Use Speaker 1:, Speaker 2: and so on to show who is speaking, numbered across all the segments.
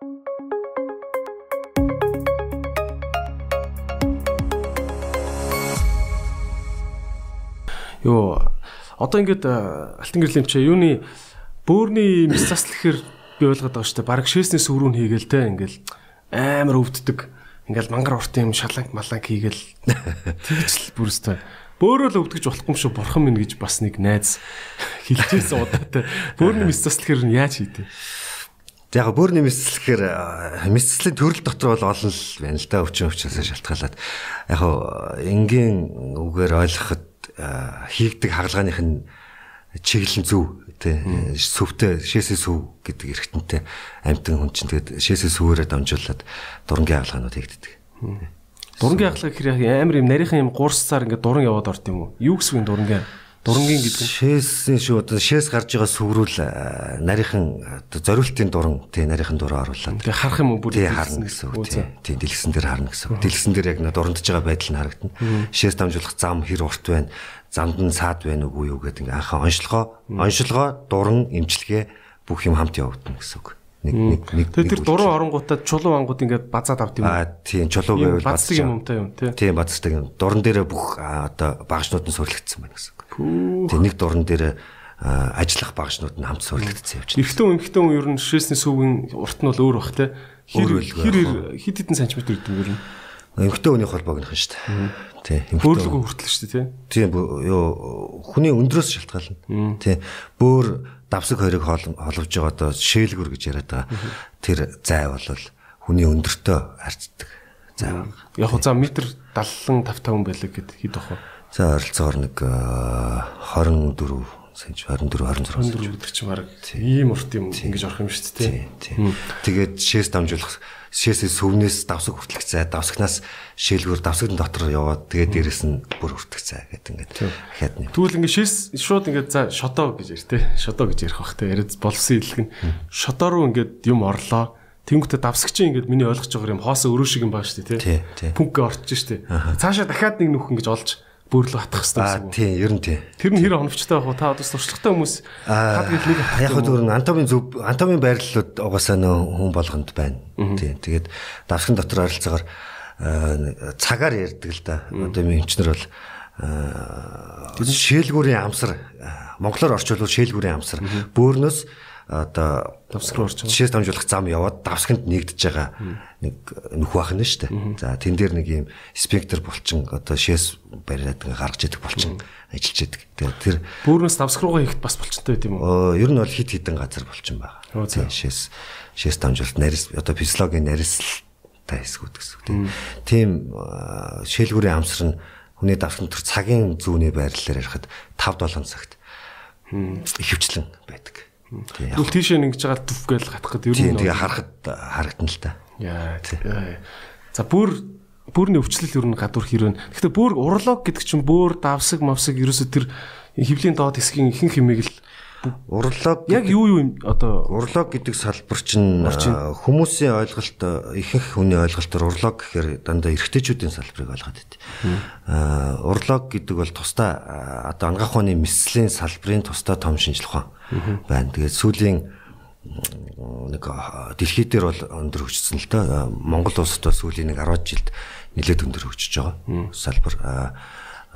Speaker 1: Йоо одоо ингээд алтан гэрлийн чи юуны бөөрийн мис засл гэхээр би ойлгоод байгаа шүү дээ. Бараг шээснээс өрүүн хийгээл те ингээл амар өвддөг. Ингээл мангар уртын юм шаланг маланг хийгээл тэгж л бүрстэй. Бөөрөө л өвдгөж болохгүй шүү бурхан минь гэж бас нэг найз хэлжсэн удаатай. Бөөрийн мис засл гэхээр яаж хийдэ?
Speaker 2: Яг бөөрийн мисцлэхээр мисцлийн төрөл дотор бол олон л байна л да өвчин өвчнөөс шалтгаалаад яг энгийн үгээр ойлгоход хийгдэг хагалгааных нь чиглэн зөв тий сүвтэй шээсээ сүв гэдэг эргэтэнтэй амтан хүн чинь тэгээд шээсээ сүвээрээ дамжуулаад дурангийн хагалгаанууд хийгддэг.
Speaker 1: Дурангийн хагалгаа гэхээр амар юм нарийнхан юм гурсцаар ингээд дуран яваад орд юм уу? Юу гэсэн дурангийн дурангийн гэдэг. Нь
Speaker 2: шээсэн шүү одоо шээс гарч байгаа сүврүүл нарийнхан одоо зориултын дуран тий нарийнхан дураа оруулаад.
Speaker 1: Тэгээ харах юм уу бүр
Speaker 2: харна гэсэн үг тий. тий дэлгсэн дээр харна гэсэн үг. Дэлгсэн дээр яг дурандж байгаа байдал нь харагдана. Шээс дамжуулах зам хэр урт байна? Замд нь саад байна уугүй юу гэдэг ингээ анхаа онцлогоо онцлогоо дуран имчилгээ бүх юм хамт явагдана гэсэн үг.
Speaker 1: Нэг нэг нэг тэр дуран оронгуудаа чулуу ангууд ингээд базаад авд юм
Speaker 2: аа тийм чулуу байвал
Speaker 1: бацдаг юм юм тий.
Speaker 2: Тийм бацдаг юм. Дуран дээр бүх одоо багшнууд нь сурлагдсан байна гэсэн үг тийм нэг дуран дээр ажиллах багшнууд нь хамт сурлагдсан явж
Speaker 1: байна эргэтэн эмхтэн ер нь шээсний сүвгийн урт нь бол өөр бах тий хэр хэр хэд хэдэн сантиметр гэдэг юм ер нь
Speaker 2: эмхтэн өний холбоогийнхан шүү дээ Тий.
Speaker 1: Бөөрлөгөө хүртэл шүү дээ,
Speaker 2: тий. Тийм ёо хүний өндрөөс шалтгаална. Тий. Бөөр давсаг хоёрыг холовж байгаа одоо шээлгүр гэж яриад байгаа. Тэр зай бол хүний өндөртөө харьцдаг зай байна.
Speaker 1: Яг за метр 75 5 байлаг гэд хэд ах вэ?
Speaker 2: За ойролцоогоор нэг 24 сэнч 24 26
Speaker 1: 24 гэдэг чинь баг ийм урт юм ингэж орох юм шүү дээ.
Speaker 2: Тийм. Тэгээд шээс дамжуулах шээсээ сүвнээс давсаг хүртэлх зай давсагнаас шээлгүүр давсагны дотор яваад тэгээд дээрэс нь бүр хүртэх зай гэдэг ингээд ахаад нэг.
Speaker 1: Тэгвэл ингээд шээс шууд ингээд за шодоо гэж ярь те. Шодоо гэж ярих бах те. Яриад болсон идэлг нь шодоо руу ингээд юм орлоо. Тэнгүүтээ давсагчин ингээд миний ойлгож байгаа юм хоосоо өрөө шиг юм баа шүү дээ те. Пүнкэ орчих шүү дээ. Цаашаа дахиад нэг нүх ингэж олж бөөрлөг хатах хэрэгтэй
Speaker 2: гэсэн үг. Тийм, ер нь тийм.
Speaker 1: Тэр нь хэр оновчтой байх вэ? Та одоо туршлагатай хүмүүс
Speaker 2: хад гэлнийг яг хөө зөвхөн антомын зөв антомын байрлалууд угаасаа нөө хүн болгонд байна. Тийм. Тэгээд давсган дотор ойролцоогоор цагаар ярьдаг л да. Одоо юм эмчнэр бол шээлгүүрийн амсар монголоор орчуулвал шээлгүүрийн амсар бөөрнөөс одоо
Speaker 1: орж байгаа.
Speaker 2: Жишээс дамжуулах зам яваад давсагт нэгдэж байгаа нэг нүх бах нь шүү дээ. За тэн дээр нэг юм спектр булчин одоо шээс бариад ингээ гаргаж идэх булчин ажиллаж идэг. Тэгээ тэр
Speaker 1: бөөрнөөс давсаг руугаа хийхэд бас булчинтай байт юм уу?
Speaker 2: Ер нь бол хит хитэн газар булчин байгаа. Тийм шээс шээс дамжуулалт нарис одоо физиологийн наристай хэсгүүд гэсэн үг тийм. Тийм шээлгүүрийн амсар нь хүний давсган төр цагийн зүүнний байрлалаар ярихад 5 7 цагт ихэвчлэн байдаг.
Speaker 1: Тэгвэл тийшээ ингэж байгаа түв гээл гатах гэдэг
Speaker 2: нь тэгээ харахад харагдана л та.
Speaker 1: Яа. За бүр бүрний өвчлөл ер нь гадуур хэрвэн. Гэхдээ бүр урлог гэдэг чинь бүр давсаг мавсаг ерөөсө тэр хөвлийн доод хэсгийн ихэнх хэмээг л
Speaker 2: Урлог
Speaker 1: яг юу юу юм одоо
Speaker 2: урлог гэдэг салбар чинь хүмүүсийн ойлголт ихэнх хүний ойлголтоор урлог гэхээр дандаа эрэгтэйчүүдийн салбарыг ойлгоод байд. Аа урлог гэдэг бол тусдаа одоо ангаах ухааны мэслийн салбарын тусдаа том ухаан байна. Тэгээд сүүлийн нэг дэлхий дээр бол өндөр хөгжсөн л доо. Монгол улсад бас сүүлийн нэг 10 жилд нэлээд өндөр хөгжиж байгаа салбар.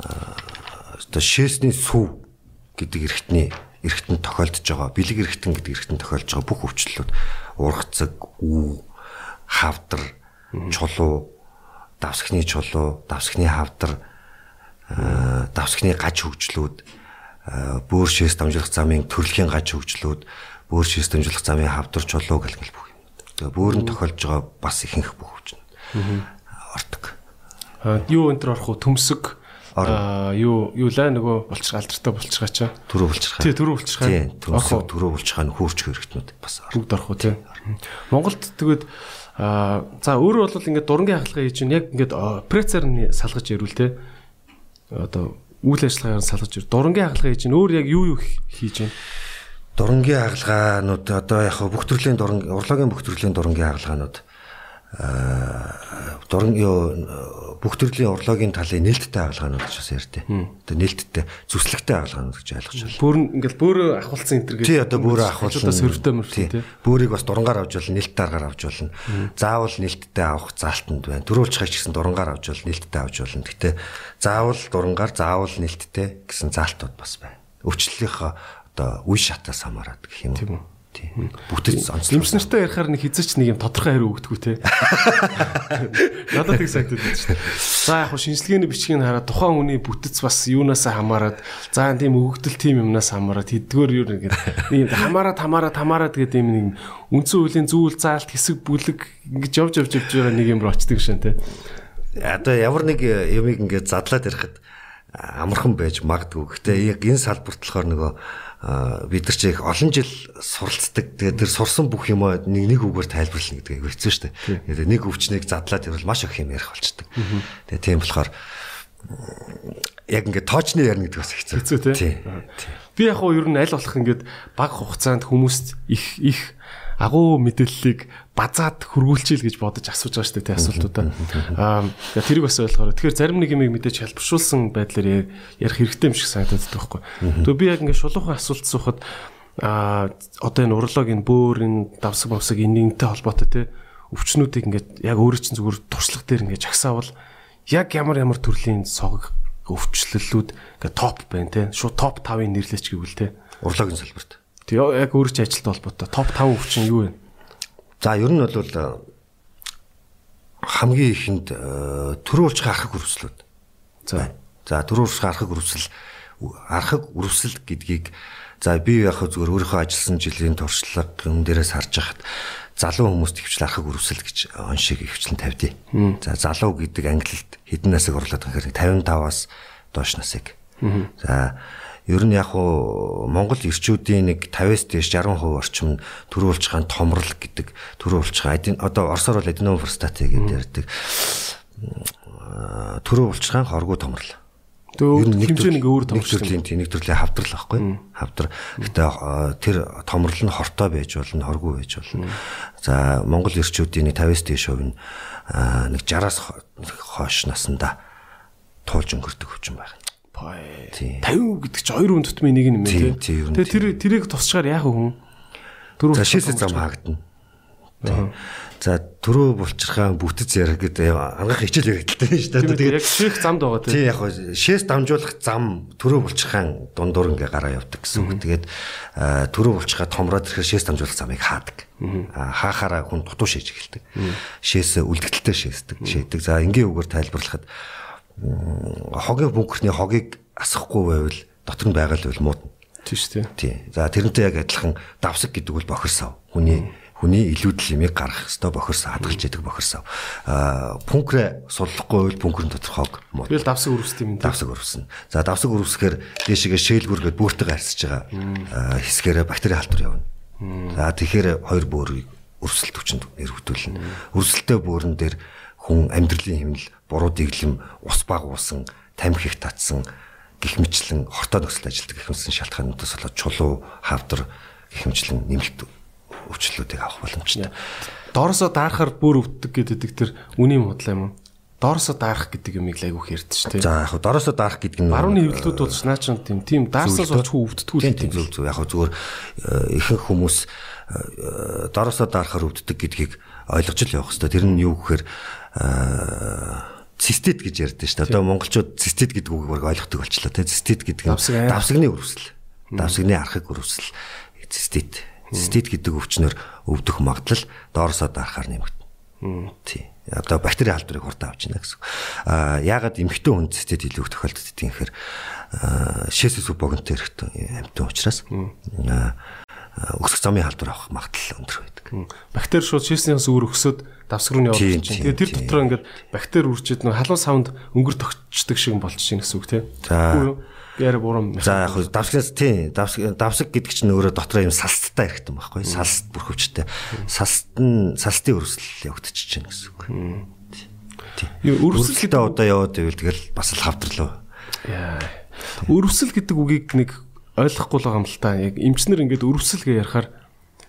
Speaker 2: Одоо шээсний сүв гэдэг эрхтний эргэтэн тохиолдож байгаа. Бэлэг эргэтэн гэдэг эргэтэн тохиолдож байгаа бүх өвчлөлүүд ургацэг, үү, хавдар, чулуу, давсхны чулуу, давсхны хавдар, давсхны гаж хөгжлүүд, бөөр шээс дамжуулах замын төрөлхийн гаж хөгжлүүд, бөөр шээс дамжуулах замын хавдар чулуу гэх мэт бүх юм. Тэгээ бөөрн тохиолдож байгаа бас ихэнх бүх өвчин. Ордог.
Speaker 1: Юу энэ төр орох уу төмсөг Аа юу юу лаа нөгөө булчир алдартай булчиргаа чаа.
Speaker 2: Төрөө булчиргаа.
Speaker 1: Тий, төрөө булчиргаа.
Speaker 2: Тий, төрөө булчиргаа нь хөөрч хэрэгтнүүд бас
Speaker 1: бүгд орох уу тий. Монголд тэгээд аа за өөрөө бол ингээд дурангийн хагалгаа хийж чинь яг ингээд прецер нь салгаж ирүүл тий. Одоо үйл ажиллагаагаар салгаж ир. Дурангийн хагалгаа хийж чинь өөр яг юу юу хийж байна?
Speaker 2: Дурангийн хагалгаанууд одоо яг бүх төрлийн дуран урлагийн бүх төрлийн дурангийн хагалгаанууд дуран ёо бүх төрлийн урлагийн талын нээлттэй хаалгаанууд гэж бас ярьдээ. Одоо нээлттэй зүслэгтэй хаалгаанууд гэж ойлгож байна.
Speaker 1: Бүр ингээл бөөрө ахуулсан энэ төр
Speaker 2: Тий одоо бөөрэ ахуулсан.
Speaker 1: сөрөвтэй мөрөвтэй тий.
Speaker 2: Бөөрийг бас дурангаар авч болно, нээлттэй аргаар авч болно. Заавал нээлттэй авах заалтанд байна. Дөрөвлчхай ч гэсэн дурангаар авч болно, нээлттэй авч болно. Гэхдээ заавал дурангаар, заавал нээлттэй гэсэн заалтууд бас байна. Өвчлөлийнхөө одоо үе шатаас хамаарат гэх юм.
Speaker 1: Тийм үү?
Speaker 2: Тий. Бүтэц онцлог.
Speaker 1: Имс нартай ярихаар нэг хизээч нэг юм тодорхой хариу өгдөггүй те. Надад тэг санагдаад байна шүү дээ. За яг хөө шинжилгээний бичгийг хараад тухайн хүний бүтэц бас юунаас хамаарат за тийм өгөгдөл тийм юмнаас хамаарат хэдгээр юу нэг юм хамаарат хамаарат хамаарат гэдэг юм нэг үндсэн хуулийн зүйл заалт хэсэг бүлэг ингэж явж явж явж байгаа нэг юм руу очдөг шин те.
Speaker 2: Одоо ямар нэг юмыг ингээд задлаад ярихад амархан байж магадгүй. Гэхдээ яг энэ салбарт болохоор нөгөө бид нар ч их олон жил суралцдаг. Тэгээд тэр сурсан бүх юм нэг нэг үгээр тайлбарлана гэдэг аягүй хэцүү шүү дээ. Тэгээд нэг өвчнийг задлаад ирвэл маш их юм ярих болчдөг. Тэгээд тийм болохоор яг ингээд тоочны ярина гэдэг бас хэцүү.
Speaker 1: Хэцүү тий. Би яг хуу ер нь аль болох ингээд бага хугацаанд хүмүүст их их агуу мэдээллийг базаад хөргүүлчихэл гэж бодож асууж байгаа шүү дээ тий асуултуудаа. Аа тэрийг бас ойлгохоор. Тэгэхээр зарим нэг юм мэдээж хэлбэршүүлсэн байдлаар ярих хэрэгтэй юм шиг санагдаад байгаа байхгүй. Тэгээ би яг ингээд шулуухан асуулт суухад аа одоо энэ урологийн бөөр энэ давсаг бавсаг энэнтэй холбоотой тий өвчнүүдийг ингээд яг өөрөө чинь зүгээр туршлага дээр ингээд жагсаавал яг ямар ямар төрлийн сог өвчлөлүүд ингээд топ байна тий шууд топ 5-ын нэрлэч гэвэл тий
Speaker 2: Урлагийн салбарт.
Speaker 1: Тэг яг өөрөө ч ажилттай холбоотой топ 5 өвчин юу вэ?
Speaker 2: За ер нь бол э, хамгийн ихэнд төрөөлж харахыг өрөвслүүд.
Speaker 1: За.
Speaker 2: За төрөөлж харахыг өрөвсөл архаг өрөвсөл гэдгийг за би яг зүгээр өөрийнхөө ажилласан жилийн туршлага юм дээрээс харж хахад залуу хүмүүст хөвчл архаг өрөвсөл гэж оншиг хөвчлэн тавьдээ. За залуу гэдэг ангилалд хэдэн насыг орлоод гэхээр 55-аас доош насыг. За ер нь яг уу Монгол ирчүүдийн нэг 50-аас дээш 60% орчим төрүүлж хаан томрол гэдэг төрүүлж хаан одоо орсоор бол аденом простаты гэдэг ярьдаг. Төрүүлж хаан хоргоо томрол.
Speaker 1: Өөр хэмжээ нэг өөр
Speaker 2: нэг төрлийн тийм нэг төрлийн хавдрал байхгүй. Хавдар. Гэтэ тэр томрол нь хортой байж болно, хоргүй байж болно. За Монгол ирчүүдийн нэг 50-аас дээш хувь нь нэг 60-аас хойш насанда туулж өнгөрдөг хөвчин байна.
Speaker 1: 50 гэдэг чи хоёр хүн тутмын нэг юм тий. Тэгээ тэр тэрийг тусчаар яах вэ хүн?
Speaker 2: Төрөө шээсээ зам хаагдана. За төрөө булчирхаан бүтэц ярих гэдэг ангаах хичээл яригдaltaй шүү дээ.
Speaker 1: Тэгээд яг шээх замд байгаа
Speaker 2: тий. Тий яг шээс дамжуулах зам төрөө булчирхаан дундуур ингээ гараа явдаг гэсэн үг. Тэгээд төрөө булчирхаа томроод ирэхээр шээс дамжуулах замыг хаадаг. Хаахаараа хүн дутуу шээж эхэлдэг. Шээс үлдэгдэлтэй шээсдэг, шээдэг. За энгийн үгээр тайлбарлахад хогийн бункерний хогийг асахгүй байвал дотор нь байгаа л байвал муудна.
Speaker 1: Тийм шүү дээ.
Speaker 2: Тий. За тэрнтэй яг адилхан давсаг гэдэг бол бохирсав. Хүний хүний илүүдл юмыг гаргах хэвээр бохирсав, хадгалж яадаг бохирсав. Аа пункрэ суллахгүй байвал пункрын дотор хог
Speaker 1: мууд. Би л давсаг өрөвсдөг юм.
Speaker 2: Давсаг өрөвснө. За давсаг өрөвсөхээр дээшгээ шээлгүргээд бөөртэйгээ харьцаж байгаа хэсгээрээ бактери халдвар явна. За тэгэхээр хоёр бөөрийг өрсөлт хүчинд нэрвдүүлнэ. Өрсөлтөө бөөрөн дээр хүн амьдралын хэмнэл буруу дэглэм ус багуулсан тамхи их татсан гих мэтлэн хортой нөхцөл ажилтдаг гэх мэтлэн шалтгаануудаас болоод чулуу хавдар гих мэтлэн нэмэлт өвчлөлүүдийг авах боломжтой.
Speaker 1: Дооросоо даарахаар бүр өвддөг гэдэг тэр үний модлаа юм уу? Дооросоо даарах гэдэг юмыг л айгүйх ярьдэн шүү дээ.
Speaker 2: За яг хөө дооросоо даарах гэдэг нь
Speaker 1: барууны хэвлэлүүд бол наа чин тийм тийм даарсаас болж хүү өвддгүү
Speaker 2: л тийм зөв зөв яг хөө зүгээр ихэнх хүмүүс дооросоо даарахаар өвддөг гэдгийг ойлгож л явах хэрэгтэй. Тэр нь юу гэхээр цистит гэж ярьдэн шүү дээ. Одоо монголчууд цистит гэдэг үгийг ойлгохдаг болчлоо тийм цистит гэдэг нь давсагны өрөвсөл. Давсагны архаг өрөвсөл цистит. Цистит гэдэг өвчнөр өвдөх магадлал доорсоо дарахаар нэмэгдэнэ. Тий. Одоо бактери халдварыг хурдан авч яана гэсэн. Аа яагаад эмхтэн хүн цистит илүү тохиолддог тийм гэхээр шээсэс богонтой хэрэгтэй амтан учраас өсөх замын халдвар авах магадлал өндөр байдаг.
Speaker 1: Бактери шууд шээснээс өөр өсөд давсаг руу явуулж чинь. Тэгээ тэр дотор ингээд бактери үржиж нэг халуун савнд өнгөр тогтчдөг шиг болчих шин гэсэн үг тийм.
Speaker 2: За
Speaker 1: яар бурам.
Speaker 2: За яг давсгаас тийм давсаг давсаг гэдэг чинь өөрөө дотроо юм салсттай хэрэгтэй байхгүй салст бүрхөвчтэй. Салст нь салстын өрсөл явагдчихэж байна гэсэн үг.
Speaker 1: Тийм. Өрсөлтэй
Speaker 2: одоо яваад ивэл тэгэл бас л хавдрлаа.
Speaker 1: Яа. Өрсөл гэдэг үгийг нэг ойлгохгүй л байгаа юм л та. Яг эмчнэр ингээд өрөвсөл гэж ярихаар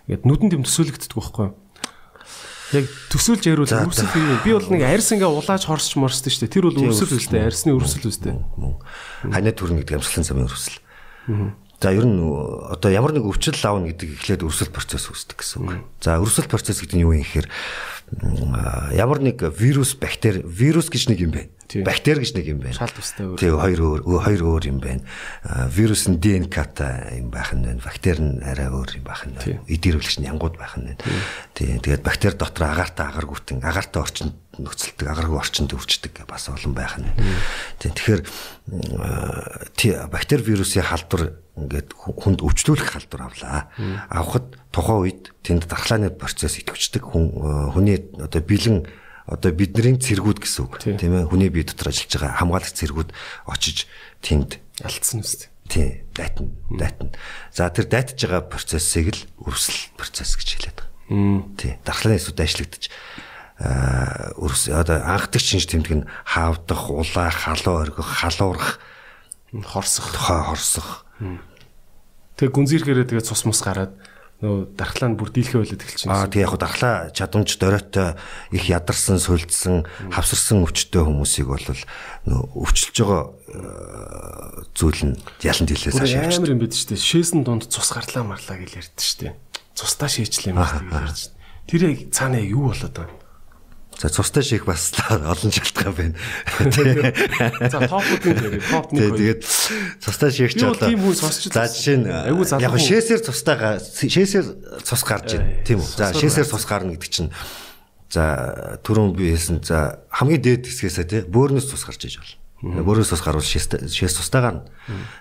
Speaker 1: ингээд нүдэн дэм төсөөлөгддөг байхгүй юу? Яг төсөөлж яриул өрсөл юм. Би бол нэг арьс ингээ улааж хорсч морсдөө шүү дээ. Тэр бол өрсөл үстэй, арьсны өрсөл үстэй.
Speaker 2: Ханаа төрнө гэдэг амсгалын замын өрсөл. За ер нь одоо ямар нэг өвчтөл аавна гэдэг эхлээд өрсөл процесс үүсдэг гэсэн үг. За өрсөл процесс гэдэг нь юу юм гэхээр ямар нэг вирус, бактери, вирус гэж нэг юм байна. Бактери гэж нэг юм байна.
Speaker 1: Шал тустай өөр.
Speaker 2: Тэг хоёр өөр хоёр өөр юм байна. Вирус нь ДНК-тай юм байх нь байна. Бактери нь арай өөр юм байх нь байна. Эдэрвлэгч нь янгууд байх нь байна. Тэг. Тэгээд бактери дотор агаартай агааргүйтэн агаартай орчинд нөхцөлдөг агаргүй орчинд өвчдөг бас олон байх нь. Тэг. Тэгэхээр бактери вирусын халдвар ингээд хүнд өвчлүүлэх халдвар авлаа. Авахд тухайн үед тэнд дархлааны процесс идэвчдэг хүн хүний одоо бэлэн одоо бидний цэргүүд гэсэн үг тийм ээ хүний бие дотор ажиллаж байгаа хамгаалагч цэргүүд очиж тэнд
Speaker 1: алдсан үст.
Speaker 2: Тийм дайтна дайтна. За тэр дайтаж байгаа процессыг л өрсөл процесс гэж хэлээд байгаа. Тийм дархлааны эсүүд ажиллагдаж өрс одоо анхдагч шинж тэмдэг нь хаавдах, улаах, халуу оргих, халуурах,
Speaker 1: хорсох,
Speaker 2: хорсох.
Speaker 1: Тэгээ гүнзгийрхээрээ тэгээ цус мус гараад нөө дархлаа нь бүр дийлхэ эхэлж
Speaker 2: байна. Аа тий яг хуу дархлаа чадамж дөрөөтэй их ядарсан, сулдсан, хавсарсан өвчтөе хүмүүсийг бол нөө өвчлөж байгаа э, зүйл нь ялан дийлээс
Speaker 1: хашаа. Амар юм бид ч тий шээсэн дунд цус гарлаа марлаа гэж ярьдэн шүү дээ. Цустаа шээчлээ юм гэж ярьж. Тэр яг цаана юу болоод байна?
Speaker 2: За цустай шийх бас олон шалтгаан байна.
Speaker 1: За топуудын дээр топ
Speaker 2: нэг. Тэгээд цустай шийх ч
Speaker 1: одоо тийм хүн сонсч
Speaker 2: за жишээ нь яг шээсээр цустайгаа шээсээр цус гарч байна тийм үү. За шээсээр цус гарна гэдэг чинь за түрүүн би хэлсэн за хамгийн дээд хэсгээсээ тий бөөрнөөс цус гарч иж болно. Бөөрөөс ус гарвал шээс тустай гарна.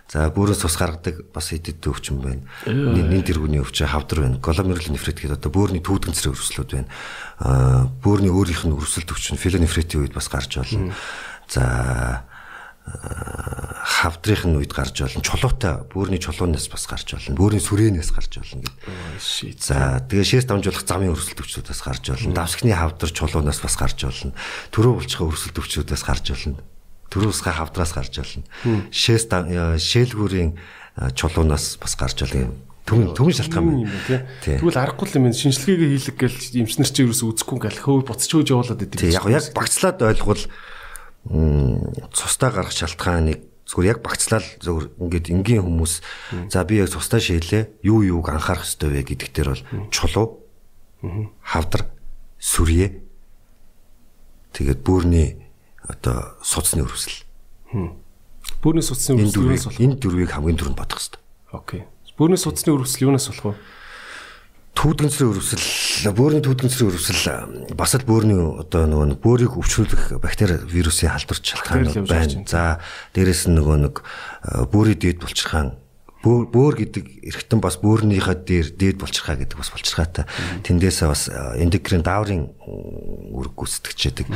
Speaker 2: За бөөрөөс ус гаргадаг бас идэд өвчин байна. Нин тэргүүний өвчин хавдар байна. Гломерулонефрит гэдэг одоо бөөрийн түүдгэнцрийн өрсөлдөд байна. Аа бөөрийн өөрийнх нь өрсөлд өвчин филонефритийн үед бас гарч болно. За хавдрын үед гарч болно. Чулуутай бөөрийн чулуунаас бас гарч болно. Бөөрийн сүрээнээс гарч болно гэдэг. За тэгээ шээс дамжуулах замын өрсөлд өвчнүүдээс гарч болно. Давсгны хавдар чулуунаас бас гарч болно. Төрөө булчгаа өрсөлд өвчнүүдээс гарч болно төрөөсгөө хавдраас гарч болно. Шээс шээлгүүрийн чулуунаас бас гарч болно түн түн шалтгаан байна.
Speaker 1: Тэгвэл аргагүй юм шинжилгээгээ хийлэг гэл эмчнэр чи ерөөс үзэхгүй гал. Хөө буцчихөөж явуулаад
Speaker 2: идэв. Яг яг багцлаад ойлгвол цустаа гарах шалтгааныг зүгээр яг багцлал зөв ингээд энгийн хүмүүс за би яг цустаа шийлээ юу юуг анхаарах хэрэгтэй вэ гэдэг дээр бол чулуу хавдар сүрье. Тэгээд бүрний одоо судасны өрөвсөл.
Speaker 1: Бүрний судасны өрөвсөл юунаас болох?
Speaker 2: Энэ дөрвийг хамгийн түрүүнд бодох хэрэгтэй.
Speaker 1: Окей. Бүрний судасны өрөвсөл юунаас болох вэ?
Speaker 2: Түүдгэнцрийн өрөвсөл, бөөрийн түүдгэнцрийн өрөвсөл бас л бөөрийн одоо нөгөө бөөрийг өвчнүүлэх бактери вирусын халдварч шалтгаан байна. За дээрэс нь нөгөө нэг бөөрийн дээд булчирхаан бөөр бөөр гэдэг эргэтэн бас бөөрнийхээ дээр дээд булчирхаа гэдэг бас булчирхаатай. Тэндээсээ бас эндокрин дааврын үүрэг гүйцэтгэж яадаг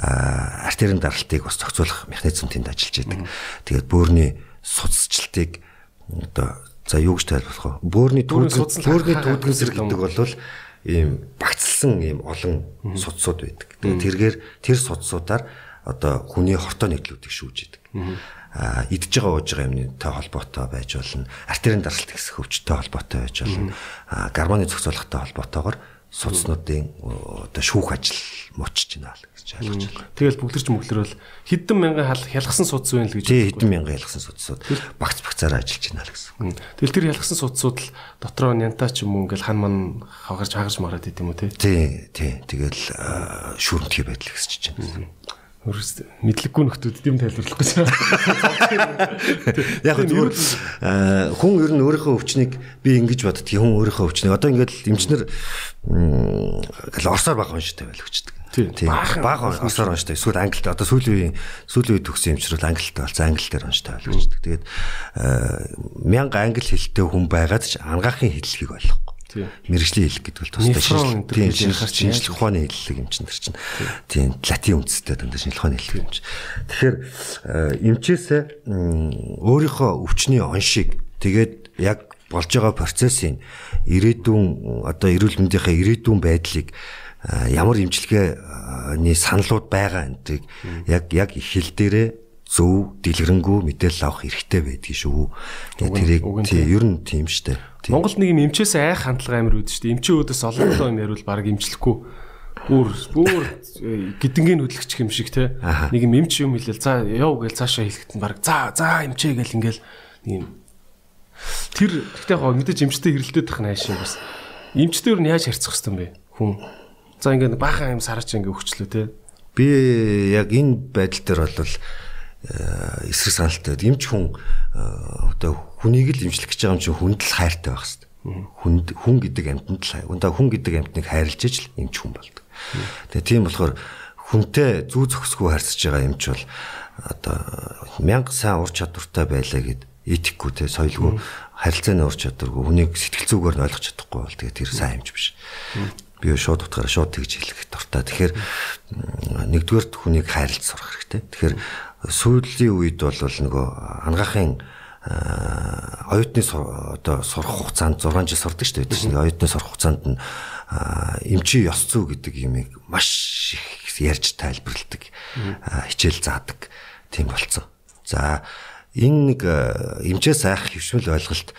Speaker 2: артерийн даралтыг бас зохицуулах механизм тэнд ажиллаж яадаг. Тэгээд бөөрний судасчлалтыг одоо за юу гэж тайлбарлах вэ? Бөөрний түүдгэн бөөрний түүдгэн зэрэг гэдэг бол ийм багцлсан ийм олон судсууд байдаг. Тэгээд тэргээр тэр судсуудаар одоо хүний хортоо нэглүүдийг шүүж яадаг идж байгаа ууж байгаа юмтай холбоотой байж болно. Артерийн даралт ихсэх өвчтэй холбоотой байж болно. Гормоны зохицуулалттай холбоотойгоор судснуудын одоо шүүх ажил муучж байна л гэж ойлгож байна.
Speaker 1: Тэгэл бүгдэрч мөглөрөл хэдэн мянган хялгсан судс байна л гэж.
Speaker 2: Тий хэдэн мянган хялгсан судсууд багц багцаараа ажиллаж байна л гэсэн.
Speaker 1: Тэгэл тэр хялгсан судсууд л дотроо нянта ч юм уу ингээл хан ман хагарч хагарч мараад идэм үү те.
Speaker 2: Тий тий тэгэл шүүрэмтгий байдал гэсэж байна.
Speaker 1: Мэдлэггүй нөхдүүд юм тайлбарлахгүй ч.
Speaker 2: Яг зүгээр хүн ер нь өөрийнхөө өвчнийг би ингэж боддог. Хүн өөрийнхөө өвчнийг одоо ингээд эмчнэр орсоор бага унштай байл өчтдөг. Тийм. Бага орсоор унштай. Эсвэл англид одоо сүүлийн сүүлийн үеийн төгсөн эмчрэл англид болсон англи дээр унштай байл өчтдөг. Тэгээд мянга англи хэлтэй хүн байгаад ч ангаахын хэллэгийг ойлгох мэрэгжлийн хэллэг гэдэг бол тусдаа тийм шинжлэх ухааны хэллэг юм чинь тэр чинь. Тийм латин үндэстэй дандаа шинжлэх ухааны хэллэг юм чинь. Тэгэхээр эмчээсээ өөрийнхөө өвчний оншийг тэгээд яг болж байгаа процессын ирээдүйн одоо эрүүл мэндийнхээ ирээдүйн байдлыг ямар имчилгээний саналууд байгаа энтрийг яг яг их хэл дээрээ зөв дэлгэрэнгүй мэдээлэл авах хэрэгтэй байдгийг шүү. Тэрийг тий ер нь тийм штэ.
Speaker 1: Монголд нэг юм эмчээс айх хандлага амар үүд штэ. Эмчийн өөдөөс олон олон юм ярил баг имжлэхгүй бүр бүр гидэнгийн хөдөлгч юм шиг те нэг юм эмч юм хэлээл за яв гээл цаашаа хэлэхэд нь баг за за эмчээ гээл ингээл нэг юм. Тэр гэхдээ гоо мэдээж эмчтэй хэрэлдээд тах нааш юм бас. Эмчтэй юу нь яаж харьцах хэвхэв юм бэ хүн? За ингээд баахан юм сараач ингээд өгчлөө те
Speaker 2: би яг энэ байдал дээр бол эсрэг саналтай эмч хүн одоо хүнийг л имжлэх гэж байгаа юм чинь хүнд л хайртай байх хэрэгтэй хүнд хүн гэдэг амьтанд л ундаа хүн гэдэг амьтныг хайрлаж ижил эмч хүн болдог Тэгээ тийм болохоор хүнтэй зүү зөксгөө харьцаж байгаа юм ч бол одоо мянга сайн ур чадвартай байлаа гэд этикгүй те соёлгүй харилцааны ур чадваргүй хүнийг сэтгэл зүгээр нь ойлгож чадахгүй бол тэгээ тэр сайн юмч биш. Би шууд утгаараа шууд тэгж хэлэх дуртай. Тэгэхээр нэгдүгээр хүнийг хайрлаж сурах хэрэгтэй. Тэгэхээр сүүлийн үед бол нөгөө ангаахын оюутны одоо сурах хугацаанд 6 жил сурдаг шүү дээ. Тэгээд оюутны сурах хугацаанд нь эмчи ёс зүй гэдэг юмыг маш их ярьж тайлбарладаг хичээл заадаг тийм болцсон. За энэ нэг эмчээс айх хөвшмөл ойлголт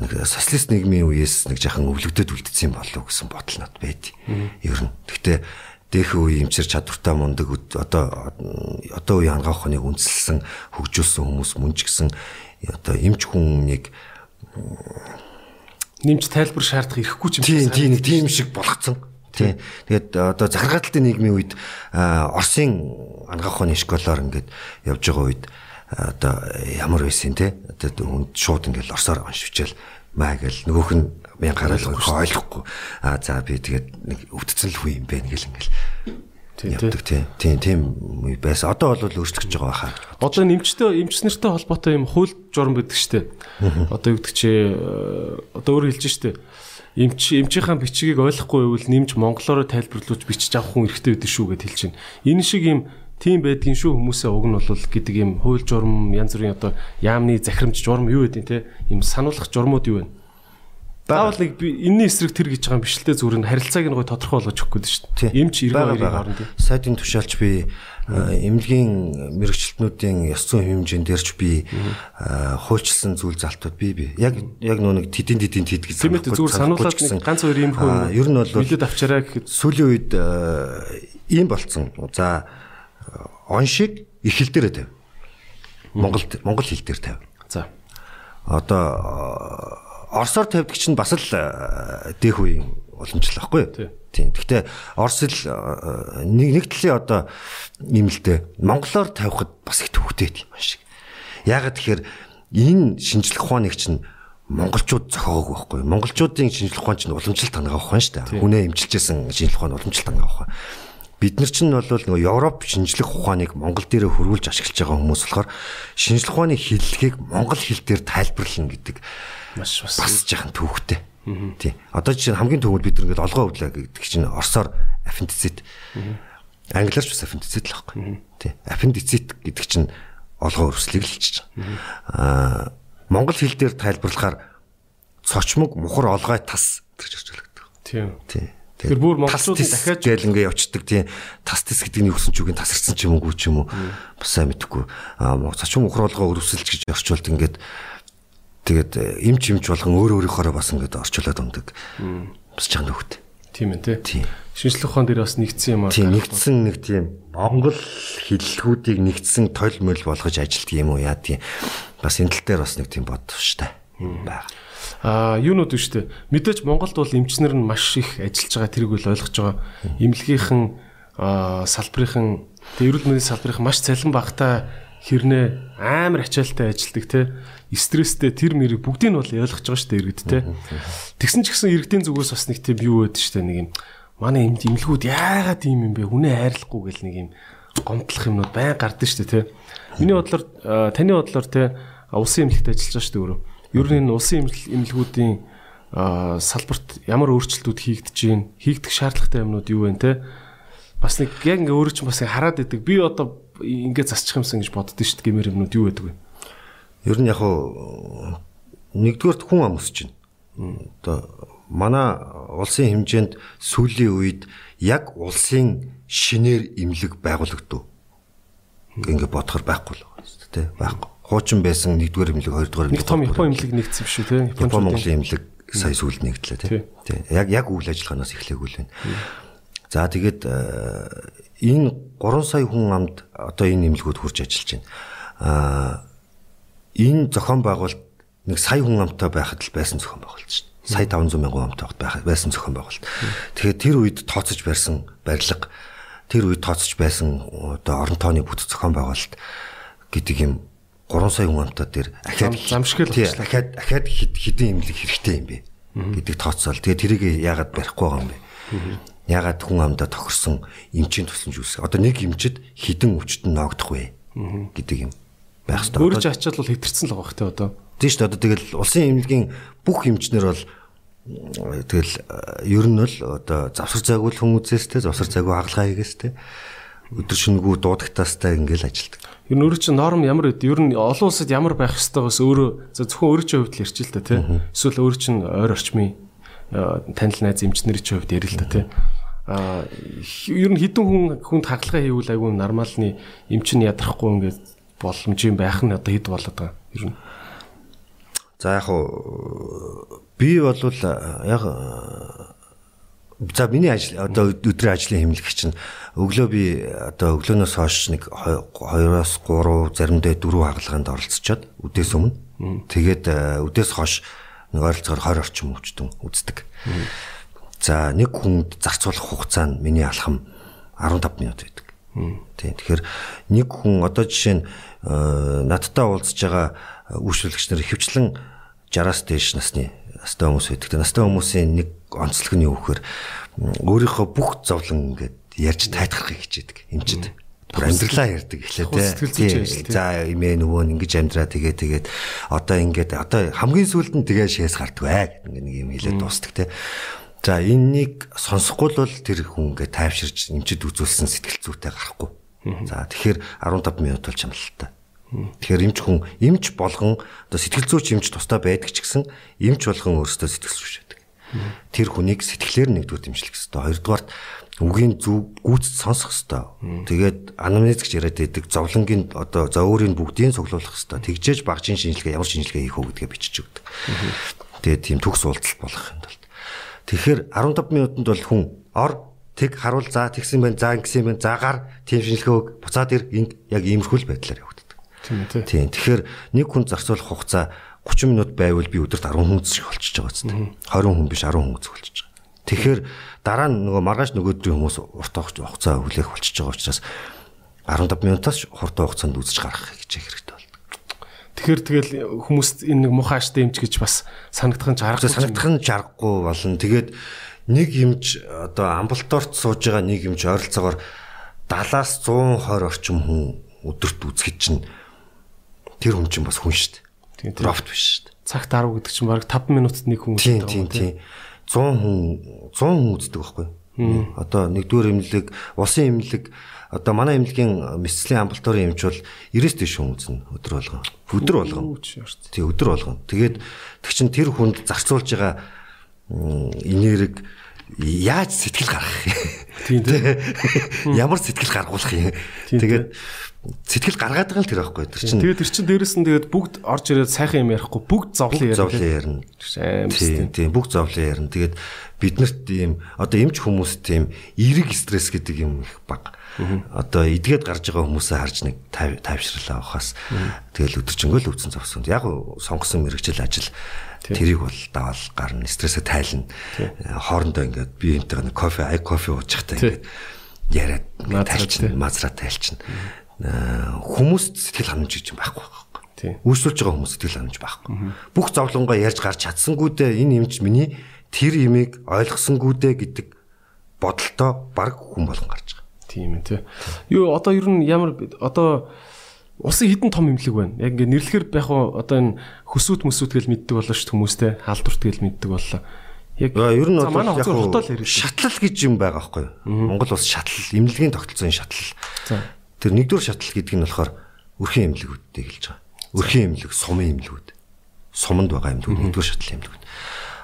Speaker 2: нэг социалист нийгмийн үеэс нэг жахан өвлөгдөд үлдсэн болов гэсэн бодол над байд. Ер нь. Гэхдээ дэх үе эмчэр чадвартай мундаг одоо одоо үеийн ангаах ухааныг үндэслэн хөгжүүлсэн хүмүүс мөн ч гэсэн одоо эмч хүнийг
Speaker 1: нэмж тайлбар шаардах ирэхгүй ч
Speaker 2: юм шиг тийм нэг тийм шиг болгоцсон. Тийм. Тэгээд одоо захиргаалтын нийгмийн үед Оросын ангаах ухааны школоор ингээд явж байгаа үед одоо ямар байсан те одоо хүнд шууд ингээд орсоор уншивчаал маа гэл нөгөөх нь мян гараалгүй ойлгохгүй а за би тэгээд нэг өвдцэн л хүү юм бэ гэл ингээл явдаг тийм тийм тийм байсан. Одоо бол өөрчлөгдөж байгаа хаа.
Speaker 1: Одоо нэмчтэй эмч нартай холбоотой юм хууль журам гэдэг штеп. Одоо юу гэдэг чи одоо өөр хэлж штеп. Эмч эмчийнхаа бичгийг ойлгохгүй байвал нэмж монголоор тайлбарлуулж бичиж авах хүн эрхтэй байдаг шүү гэд хэлж байна. Энэ шиг юм тийм байдгийн шүү хүмүүсээ уг нь бол гэдэг юм хууль журам янз бүрийн одоо яамны захирамж журам юу гэдэг те юм сануулгах журмууд юу вэ? Заавал нэг би энэний эсрэг тэр гэж байгаа юм биш л те зүгээр нь харилцааг нь гой тодорхой болгож өгөх гээд шүү дээ. Эмч 92-ийн
Speaker 2: хооронд. Сайтын тушаалч би эмнэлгийн мэрэгчлэтнүүдийн ёс зүйн хэмжээнд дээрч би хуульчилсан зүйл залтууд би би яг яг нөө нэг тедин тедин тед
Speaker 1: гэсэн. Тийм ээ зүгээр сануулаад нэг ганц хоёр юм хөө.
Speaker 2: Ер нь бол
Speaker 1: билет авчараа гэхэд
Speaker 2: сүүлийн үед ийм болцсон. За оншиг их хэл дээрээ тавь. Монголд монгол хэл дээр тавь.
Speaker 1: За.
Speaker 2: Одоо Оросоор тавьдаг чинь бас л э, дэх үеийн уламжлал байхгүй? Тийм. Гэхдээ Орос л э, нэг нэг талын одоо дээ. Монголоор тавихад бас их төвхтэй юм шиг. Яагаад тэгэхээр энэ шинжлэх ухааныг чинь монголчууд зохиогоогүй байхгүй. Монголчуудын шинжлэх ухаан чинь уламжлалт хангаа ухаан шүү дээ. Хүнээ имчилжсэн шинжлэх ухаан уламжлалт хангаа ухаан. Бид нар чинь бол нөгөө Европ шинжлэх ухааныг Монгол дээр хөрвүүлж ашиглаж байгаа хүмүүс болохоор шинжлэх ухааны хэллэгийг монгол хэл дээр тайлбарлана гэдэг
Speaker 1: маш бас
Speaker 2: жахан төвхтэй. Тий. Одоо жишээ нь хамгийн төвөнд бид ингээд олгоо өвлөө гэдэг чинь орсоор аппендицит. Англиар ч бас аппендицит л байхгүй. Тий. Аппендицит гэдэг чинь олгоо өрслийг л хэлчихэж байгаа. Аа монгол хэл дээр тайлбарлахаар цочмог мухар олгой тас гэж орчуулдаг.
Speaker 1: Тийм.
Speaker 2: Тий.
Speaker 1: Тэр бүр монголчууд дахиад
Speaker 2: гээл ингээ явцдаг тийм тас тис гэдэг нь юусэн ч үгүй тасарсан ч юм уу ч юм уу бас сайн мэдэхгүй. Аа цочмог мухар олгоо өрөвсөлж гэж орчуулдаг ингээд Тэгээд эмч эмч болгон өөр өөрийнхоороо бас ингээд орчуулад ундаг. Бас чанга хөвт.
Speaker 1: Тийм ээ тий. Шинжлэх ухаан дээр бас нэгдсэн юм аа.
Speaker 2: Тийм нэгдсэн нэг тийм монгол хэллэгүүдийг нэгдсэн тол мөл болгож ажилтг юм уу яа тийм. Бас энэ тал дээр бас нэг тийм бодвштай байна.
Speaker 1: Аа юунууд вэ штэ. Мэдээж Монголд бол эмчнэр нь маш их ажиллаж байгаа тэрийг үл ойлгож байгаа. Имлэгийнхэн салбарын тэг эрүүл мэндийн салбарын маш цалин багтаа хэрнээ амар ачаалттай ажилдаг те стресстэй тэр мэрийг бүгдийг нь бол ойлгож байгаа шүү дээ иргэдтэй. Тэгсэн ч гэсэн иргэдийн зүгээс бас нэг тийм юу байдаг шүү дээ нэг юм манай эмд имлгүүд яагаад ийм юм бэ хүнээ хайрлахгүй гэл нэг юм гомдлох юмнууд байн гардаг шүү дээ те. Миний бодлоор таны бодлоор те улсын эмнэлэгт ажиллаж байгаа шүү дээ өөрөө. Ер нь энэ улсын эмнэлгүүдийн салбарт ямар өөрчлөлтүүд хийгдэж гин хийгдэх шаардлагатай юмнууд юу вэ те бас нэг яг ингээ өөрөө ч бас хараад идэг би одоо ингээ засчих юмсан гэж боддөө шүү дээ гэмээр юмнууд юу байдаг вэ
Speaker 2: Ер нь яг хуу нэгдүгээрт хүн ам өсөж байна. Одоо манай улсын хэмжээнд сүүлийн үед яг улсын шинээр имлэг байгуулагдав. Ингээ бодохоор байхгүй л байна шүү дээ. Байхгүй. Хуучин байсан нэгдүгээр имлэг, хоёрдугаар
Speaker 1: имлэг. Том Япон имлэг нэгдсэн биш үү те?
Speaker 2: Япон Монголын имлэг сая сүүлд нэгдлээ те. Яг яг үйл ажиллагаанаас эхлэегүй л байна. За тэгээд энэ 3 сая хүн амд одоо энэ нэмлэгүүд хурж ажиллаж байна. Аа энэ зохион байгуулалт нэг сая хүн амтай байхад л байсан зохион байгуулалт шүү дээ. Сая 500 мянган амтай байх байсан зохион байгуулалт. Тэгэхээр тэр үед тооцож барьсан барилга тэр үед тооцож байсан одоо орон тооны бүт зохион байгуулалт гэдэг юм 3 сая хүн амтай дээр ахаад
Speaker 1: замшгэл
Speaker 2: ахаад ахаад хэдэн имлэг хэрэгтэй юм бэ гэдэг тооцоол. Тэгээ тэрийг яагаад барихгүй байгаа юм бэ? Яагаад хүн амдаа тохирсон эмчийн тусламж үүсгэх. Одоо нэг эмчэд хідэн өвчтөн ноогдох вэ гэдэг юм байх
Speaker 1: хэрэгтэй. Өөрөө ч ачаал бол хэтэрсэн л байгаа хэ одоо.
Speaker 2: Тийм шүү дээ. Одоо тэгэл улсын эмнэлгийн бүх эмчнэр бол тэгэл ер нь л одоо завсар зайгүй хүн үзээстэй завсар зайгүй хагалгаа хийгээстэй өдөр шөнөгүй дуудагтаастай ингээл ажилдаг.
Speaker 1: Ер нь өөрөө чинь норм ямар вэ? Ер нь олон улсад ямар байх ёстойгоос өөрөө зөвхөн өөрөө чинь хувьд л ярьчих л та тий. Эсвэл өөрөө чинь ойр орчмын танил найз эмчнэрийн чинь хувьд ярил л та тий. А ер нь хідэн хүн хүнд хагалгаа хийвэл айгүй нормалны эмч нь ядрахгүй ингээд боломж юм байх нь одоо хэд болоод байгаа ер нь.
Speaker 2: За яг уу би бол яг за миний ажил одоо өдрийн ажлын хэмнэлэг чинь өглөө би одоо өглөөнөөс хойш нэг 2-оос 3 заримдаа 4 хагалгаанд оролцоод үдээс өмнө тэгээд үдээс хойш нэг ойролцоогоор 20 орчим өвчтөн үздэг. За нэг хүнд зарцуулах хугацаа нь миний алхам 15 минут байдаг. Тийм. Тэгэхээр нэг хүн одоо жишээ нь Э, надтай уулзж байгаа үйлчлэгч нар хөвчлэн 60-аас дээш насны настай хүмүүс байдаг. Настай хүмүүсийн нэг онцлог нь юу гэхээр өөрийнхөө бүх зовлон ингээд ярьж тайтгархыг хичээдэг эмчэд. Бүр амьдралаа ярьдаг эхлээ те. За имээ нөгөө нь ингэж амьдраа тэгээ тэгээд одоо ингээд одоо хамгийн сүүлд нь тэгээ шээс гардаг бай гэдэг нэг юм хэлээд дуустдаг те. За энэнийг сонсохгүй бол тэр хүн ингээд тайвширч эмчэд үзүүлсэн сэтгэл зүйтэй гарахгүй. За тэгэхээр 15 минут бол чамлалтай. Тэгэхээр эмч хүн эмч болгон одоо сэтгэл зүйч эмч тустай байдаг ч гэсэн эмч болгон өөрөөсөө сэтгэл зүйч байдаг. Тэр хүнийг сэтгэлээр нэгдүгээр дэмжлэх хэрэгтэй. Хоёрдугаарт үгийн зөв гүйцэд сонсох хэрэгтэй. Тэгээд анамнезч яриад байдаг зовлонгийн одоо өөрийн бүгдийг цуглуулах хэрэгтэй. Тэгжээж багжийн шинжилгээ ямар шинжилгээ хийх вэ гэдгээ бичиж өгдөг. Тэгээд тийм төгс уулзалт болох юм бол. Тэгэхээр 15 минутанд бол хүн ор тэг харуул за тэгсэн байх за ингэсэн байх за гар тийм шинжилгээ буцаад ир энд яг иймэрхүү л байдлаар явагддаг. Тийм. Тэгэхээр нэг хүн зарцуулах хугацаа 30 минут байвал би өдөрт 10 хүн зэрэг болчихж байгаа зү. 20 хүн биш 10 хүн зэрэг болчихж байгаа. Тэгэхээр дараа нь нөгөө маргааш нөгөөдрийн хүмүүс урт хугацаа хүлээх болчихж байгаа учраас 15 минутаас хурдан хугацаанд үзэж гаргах гэж хэрэгтэй.
Speaker 1: Тэгэхээр тэгэл хүмүүст энэ нэг мухааш дэмж гэж бас санагдах нь
Speaker 2: жаргахгүй. Санагдах нь жаргахгүй болно. Тэгээд нэг юмж одоо амбулаторт сууж байгаа нэг юмж ойролцоогоор 70-аас 120 орчим хүн өдөрт үзэхэд чинь тэр хүн чинь бас хүн дээ. Тийм профт биш дээ.
Speaker 1: Цагт 10 гэдэг чинь бараг 5 минутад нэг хүн
Speaker 2: үздэг. Тийм тийм. 100 хүн 100 хүн үздэг байхгүй. Одоо нэгдүгээр эмнэлэг, улсын эмнэлэг одоо манай эмнэлгийн мэсцлийн амбулаторийн эмч бол 90-с дээш хүн үзнэ өдөр болгон. Өдөр болгон. Тий өдөр болгон. Тэгээд тэг чин тэр хүнд зарцуулж байгаа энерги яаж сэтгэл гаргах юм. Тийм. Ямар сэтгэл гаргуулах юм. Тэгээд сэтгэл гаргаад байгаа л тэр байхгүй тэр чинь.
Speaker 1: Тэгээд тэр чинь дээрэс нь тэгээд бүгд орж ирээд сайхан юм ярихгүй бүгд зовлон
Speaker 2: ярина. Зовлон ярина. Тийм тийм бүгд зовлон ярина. Тэгээд биднэрт ийм одоо эмч хүмүүс тийм эерэг стресс гэдэг юм их баг. Одоо эдгээд гарч байгаа хүмүүсээ харж нэг тайвшруулаа авахаас тэгэл өдөржингөө л өвцөн зовсон. Яг сонгосон мэрэгжил ажил Тэрийг бол даваал гарна, стрессээ тайлна. Хоорондоо ингээд би энтэйгээ кофе, ай кофе ууж захтай ингээд яриад тайлчин, мазраа тайлчин. Хүмүүст сэтгэл ханамж гэж байхгүй байхгүй. Үүсүүлж байгаа хүмүүс сэтгэл ханамж байхгүй. Бүх зовлонгоо ярьж гарч чадсангуудаа энэ юмч миний тэр имийг ойлгосонгуудаа гэдэг бодолтой баг хүн болгон гарч байгаа.
Speaker 1: Тийм ээ тий. Юу одоо ер нь ямар одоо Улсын хідэн том имлэг байна. Яг ингээ нэрлэхэр байх уу одоо энэ хөсөөт mëсүүд гэл мэддэг болоо шүү хүмүүстэй халдварт гэл мэддэг боллоо.
Speaker 2: Яг ер нь бол яг шатлал гэж юм байгаа байхгүй юу? Монгол улс шатлал, имлэгийн тогтолцооны шатлал. Тэр нэгдүгээр шатлал гэдэг нь болохоор өрхийн имлэгүүдтэй хэлж байгаа. Өрхийн имлэг, сумын имлэгүүд. Суманд байгаа имлэгүүд нэгдүгээр шатлал имлэгүүд.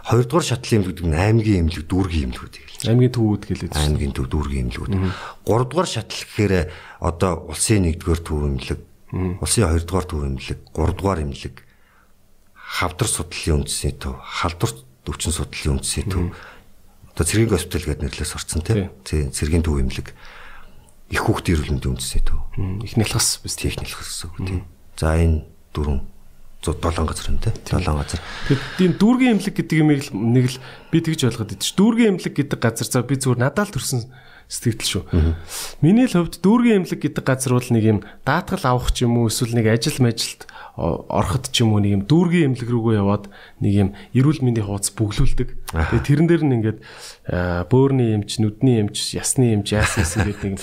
Speaker 2: Хоёрдугаар шатлал имлэгүүд нь аймгийн имлэг, дүүргийн имлэгүүд
Speaker 1: байгаа. Аймгийн төвүүд гэлээд.
Speaker 2: Аймгийн төв, дүүргийн имлэгүүд. Гуравдугаар шатлал гэхээр одоо улсын нэгдүгээр төв имлэг, Улсын 2 дугаар төв эмнэлэг, 3 дугаар эмнэлэг, хавдар судлалын үндэсний төв, халдвар өвчин судлалын үндэсний төв, Одоо цэргийн госпитал гэдэг нэрлээс орсон тийм. Цэргийн төв эмнэлэг их эрүүл мэндийн үндэсний төв.
Speaker 1: Их нялхас
Speaker 2: биз техник гэсэн үг тийм. За энэ дөрвөн 7 газар юм те 7 газар.
Speaker 1: Тэгээд энэ дүүргийн эмнэлэг гэдэг юм нэг л би тэгж ойлгоод идэв ш. Дүүргийн эмнэлэг гэдэг газар за би зүгээр надад л төрсэн сэтгэл шүү. Миний л хувьд дүүргийн эмнэлэг гэдэг газар бол нэг юм даатгал авах ч юм уу эсвэл нэг ажил мэжилт ороход ч юм уу нэг юм дүүргийн эмнэлэг рүүгээ яваад нэг юм эрүүл мэндийн хуудас бүглүүлдэг. Тэгээд тэрэн дээр нь ингээд бөөрийн эмч, нүдний эмч, ясны эмч, яаснаас ингээд нэг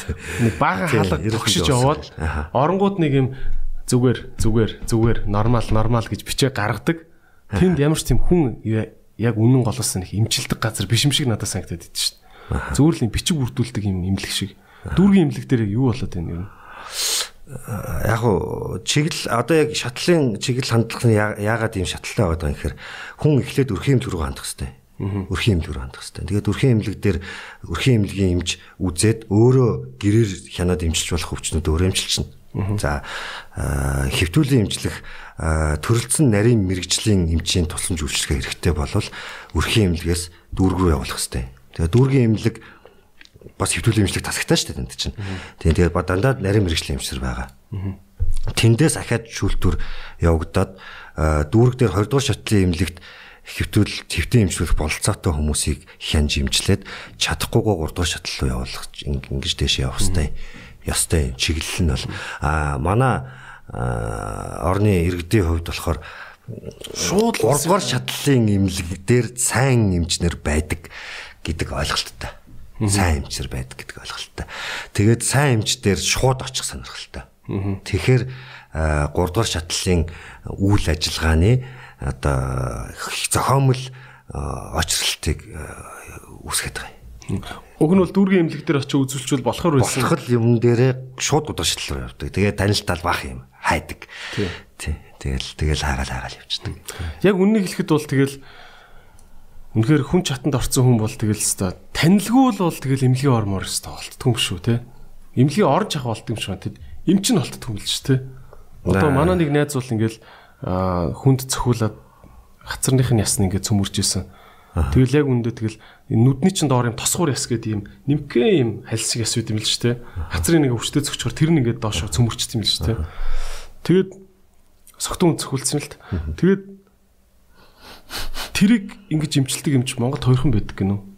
Speaker 1: нэг бага хаалга тогшиж яваад оронгууд нэг юм зүгээр зүгээр зүгээр нормал нормал гэж бичээ гаргадаг. Тэнд ямар ч тийм хүн яг үнэн голоос нэг имчилдэг газар биш юм шиг надад санагдаад идэв шүү дээ. Зүгээр л бичиг бүрдүүлдэг юм имлэг шиг. Дүүргийн имлэг дээр юу болоод байна юм?
Speaker 2: яг уу чиглэл одоо яг шатлалын чиглэл хандлах нь яагаад ийм шатлалтай байгаа юм гэхээр хүн эхлээд өрхийн рүү хандах хэрэгтэй. Өрхийн имлэг рүү хандах хэрэгтэй. Тэгээд өрхийн имлэг дээр өрхийн имлэгийн эмч үзээд өөрөө гэрээр хянаад эмчилж болох өвчнүүд өөрөө эмчилчихнэ. За хэвтүүлийн эмчлэх төрөлцсөн нарийн мэрэгжлийн эмчийн тусламж үйлчлэгээ хэрэгтэй болвол өрхийн эмнэлгээс дүүрэг рүү явуулах хэрэгтэй. Тэгээ дүүргийн эмнэлэг бас хэвтүүлийн эмчлэх тасагтай шүү дээ тэнд чинь. Тэгээд ба дандаа нарийн мэрэгжлийн эмчнэр байгаа. Тэндээс ахаад шүүлтүр явагдаад дүүрэг дээр 20 дугаар шатлын эмнэлэгт хэвтүүл твтэн эмчлэх бололцоотой хүмүүсийг хянж имжлээд чадахгүйгоо 3 дугаар шатлал руу явуулах ингэж дэше явах хэрэгтэй ёстой чиглэл нь бол а манай орны иргэдийн хувьд болохоор шууд 3 дугаар шатлалын имлэг дээр сайн эмчнэр байдаг гэдэг ойлголттой. Сайн эмчнэр байдаг гэдэг ойлголттой. Тэгээд сайн эмч дээр шууд очих сонирхолтой. Тэгэхээр 3 дугаар шатлалын үйл ажиллагааны одоо зохиомл очролтыг үүсгэж байгаа юм.
Speaker 1: Уг нь бол дүүргийн эмнэлэг дээр очиж үзүүлчихвэл болохоор
Speaker 2: байсан. Болох юм дээрээ шууд гудаа шидлэр явдаг. Тэгээ танилтал бах юм хайдаг. Тий. Тэгэл тэгэл хаагаал хаагаал явчихдаг.
Speaker 1: Яг үннийг хэлэхэд бол тэгэл үнэхээр хүн чатанд орсон хүн бол тэгэл өстой танилгүй бол тэгэл эмнэлгийн ормоор болтдог юм шүү те. Эмнэлгийн орж ах болтдог юм шиг тэд эмч нь болтдог юм л шүү те. Одоо манай нэг найз бол ингээл хүнд цохиулаад хацарных нь ясна ингээд цөмөрж исэн Тэгэл яг үндэ тэгэл нүдний чин доор юм тосгуур яс гэдэг юм нимкээ юм хальсаг яс үт юм л ч те. Хацрын нэг өвчтөд зөгчхөр тэр нь ингээд доошо цөмөрчт юм л ч те. Тэгээд согтун цохилсан л т. Тэгээд тэрийг ингэж имчилдэг юмч Монгол хоёрхан байдаг гинөө.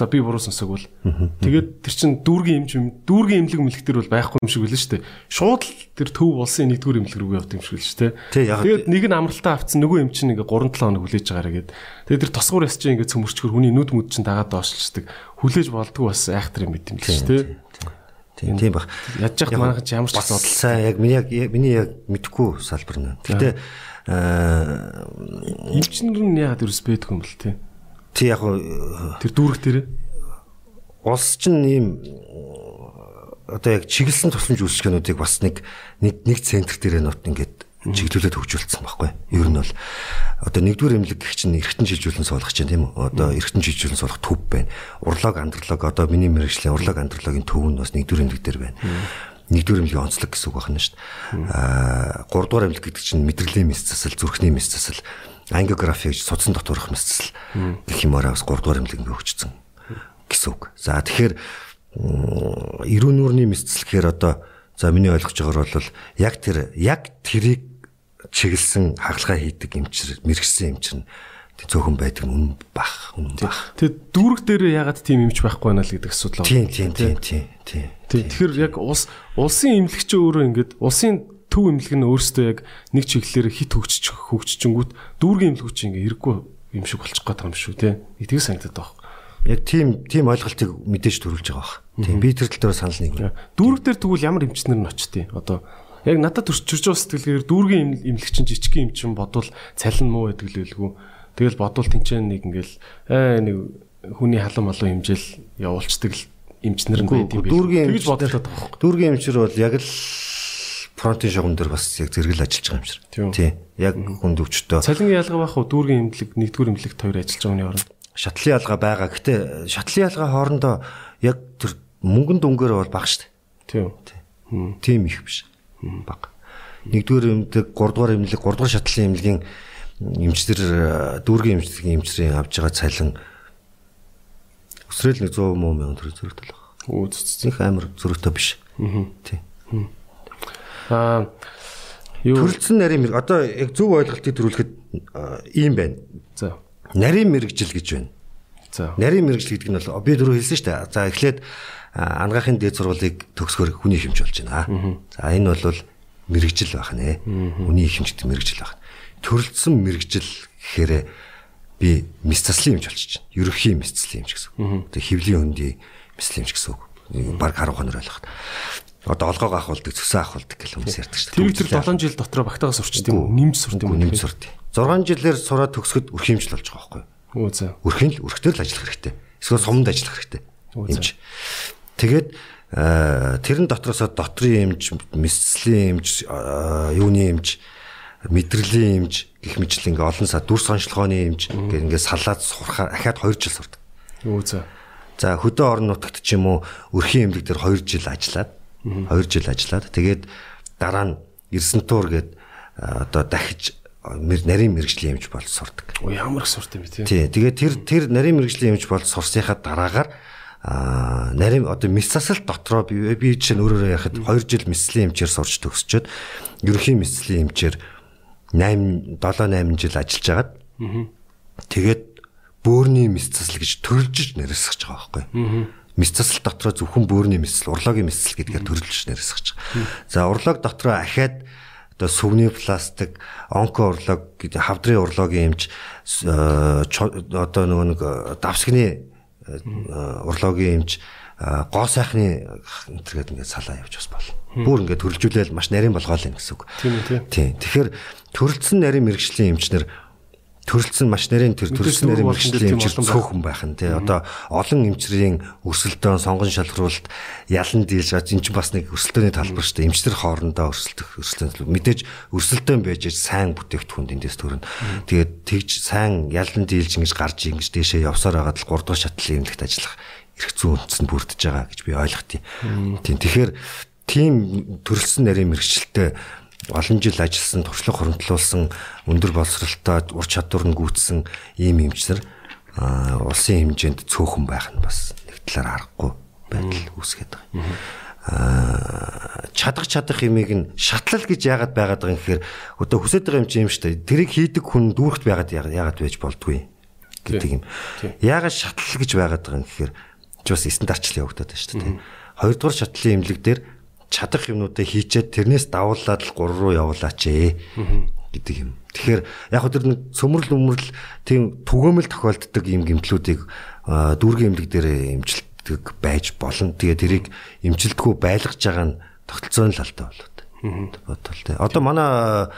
Speaker 1: За би буруу сонсог бол. Тэгээд тэр чин дүүргийн эмч дүүргийн эмнэлэг мэлэг төр бол байхгүй юм шиг үлэн штэ. Шууд л тэр төв улсын нэгдүгээр эмнэлэг рүү явд юм шиг л штэ. Тэгээд нэг нь амралтаа авцсан нөгөө эмч нэг 3 7 хоног хүлээж байгаарэ гээд. Тэгээд тэр тосгуур яс чинь ингээд цөмөрчгөр хүний нүд мүд чинь дагаад доошлцдаг. Хүлээж болдгоо бас айхтар юм байт юм л штэ.
Speaker 2: Тийм тийм баг.
Speaker 1: Яаж яхад манайхан ч ямар ч
Speaker 2: асуудал сайн яг миний яг миний яг мэдхгүй салбар нэ. Гэтэ
Speaker 1: аа эмчнэр нь яагаад ерөөс бэдэх юм бэл тий.
Speaker 2: Тий яг
Speaker 1: тэр дүүрэг дээр
Speaker 2: улс чинь ийм одоо яг чиглэсэн тусламж үйлчлэгээнүүдийг бас нэг нэг центр дээр нот ингээд чиглүүлээд хөгжүүлсэн байхгүй. Ер нь бол одоо нэгдүгээр эмнэлэг гэх чинь эргэтэн шилжүүлэн суулгах чинь тийм үү? Одоо эргэтэн шилжүүлэн суулгах төв байна. Урлаг андролог одоо миний мэрэгжлийн урлаг андрологийн төв нь бас нэгдүгээр эмнэлэг дээр байна. Нэгдүгээр эмнэлгийн онцлог гэсэн үг байна шүү дээ. Аа гуравдугаар эмнэлэг гэдэг чинь мэдрэлийн мэс засал, зүрхний мэс засал ангиографи гэж судсан дотоорох мэсцэл гэх юмараа бас 3 дугаар эмнэлэг өгчсөн гэсэн үг. За тэгэхээр эрүүн нүрийн мэсцэл гэхээр одоо за миний ойлгож байгаагаар бол яг тэр яг тэрийг чиглэсэн хагалгаа хийдэг эмчэр мэрэгсэн эмчэр нь цөөхөн байдаг нь үн бах үн бах.
Speaker 1: Тэг дүүрэг дээр ягаад тийм эмч байхгүй байна л гэдэг асуудал
Speaker 2: байна. Тийм тийм тийм тийм.
Speaker 1: Тэгэхээр яг улс улсын эмнэлэгч өөрөө ингээд улсын төв имлэг нь өөрөөсөө яг нэг чиглэлээр хит хөгжиж хөгжчихэнгүүт дүүргийн имлэг чи ингээ хэрэггүй юм шиг болчих гээд байгаа юм шүү те. Тийг санагдаад байгаа.
Speaker 2: Яг тийм тийм ойлголтыг мэдээж төрүүлж байгаа бах. Тийм би тэр тал дээр санал нэг.
Speaker 1: Дүүрэг дээр тэгвэл ямар эмчнэр нь очтیں۔ Одоо яг надад төрчөрж байгаа сэтгэлгээр дүүргийн имлэг чинь жижигхэн эмчин бодвол цалин муу байдаг л үлгүй. Тэгэл бодвол тэнцэн нэг ингээл аа нэг хүний халуун малуу хэмжээл явуулцдаг л эмчнэр нь байд юм
Speaker 2: биш. Дүүргийн эмч бодлоо байгаа. Дүүргийн эмчнэр бол яг л фронтын шугам дээр бас яг зэрэгэл ажиллаж байгаа юм шиг. Тий. Яг хүнд өвчтөө.
Speaker 1: Цалингийн ялгаа байх уу дүүргийн эмнэлэг нэгдүгээр эмнэлэгт хоёр ажиллаж байгаа хүний хооронд.
Speaker 2: Шатлын ялгаа байгаа. Гэтэ шатлын ялгаа хоорондоо яг тэр мөнгөн дүнгээр бол бага шүү
Speaker 1: дээ.
Speaker 2: Тий. Тийм их биш. Бага. Нэгдүгээр эмнэлэг, гуравдугаар эмнэлэг, гуравдугаар шатлын эмнэлгийн эмчтэр дүүргийн эмчтэрийн эмчрийн авж байгаа цалин Өсрөл нэг 100 муу мянган төгрөг зөрөгтэй л байна.
Speaker 1: Үу зү.
Speaker 2: Их амар зөрөгтэй биш. Тий.
Speaker 1: Аа юу
Speaker 2: Төрөлцсөн нарийн мэрэг одоо яг зөв ойлголтыг төрүүлэхэд ийм байна.
Speaker 1: за.
Speaker 2: Нарийн мэрэгжил гэж байна.
Speaker 1: За.
Speaker 2: Нарийн мэрэгжил гэдэг нь бол би дөрөв хэлсэн шүү дээ. За эхлээд ангаахын дээд сургуулийг төгсгөр хүний хэмж болж байна. За энэ бол мэрэгжил байх нэ. Хүний хэмждэг мэрэгжил байх. Төрөлцсөн мэрэгжил гэхээр би мис заслын хэмж болчих чинь. Ерөнхий мис заслын хэмж гэсэн. Тэгээ хөвлийн хөндий мислэн хэмж гэсэн үг. Баг 10 хонор ойлгох. Одоо олгоог ахуулдаг, цөсөө ахуулдаг гэх хүмүүс ярьдаг шүү
Speaker 1: Тэр тэр 7 жил дотор багтаагаас сурч тийм үү? Нэмж сурт юм уу?
Speaker 2: Нэмж сурт. 6 жилээр сураад төгсгöd өрхимжил болж байгаа байхгүй юу?
Speaker 1: Үу за.
Speaker 2: Өрхийн л өрхтөр л ажиллах хэрэгтэй. Эсвэл суманд ажиллах хэрэгтэй.
Speaker 1: Үгүй
Speaker 2: Эмч. Тэгээд тэрэн дотроосоо дотрийн эмч, мэслийн эмч, юуны эмч, мэдрэлийн эмч гэх мэтлэн ингээ олон сар дүр соншлогооны эмч гэх ингээ салаад сурахаар ахаад 2 жил сурдаг.
Speaker 1: Үу за.
Speaker 2: За хөдөө орон нутагт ч юм уу өрхийн эмнэлэг дээр 2 жил ажиллаад 2 жил ажиллаад тэгээд дараа нь Эрсэн туур гээд одоо дахиж нарийн мэрэгжлийн эмч болж сурдаг.
Speaker 1: Оо ямар их сурт юм бэ тий.
Speaker 2: Тэгээд тэр тэр нарийн мэрэгжлийн эмч болж сурсныхаа дараагаар а нарийн одоо мисцасал дотроо би би жишээ нь өөрөөр яхад 2 жил мисцлийн эмчээр сурч төгсчөөд ерөнхий мисцлийн эмчээр 8 7 8 жил ажиллаж агаад тэгээд бөөрийн мисцасал гэж төрөлжиж нэрсэж байгаа байхгүй. Мисцасал дотроо зөвхөн бөөрийн мисцэл, урлогийн мисцэл гэдгээр төрөлжиж нэрсэж байгаа. За урлог дотроо ахаад одоо сүвний пластик, онко урлог гэдэг хавдрын урлогийн эмч э, одоо нөгөө нэг э, давсгны э, урлогийн эмч гоо сайхны энтергээд ингээд салаа явж бас болно. Бүр ингээд төрөлжүүлээл маш нарийн болгоол юм гэсэн үг.
Speaker 1: Тийм үү, тий.
Speaker 2: Тийм. Тэгэхээр төрөлцсөн нарийн мэрэгжлийн эмчнэр төрөлцсөн маш нарийн тэр төрөлцсөн эмчэр
Speaker 1: олон байх.
Speaker 2: цөөхөн байх нь тий. Одоо олон эмчрийн өрсөлдөөн, сонгон шалгаруулалт ялан дийлж байгаа энэ ч бас нэг өрсөлдөөний талбар шүү дээ. Эмчнэр хоорондоо өрсөлдөх өрсөлдөөн. Мэдээж өрсөлдөөн байж сайн бүтээгдэхүүн эндээс төрнө. Тэгээд тэгж сайн ялан дийлж ингэж гарч ингэж дээшээ явсаар байгаад л 3 дугаар шатлалын эмнэлэгт ажиллах эрх зүйн үндэс нь бүрдэж байгаа гэж би ойлгохтыг. Тийм. Тэгэхээр тийм төрөлсөн нарийн мэрэгчлэлтэй олон жил ажилласан, туршлага хуримтлуулсан, өндөр боловсралтай ур чадвар нь гүйцсэн ийм эмчнэр улсын хэмжээнд цөөхөн байх нь бас нэг талаар аргагүй байдал үүсгээд байгаа. Аа чадах чадах юмыг нь шатлал гэж яагаад байгаад байгаа юм гэхээр одоо хүсэж байгаа юм чи юм шүү дээ. Тэрийг хийдэг хүн дүүрэгт байгаад яагаад байж болдгүй гэдэг юм. Яагаад шатлал гэж байгаад байгаа юм гэхээр ч бас стандартчлал явагдаад байна шүү дээ. Хоёрдугаар шатлалын имлэг дээр чадах юмнуудыг хийчээд тэрнээс давуулаад л 3 руу явуулаач ээ гэдэг юм. Тэгэхээр яг хөө тэр нэг сөмрөл өмрөл тийм түгээмэл тохиолддог юм гэмтлүүдийг дүүргийн имлэг дээр имжилдэг байж болно. Тэгээ тэрийг имжилдэггүй байлгаж байгаа нь тогтолцооны л алдаа болоод. Бодвол тэ. Одоо манай аа,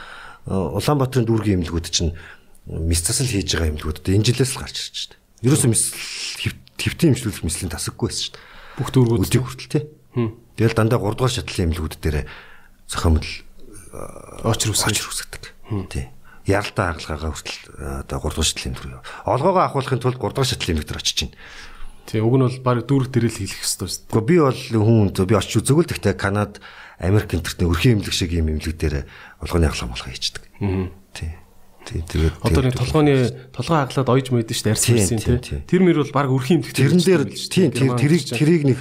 Speaker 2: Улаанбаатарын дүүргийн имлэгүүд чинь мис засал хийж байгаа имлэгүүд энэ жилээс л гарч ирж байна. Ерөөсөө мис твтийн имжлүүлэх мислийн тасаггүй байсан шүү дээ.
Speaker 1: Бүх дүүргүүд
Speaker 2: Өдийг хүртэл тий. Тэгэл дандаа 3 дугаар шатлалын имлэгүүд дээр зохиомл
Speaker 1: очр үсгэж.
Speaker 2: очр үсгдэг. Тий. Яралтай хагалгаагаа хүртэл э, одоо 3 дугаар шатлалын имлэг. Олгоогоо авахлахын тулд 3 дугаар шатлалын имлэг дээр очиж чинь.
Speaker 1: Тий, уг нь бол баг дүүрэг дээрэл хийх хэрэгтэй шүү дээ.
Speaker 2: Гэхдээ би бол хүн зөв би очиж үзэгэл гэхдээ Канад, Америк энтертний өрхийн имлэг шиг юм имлэг дээр олгооны хагалгаа молгоо хийчихдэг. Тий. Тий. Тэгээд
Speaker 1: Одоо нэг толгойн толгой хаглаад ойж мэдэн шүү дээ арьсан
Speaker 2: тийм,
Speaker 1: тий. Тэр мөр бол баг өрхийн имлэг
Speaker 2: Тэрэн дээр тэр тэрийг тэрийг нэг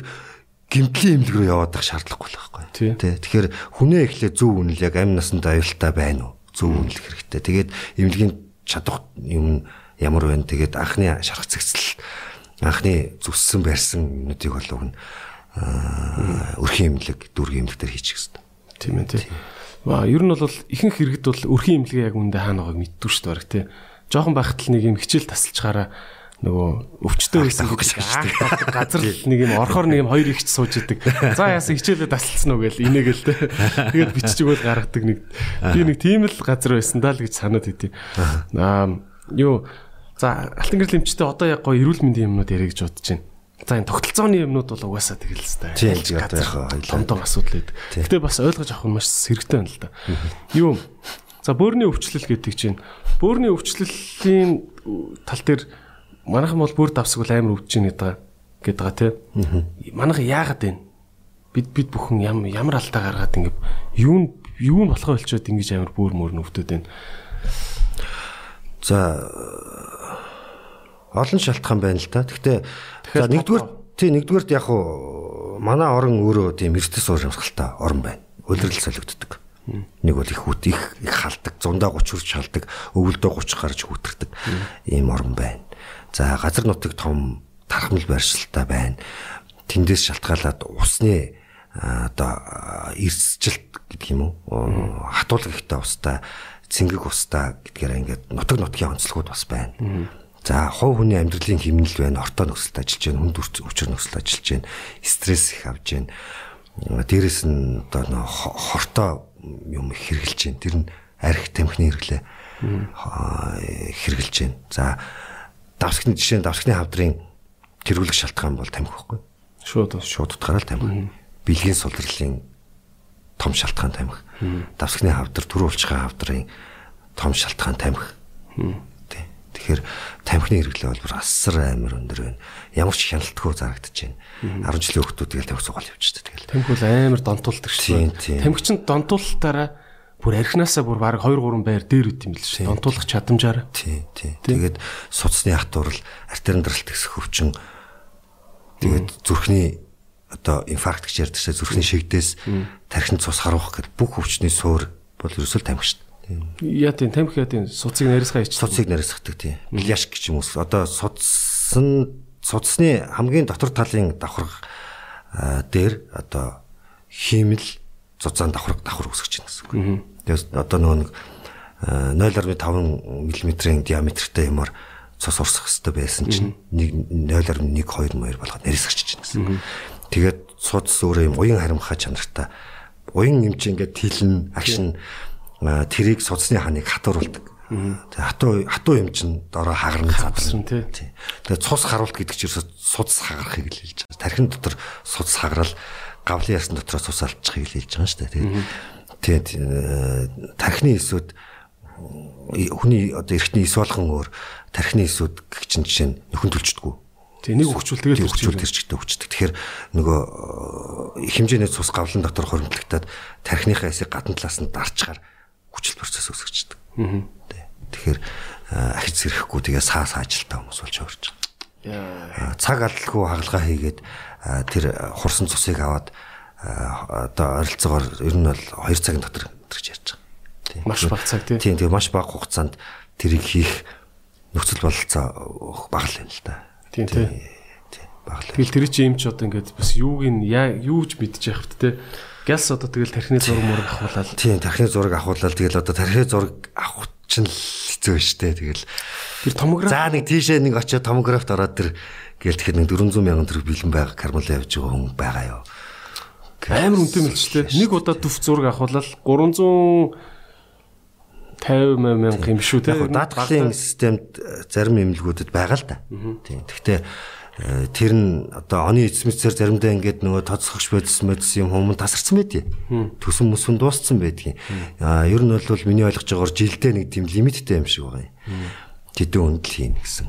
Speaker 2: гимтлийн имлэг рүү яваад ах шаардлагагүй л байхгүй.
Speaker 1: Тий.
Speaker 2: Тэгэхээр хүнээ эхлээ зөв үнэл яг амь насанд аюултай байна уу? Зөв үнэлэх хэрэгтэй. Тэгээд имлэгийн чадах юм ямар байна? Тэгээд анхны шарх цэгцэл анхны зүссэн барьсан юмнуудыг бол уг нь аа, өрхийн имлэг, дүүргийн имлэг дээр хийчих хэрэгтэй.
Speaker 1: Тийм ээ тий. Ва ер нь бол ихэнх иргэд бол өрхийн имлэгээ яг үндэ хаана байгааг мэддэг шүү дээ баг тий. Жохон байхад л нэг юм хичээл тасалчгаараа нөгөө өвчтөө байсан
Speaker 2: гэж
Speaker 1: гэдэг аа, газар л нэг юм орхоор нэг юм хоёр ихч сууж идэг. За яасан хичээлээ тасалцсан уу гээл инээгээл тий. Тэгээд бичиж өгөөл гаргадаг нэг би нэг тийм л газар байсан даа л гэж санаад идэв. Аа юу за алтан гэрэл эмчтэй одоо яг гоё эрүүл мэндийн юмнууд яриа гэж бодож байна. За энэ тогтолцооны юмнууд бол угаасаа тэгэл л та.
Speaker 2: Тийм, яг хоёлаа.
Speaker 1: Лондон асуудал байдаг. Гэтэ бас ойлгож авах нь маш хэрэгтэй байна л да. Юу за бөөрийн өвчлөл гэдэг чинь бөөрийн өвчлөлийн тал дээр манайхан бол бүр давсгал амар өвдөж ийн гэдэг гэдэг байгаа тий. Манайхан яагаад вэ? Бид бид бүхэн ям ямар алдаа гаргаад ингэ юу юу нь болохоо болчоод ингэж амар бүр мөр өвдөд байна.
Speaker 2: За Олон шалтгаан байна л да. Гэхдээ за нэгдүгээр тий нэгдүгээрт яг уу манай орон өөрөө тийм эрдэс уур хамсгалтай орон байна. Улирал солигддог. Нэг бол их үт их их халдаг, 130 хүрч халдаг, өвөлдөө 30 гарч хүүтэрдэг ийм орон байна. За газар нутаг том тархамл байршилтай байна. Тэндээс шалтгаалаад усны одоо эрсжилт гэдэг юм уу хатуулга ихтэй устай цэнгэг устай гэдгээр ингээд нутаг нутгийн онцлогуд бас байна. За хов хүний амьдралын хэмнэл байна, ортоо нөхцөлд ажиллаж байна, хүнд өвчөр нөхцөлд ажиллаж байна, стресс их авж байна. Дээрэс нь одоо нөө хортоо юм хэрглэж байна. Тэр нь арх тамхины хэрэглээ хэрглэж байна. За давсгны жишээ нь давсгны хавдрын тэргүүлэх шалтгаан бол тамхи байхгүй.
Speaker 1: Шууд
Speaker 2: шууд утгаараа тамхи. Бэлгийн сулралын том шалтгаан тамхи. Давсгны хавдар, түр улчхаа хавдрын том шалтгаан тамхи. Тэгэхээр тамхины хэрэглээ бол бүр асар амар өндөр байна. Ямар ч хяналтгүй зарагдаж байна. 10 жилийн хүүхдүүд тэгэл тамхи цугаал явчихдаг тэгэл.
Speaker 1: Тамхи бол амар донтуулдаг шүү. Тамхи чинь донтуулалтаараа бүр архинасаа бүр баг 2 3 байр дээр үт юм л шүү. Донтуулах чадамжаар.
Speaker 2: Тий, тий. Тэгээд суцсны хатуурал, артерийн даралт гэсэх хөвчин тэгээд зүрхний одоо инфаркт гэж ярьдаг шээ зүрхний шигдээс тархинд цус харуулах гэдэг бүх өвчний суур бол ерөөсөө тамхи шүү.
Speaker 1: Яа тийм тамхи яа тийм суцыг нарийсгаа хийчих.
Speaker 2: Суцыг нарийсгадаг тийм. Бляш гэж юм уу. Одоо суцсан суцсны хамгийн дотор талын давхарга дээр одоо хиймэл зузаан давхарга давхар үсгэж байна гэсэн үг. Тэгээд одоо нөгөө нэг 0.5 мм-ийн диаметртай юмар цус урсах хэрэгтэй байсан чинь 0.1 2 2 болгоод нарийсгач чинь гэсэн. Тэгээд суц өөрөө юм уян харимхаа чанартай уян юм чи ингээд тэлэн агшин тэрийг судасны ханыг хатууруулдаг. Тэгээ хатуу хатуу юм чин дороо хагарна
Speaker 1: задарна тий.
Speaker 2: Тэгээ цус харуулт гэдэг чинь судас хагарахыг л хэлж байгаа. Тархин дотор судас хагарал гавлын ясн дотор цус алдчихыг л хэлж байгаа шүү дээ. Тэгээ тархины эсүүд хүний одоо эртний эс болгон өөр тархины эсүүд гэх чинь жишээ нь нөхөн төлчдгүү.
Speaker 1: Тэгээ нэг өгчүүл тэгэл
Speaker 2: өгчүүл тэрчтэй өгчдөг. Тэгэхээр нөгөө хэмжээний цус гавлан дотор хоримтлагтаад тархиныхаа эсийг гадна талаас нь дарчгаар хүчил процесс үүсгэждэг. Тэгэхээр ахиц сэрэхгүй тэгээ саа саажилтаа хүмүүс болж өөрч. Цаг алдалгүй хагалгаа хийгээд тэр хурсан цусыг аваад одоо ойролцоогоор ер нь бол 2 цагийн дотор гэж ярьж байгаа.
Speaker 1: Маш бага цаг тийм.
Speaker 2: Тийм тэгээ маш бага хугацаанд тэрийг хийх нөхцөл бололцоо бага л юм л да.
Speaker 1: Тийм тийм. Тэгэл тэр чинь юм ч одоо ингээд бас юуг нь юу ч мэдчих яах вэ те Гялс одоо тэгэл тархины зураг мураг авахуулаад.
Speaker 2: Тийм, тархины зураг авахуулаад тэгэл одоо тархины зураг авах чинь л хэцүү штэ тэгэл.
Speaker 1: Тэр томограф.
Speaker 2: За нэг тийшээ нэг очиод томографт ороод тэр гээл тэгэхээр нэг 400 мянган төгрөг бэлэн байга кармал явж байгаа хүн байгаа юу.
Speaker 1: Амар үнэтэй мэлчтэй. Нэг удаа төв зураг авахуулаад 300 50 мянга юм шүү те.
Speaker 2: Даатгалын системд зарим эмнэлгүүдэд байгаа л да. Тийм. Гэхдээ тэр нь одоо оны эцмэцээр заримдаа ингээд нөгөө тоцсогч байдсан мэдсэн юм хүмүүс тасарсан байдгийг. Төсөн мөсөн дууссан байдгийг. Аа ер нь бол миний ойлгож байгаагаар жилдээ нэг тийм лимиттэй юм шиг байгаа юм. Тэдэн үндл хийн гэсэн.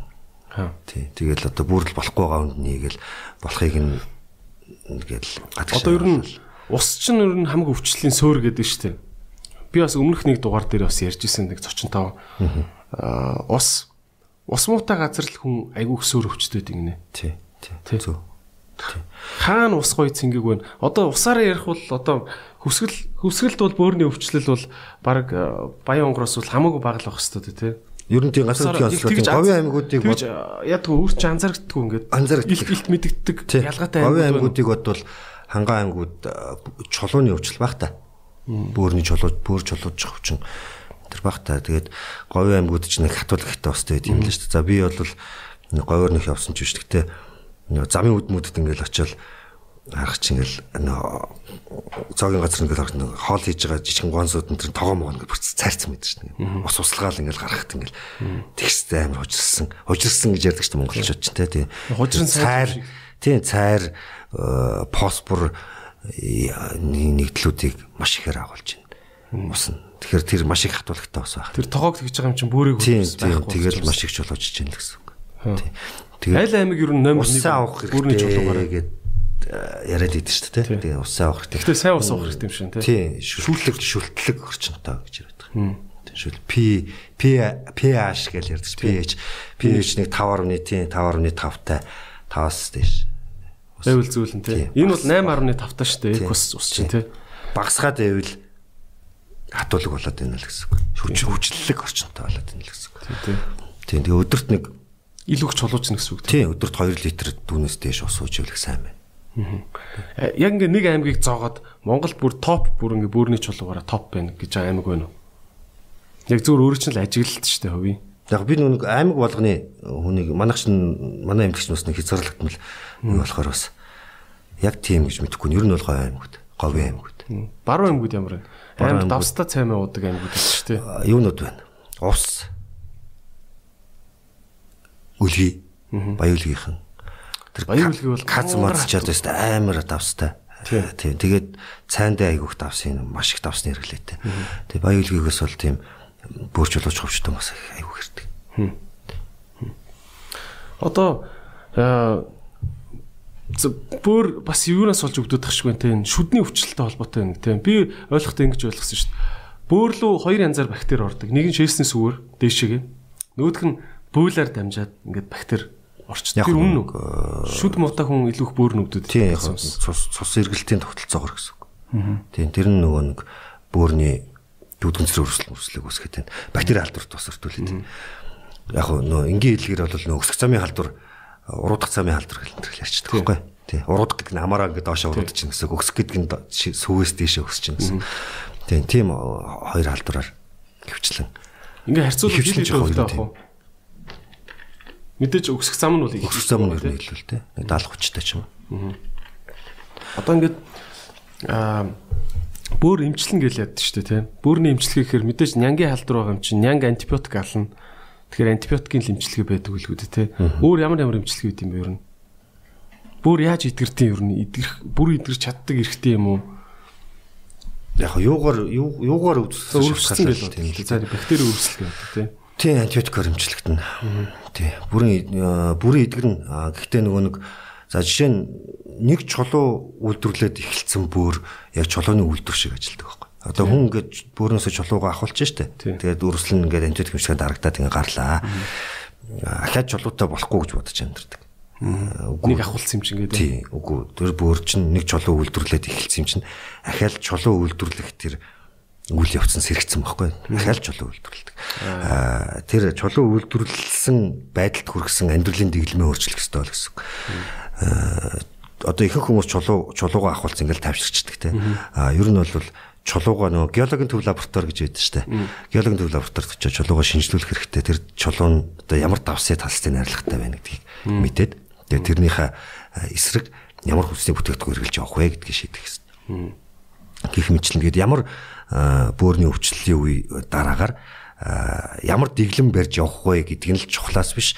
Speaker 2: Тий. Тэгэл одоо бүр л болохгүй байгаа үнд нийгээл болохыг нь ингээл
Speaker 1: гадагш. Одоо ер нь ус чинь ер нь хамаг өвчлөлийн сөөр гэдэг шүү дээ. Би бас өмнөх нэг дугаар дээр бас ярьж исэн нэг зочинтой. Аа ус Ус муутай газар л хүн айгүй өсөөр өвчтөд ингэнэ.
Speaker 2: Тий. Тий. Зөв.
Speaker 1: Хаана ус гоё цэнгэг вэ? Одоо усаараа ярих бол одоо хөсгөл хөсгөлд бол бөөрийн өвчлөл бол баг э, баян онгороос бол хамаагүй бага л байх хэвээр тий.
Speaker 2: Ер нь тийм газар нутгийн онцлог говийн аймагуудыг
Speaker 1: бод яг өөр чи анзаардаггүй ингээд илт илт мэддэг ялгаатай
Speaker 2: говийн аймагуудыг бодвол хангаа аймагууд э, чулууны өвчл баг та. Бөөрийн чулуу бөөр чулууж хөвчин тэр багтаа. Тэгээд говийн аймагуд ч нэг хатуулах хэрэгтэй бастай байт юм л шүү дээ. За би бол говьор нөх явсан ч биш. Гэтэ замын үдмүүдэд ингээл очиод харах чинь ингээл зоогийн газар ингээл харах нэг хоол хийж байгаа жижигэн гонсууд энэ тогоо могоо ингээд бүрц цайрцсан байдаг шүү дээ. Ус услгаал ингээл гарахт ингээл тэгстэй амар хужирсан. Хужирсан гэж ярьдаг шүү монголчууд ч тий.
Speaker 1: Хужирсан
Speaker 2: цайр тий цайр фосфор нэгдлүүдийг маш ихээр агуулж байна. Ус нь Тэгэхээр тэр маш их хатуулагтай бас байх.
Speaker 1: Тэр тоогоо тэгж байгаа юм чинь бөөрийг
Speaker 2: байхгүй. Тэгэл маш их чулуужж чинь л гэсэн үг.
Speaker 1: Тэгээд аль аймаг ер нь номер 1
Speaker 2: усаа авах хэрэгтэй чулуугаар гээд э, яриад идэв шүү дээ. Тэгээд усаа авах хэрэгтэй.
Speaker 1: Гэхдээ сайн ус авах хэрэгтэй юм шин тий.
Speaker 2: Тий. Шүлтлэг шүлтлэг орчинтой гэж яриад байгаа. Шүл P P pH гэж ярьдаг. pH pH нэг 5.1 5.5 тай 5-аас дээш.
Speaker 1: Байвал зүйлэн тий. Энэ бол 8.5 таа шүү дээ. Экос ус чинь тий.
Speaker 2: Багасгаад байвал хатуулаг болоод байна л гэсэн үг. Хүч хүчлэлэг орчинтой болоод байна л гэсэн үг.
Speaker 1: Тий, тий.
Speaker 2: Тийм тэгээ өдөрт нэг
Speaker 1: илүү их чулуужна гэсэн үг тий.
Speaker 2: тийм өдөрт 2 литр дүүнээс дээш ус ууж ивэл сайн байна.
Speaker 1: Э, Яг ингээ нэг аймгийг зоогоод Монголд бүр топ бүр ингээ бүрний чулуугаараа топ байна гэж аймаг байна уу? Яг зүгээр өөрөө чинь л ажиглалт шүү дээ хувийн.
Speaker 2: Яг би нүг аймаг болгоны хүнийг манайх чинь манай аймагч нас нэг хязгаарлагдмал юу болохоор бас яг тийм гэж мэдэхгүй. Ер нь бол говь аймагуд, говийн аймагуд.
Speaker 1: Баруун аймагуд ямар вэ? Аймаг давстаа цаймаа уудаг аймагуд шүү дээ.
Speaker 2: А, Юунууд байна? Ус. Үлгий. Баян үлгийнхэн. Тэр
Speaker 1: Баян үлгий бол
Speaker 2: каз чад өст амар давстай. Тийм. Тэгээд цайндаа айгуух давсын маш их давсны хэрэглээтэй. Тэгээд баян үлгийгээс бол тийм бөөрч болооч хөвчтөн бас айгуух хэрэгтэй.
Speaker 1: Одоо э, бүр бас юунаас болж өгдөг байна те энэ шүдний өвчлөлттэй холбоотой байна те би ойлгохтой ингэж ойлгосон шүү дээ. Бөөр лөө хоёр янзаар бактери ордог. Нэг нь шээсний сүгээр дээшээгээ нөгөөх нь бөөлөр дамжаад ингээд бактери орчдөг
Speaker 2: Яг
Speaker 1: тэр үнэн үү шүд муутай хүн илүү их бөөр нүгдөд
Speaker 2: Тийм яг цус цус эргэлтийн тогтолцоогоор гэсэн үг. Тийм тэр нь нөгөө нэг бөөрийн дүүдгэнцэр өрсөл өрслөг үсгээд байна. Бактери халдварт бас өртүүлээд. Яг нөгөө энгийн хэлгээр бол нөгөө өсөх замын халдвар уруудах замын халдвар гэх мэт ярьчихдаг байхгүй. Тийм уруудах гэдэг нь амаараа ингээд доошоо уруудаж чинь гэсэн. Өсөх гэдэг нь сүүгээс дээшээ өсөж чинь гэсэн. Тийм тийм о, хоёр халдвараар хөвчлэн.
Speaker 1: хил
Speaker 2: жоохон
Speaker 1: хөвтэй
Speaker 2: тийм.
Speaker 1: авах уу мэдээж өсөх зам нь бол их
Speaker 2: Өсөх зам нь илүү л те. Нэг 70 30 та ч юм.
Speaker 1: Одоо ингээд аа бөөр имчилэн гэж яд шүү дээ тийм. Бөөрийн имчилгээ гэхээр мэдээж нянгийн халдвар байгаа юм чинь нянг антибиотик ална. Тэгэхээр антибиотикийн л имчилгээ байдаг үлгүүд тийм. Өөр ямар ямар имчилгээ үүд юм бэ ер нь? Бөөр яаж идгэртийн ер нь идгэрх бүр идгэрч чаддаг эрхтэй юм уу?
Speaker 2: Яг юугаар юу- юугаар
Speaker 1: Өрөвссөн гэж байна. За бактери өрөвсөл гэдэг тийм.
Speaker 2: Тийм антибиотикоор хэмжлэгдэн. Тийм. Бүрийн э, бүрийн а, гэхдээ нөгөө нэг за жишээ нь нэг чулуу үйлдвэрлээд эхэлсэн бүр яг чулууны үйлдвэр шиг ажилдаг байхгүй. Одоо хүн ингээд бөөрөөсөө чулуугаа авахулж штэ. Тэгээд үрслэн ингээд антибиотик хэмжлэгэнд дарагдаад ингээд гарлаа. Ахаад чулуутай болохгүй гэж бодож амьдэрдэг.
Speaker 1: Нэг ахуулсан юм чинь гэдэг.
Speaker 2: Тийм. Үгүй тэр бөөр чинь нэг чулуу үйлдвэрлээд эхэлсэн юм чинь ахаал чулуу үйлдвэрлэх тэр үйл явц нь сэрэгцсэн байхгүй. Ахаал чулуу үйлдвэрлэдэг. Аа тэр чулуу үйлдвэрлсэн байдалд хүргэсэн амьдралын дэглэмээ өөрчлөх ёстой л гэсэн. Аа одоо ихэнх хүмүүс чулуу чулуугаа авахулц ингээл тавьширчдаг те. Аа ер нь бол чулуугаа нөгөө геологийн төв лаборатори гэж байдаг штэ. Геологийн төв лабораторид очиж чулуугаа шинжлүүлэх хэрэгтэй. Тэр чулуу нь одоо ямар давсны талстай найрлагатай байна гэдгийг мэдээд тэгээ тэрнийхээ а, эсрэг ямар хүнсний бүтээгдэхүүн хэрэглэж явах вэ гэдгийг шийдэх хэрэгтэй. Гэх мэтлэн тэгээд ямар бөөрийн өвчлөлийн үе дараагаар ямар дэглэм барьж явах вэ гэдг нь л чухлаас биш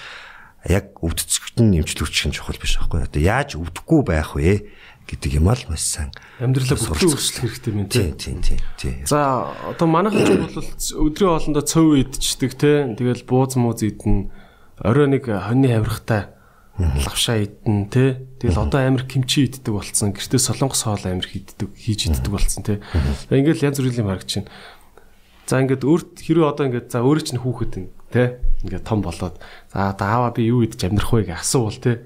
Speaker 2: яг өвдцөгт нь эмчлүүлчих нь чухал биш байхгүй. Одоо яаж өвдөхгүй байх вэ гэдэг юм аа л маш сайн.
Speaker 1: Амьдралаа бүтлэн өрсөлдөх хэрэгтэй юм тийм.
Speaker 2: Тийм тийм тийм тийм.
Speaker 1: За одоо манайхан ч бол өдрийн хоолндоо цөв идчихдэг те. Тэгэл бууз мууз идэн орой нэг хоньны хавирахтай лавшаа идэн те. Тэгэл одоо амир кимчи иддэг болцсон. Гэртээ солонгос хоол амир хийддэг хийж иддэг болцсон те. Ингээл янз бүрийн юм харагч байна. За ингээд өөрт хэрвээ одоо ингээд за өөрөө чинь хүүхэд юм те. Ингээд том болоод за даава би юу идэж амьдрах вэ гэж асуувал те.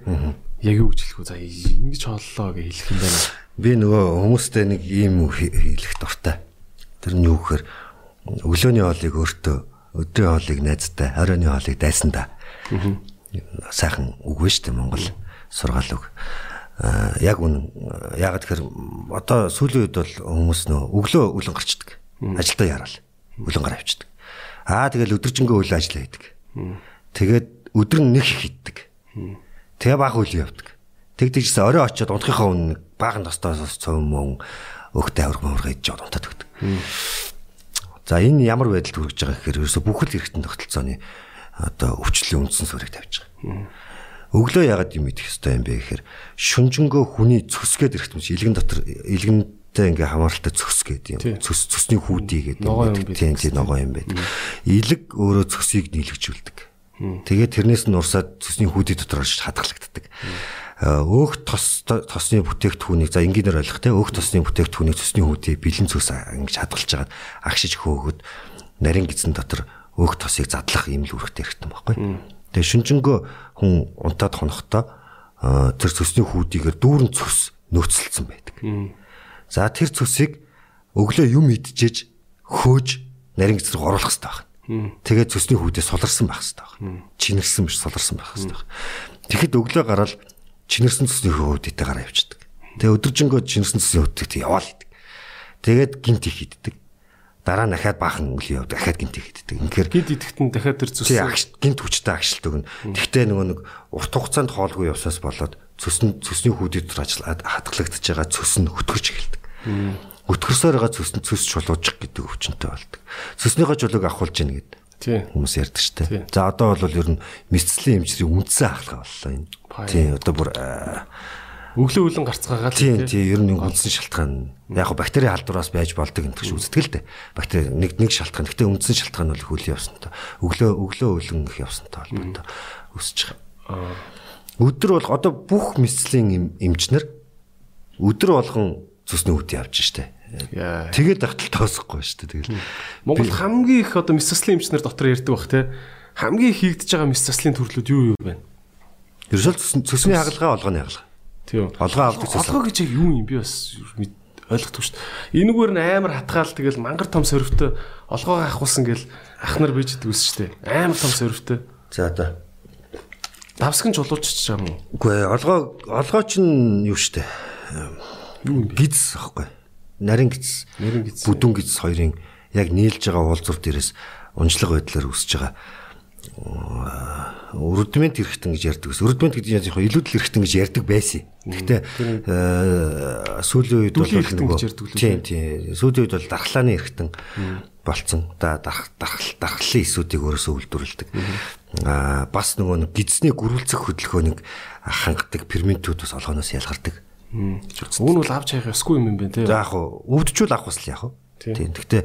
Speaker 1: Яг юу гэж хэлэх вэ? За ингэж хооллоо гэж хэлэх юм байна.
Speaker 2: Би нөгөө хүмүүстэй нэг ийм хэлэх дуртай. Тэр нь юу гэхээр өглөөний хоолыг өөртөө, өдрийн хоолыг найзтай, оройн хоолыг дайсандаа. Сайхан үг вэ штэ Монгол сургаал үг. Аа яг үн ягаад тэгэхээр одоо сүүлийн үед бол хүмүүс нөө өглөө үлэн гарчдаг. Ажилдаа яраал. Үлэн гар авчдаг. Аа тэгэл өдөржингөө үлэн ажиллаа хийдэг. Тэгээд өдөр нь нэг их иддэг. Тэгээ баг үйл явдаг. Тэгдэгчсэн орой очиод унтахынхаа өмнө баахан тостоос цөм мөн өгтэй авраг мавраг идэж жоод унтаад өгдөг. За энэ ямар байдалд хүрэж байгаа гэхээр ерөөсө бүхэл хэрэгтэн тогтолцооны одоо өвчлөлийн үндсэн суурийг тавьж байгаа. Өглөө ягаад юм идэх ёстой юм бэ гэхээр шүнжэнгөө хүний цөсгээд ирэхт юм чи илгэн дотор илгэнтэй ингээ хамааралтай цөс гэдэг юм. Цөс цөсний хүүдий гэдэг
Speaker 1: юм
Speaker 2: Тийм тийм ногоо юм байдаг. Илэг өөрөө цөсийг нийлэгжүүлдэг. Тэгээд тэрнээс нь урсаад цөсний хүүдий дотор орж хадгалагддаг. Өөх тос тосны бүтээгдэхүүнийг за энгийнээр ойлгох те өөх тосны бүтээгдэхүүнийг цөсний хүүдий бэлэн цөс ингэж хадгалж хагаад агшиж хөөгöd нарийн гизэн дотор өөх тосыг задлах юм л үүрэгтэй хэрэгтэн байхгүй. Тэгээ шүнжэнгөө хүн унтаад хонохдоо тэр цөсний хүүдийгээр дүүрэн цөс нөөцлөлсөн байдаг. За тэр цөсийг өглөө юм идчихэж хөөж нарийн гизрэг оруулах хэрэгтэй байна. Тэгээд цөсний хүүдээ суларсан байх хэрэгтэй байна. Чинэрсэн биш суларсан байх хэрэгтэй байна. Тэгэхэд өглөө гараад чинэрсэн цөсний хүүдээ гараа явчихдаг. Тэгээ өдөржингөө чинэрсэн цөсний хүүдээ яваал идэг. Тэгээд гинт их иддэг дараа нь дахиад баахан үл яв дахиад гинт хийдэг. Инхээр
Speaker 1: гинт идэхт нь дахиад тэр
Speaker 2: зүс гинт хүчтэй агшилт өгнө. Тэгтээ нөгөө нэг урт хугацаанд хоолгүй явсаас болоод цөсөн цөсний хүүдүүд төр ажиллаад хатгалагдж байгаа цөс нь хөтгөрч эхэлдэг. Өтгөрсөөр байгаа цөс нь цөс чулуучих гэдэг өвчнөд болдог. Цөснийхөө чулууг авахулж яах гэдэг. Тийм. Хүмүүс ярьдаг шүү дээ. За одоо бол ер нь мэдслийн эмчрийн үндсэн ахлага боллоо энэ. Тийм одоо бүр
Speaker 1: өглөө өглөн гарцгаагаад
Speaker 2: тийм тийм ер нь үндсэн шалтгаан яг бактери халдвараас байж болдог гэдэг ч үздэг л дээ. Бактери нэг нэг шалтгаан. Гэтэ үндсэн шалтгаан бол хөл явсантай. Өглөө өглөө өглөн их явсантай холбоотой өсөж байгаа. Өдөр бол одоо бүх мэдслийн эмчнэр өдөр болгон зүсний үт явж штэ. Тэгээд тагтал тоосохгүй штэ тэгэл.
Speaker 1: Монгол хамгийн их одоо мэдслийн эмчнэр дотор ярьдаг бах те. Хамгийн их хийгдэж байгаа мэдслийн төрлүүд юу юу вэ?
Speaker 2: Ерөөсөө цөсний хагалгаа олгоны хагалгаа.
Speaker 1: Тийм.
Speaker 2: Олгоо авдаг
Speaker 1: цэс. Олгоо гэж яг юу юм би бас ойлгохгүй шүү дээ. Энэгээр нь амар хатгаал тэгэл мангар том сорвтой олгоогоо ахуулсан гэл ах нар бийж ус шүү дээ. Амар том сорвтой.
Speaker 2: За одоо
Speaker 1: давсган чулуулчих юм уу?
Speaker 2: Үгүй олгоо олгоо чинь юу шүү дээ. Юу юм бэ? Гиз аахгүй. Нарийн гиз.
Speaker 1: Нарийн гиз.
Speaker 2: Бүдүүн гиз хоёрын яг нийлж байгаа уулзур дээрээс унжлага байдлаар үсэж байгаа өрдмент хэрэгтэн гэж ярьдаг ус. Өрдмент гэдэг нь яг илүүдл хэрэгтэн гэж ярьдаг байсан. Гэхдээ сүүлийн үед бол
Speaker 1: нөгөө
Speaker 2: тийм тийм сүүлийн үед бол дархлааны хэрэгтэн болцсон. Да дарх дархлын эсүүдийг өөрөөсөө үйлдвэрлэдэг. Аа бас нөгөө нэг гидсний гөрүүлцэх хөдөлгөөнийг хангадаг ферментүүд бас олгоноос ялгардаг.
Speaker 1: Үүн бол авч хайх ёсгүй юм байна те.
Speaker 2: За яг хуу өвдчүүл авах бас л яг хуу. Тийм. Гэхдээ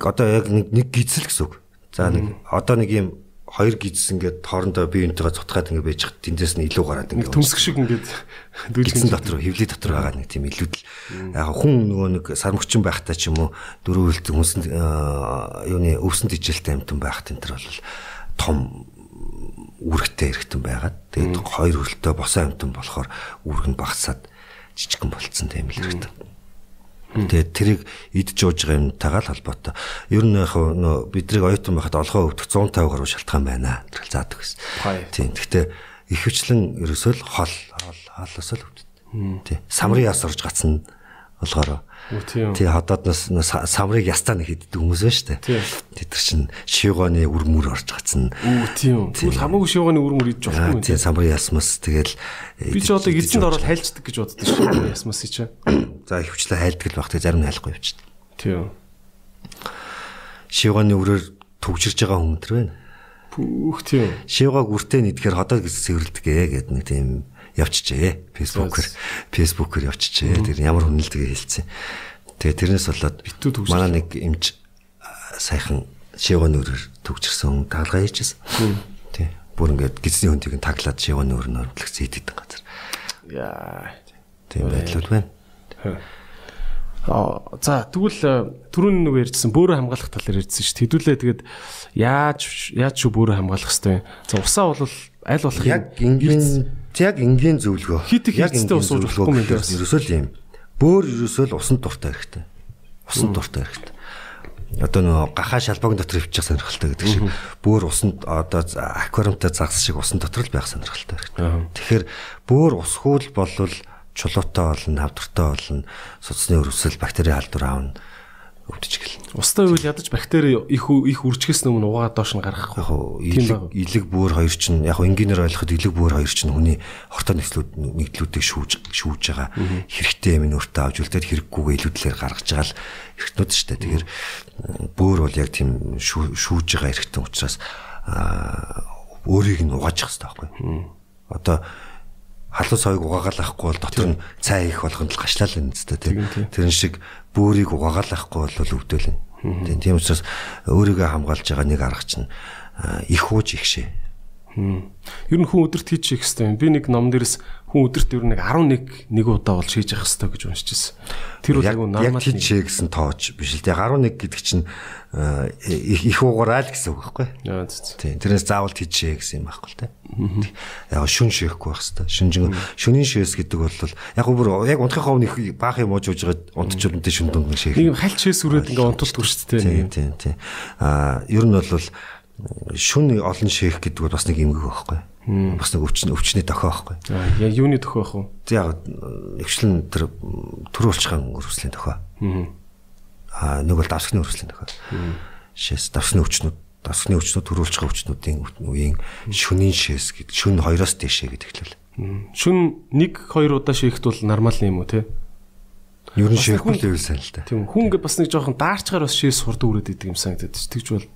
Speaker 2: одоо яг нэг нэг гидсэл гэсэн үг. За нэг одоо нэг юм хоёр гизс ингээд хоорондоо бие биентэйгээ цутгаад ингээд байж хат тэндээс нь илүү гараад
Speaker 1: ингээд төмсг шиг ингээд
Speaker 2: дүүлгэн дотор хөвлий дотор байгаа нэг тийм илүүдэл яг хүн нөгөө нэг сармөгчин байхтай ч юм уу дөрөв хөлт хүнсэн юуны өвсөнд ижилтэй амтан байх энэ төр бол том үүрэгтэй хэрэгтэн байгаад тэгээд хоёр хөлтөө босон амтан болохоор үүрэг нь багасаад жижигхэн болцсон тийм л хэрэгтэн Тэгээд тэрийг идж ууж байгаа юмтайгаа л холбоотой. Ер нь яг нөө биднийг оюутан байхад олгоо өвдөх 150 гаруй шалтгаан байна гэж заадаг гэсэн. Тийм. Гэхдээ их хвчлэн ерөөсөө л хол холоос л өвддөг. Тийм. Самрын яс орж гацна болохоор тий ходоодноос самрыг ястаа нэг хийддэг хүмүүс байна шүү дээ. Тэд нар чинь шивгооны үр мүр орж гацна.
Speaker 1: Үу тийм. Тэгвэл хамаагүй шивгооны үр мүр идэж болохгүй юм.
Speaker 2: Тий самрын ясмас тэгэл
Speaker 1: би ч одоо эзэнд ороод хайлцдаг гэж боддог шүү. Ясмас чи.
Speaker 2: За хөвчлээ хайлдаг л баг тэг зарим нь хайлахгүй явчихдаг.
Speaker 1: Тийм.
Speaker 2: Шивгооны үрээр төгжирж байгаа хүмүүс байна.
Speaker 1: Пүүх тийм.
Speaker 2: Шивгааг үртэй нэдэхэр ходоод гэж цэвэрлдэг гэдэг нэг тийм явчихжээ. Фэйсбүүкээр фэйсбүүкээр явчихжээ. Тэр ямар хүнэлтгээ хэлсэн. Тэгээ тэрнээс болоод манай нэг эмч сайхан шивгооны өрөөр төгжирсэн таалгаа хийчихсэн. Тий. Бүр ингээд гизний хүндийг нь таглаад шивгооны өрөөр нөрвөлгсөн идэдэг газар.
Speaker 1: Яа.
Speaker 2: Тийм байдлууд байна.
Speaker 1: За тэгвэл э, түрүүн нэг ярьжсэн бөөрө хамгаалах талаар ярьжсэн шүү. Хэдүүлээ тэгээд яаж яаж шүү бөөрө хамгаалах хэвтэй. За усаа бол аль болох
Speaker 2: яг энгийн яг энгийн зөвлөгөө.
Speaker 1: Хит их хэцтэй ус ууж болохгүй юм даа.
Speaker 2: Ерөөсөө л юм. Бөөр ерөөсөө л усан дуртай хэрэгтэй. Усан дуртай хэрэгтэй. Одоо нөгөө гахаа шалбаг дотор өвчих сонирхолтой гэдэг шиг бөөр усанд одоо аквариумтай загас шиг усан дотор л байх сонирхолтой хэрэгтэй. Тэгэхээр бөөр усхуул болвол чулуутай болно, хавдартай болно, судасны өрөвсөл, бактери халдвар аавна өвдөж гэлнэ.
Speaker 1: Устай үйл ядаж бактери их их үржихээс өмнө угаа доош нь гарах.
Speaker 2: Яг илэг илэг бүр хоёр чинь яг инженеэр ойлгоход илэг бүр хоёр чинь хүний хортой нөхцлүүд нэгдлүүдийг шүүж шүүж байгаа хэрэгтэй юм өөртөө авч үлдээд хэрэггүйгээ илүүдлэр гаргаж байгаа л эргэтнүүд шүү дээ. Тэгэхээр бүр бол яг тийм шүүж байгаа эргэтэн учраас өөрийг нь угааж явах хэрэгтэй байхгүй. Одоо халуун соёг угаагаал ахгүй бол дотор нь цай их болгонд л гашлал энэ зү тийм. Тэрэн шиг бөөрийг угаагаал ахгүй бол өвдөлнө. Тийм тийм учраас өөрийгөө хамгаалж байгаа нэг арга чинь их ууж ихшээ.
Speaker 1: Ер нь хүн өдөрт хийчих хэвээр. Би нэг ном дээрс хүн өдөрт ер нь нэг 11 нэг удаа бол шийж явах хэрэгтэй гэж уншижсэн. Тэр бол айгүй
Speaker 2: яг
Speaker 1: нормал.
Speaker 2: тийч шээ гэсэн тоож биш л дээ 11 гэдэг чинь э, их уугаараа л гэсэн үг байхгүй. Тийм. Тэрнээс заавал тийч шээ гэсэн юм байхгүй л дээ. Яг шүн шээхгүй байх хэвээр. Шүнжин шүнийн шээс гэдэг бол яг бүр яг унтахын ховны баах юм ууж ууж байгаа унтчулантай шүн дүнг шээх.
Speaker 1: Нэг юм хальт шээс үрээд ингээ унтулт хүрчтэй
Speaker 2: Тийм
Speaker 1: нэг.
Speaker 2: тийм тийм. Аа ер нь бол шүн олон шээх гэдэг бол бас нэг эмгэг байхгүй. Бас нэг өвчин өвчний дохио байхгүй.
Speaker 1: Аа, яа юуны ах вэ?
Speaker 2: Яг ихшлэн тэр төрүүлчхан өрөвслийн дохио. Аа нэг бол давсгны өрөвслийн дохио. Шээс давсгны өвчнүүд давсгны өвчнүүд төрүүлчхан өвчнүүдийн үеийн шүнийн шээс гэдэг шүн хоёроос дэшээ гэдэг хэлвэл.
Speaker 1: Шүн 1 2 удаа шийхт бол нормал юм уу те?
Speaker 2: Ер нь
Speaker 1: хүн-
Speaker 2: л байвал сайн л да.
Speaker 1: Тийм хүн бас нэг жоохон даарчгаар бас шээс хурд үрээд идэг юм санагдаад. Тэгж бол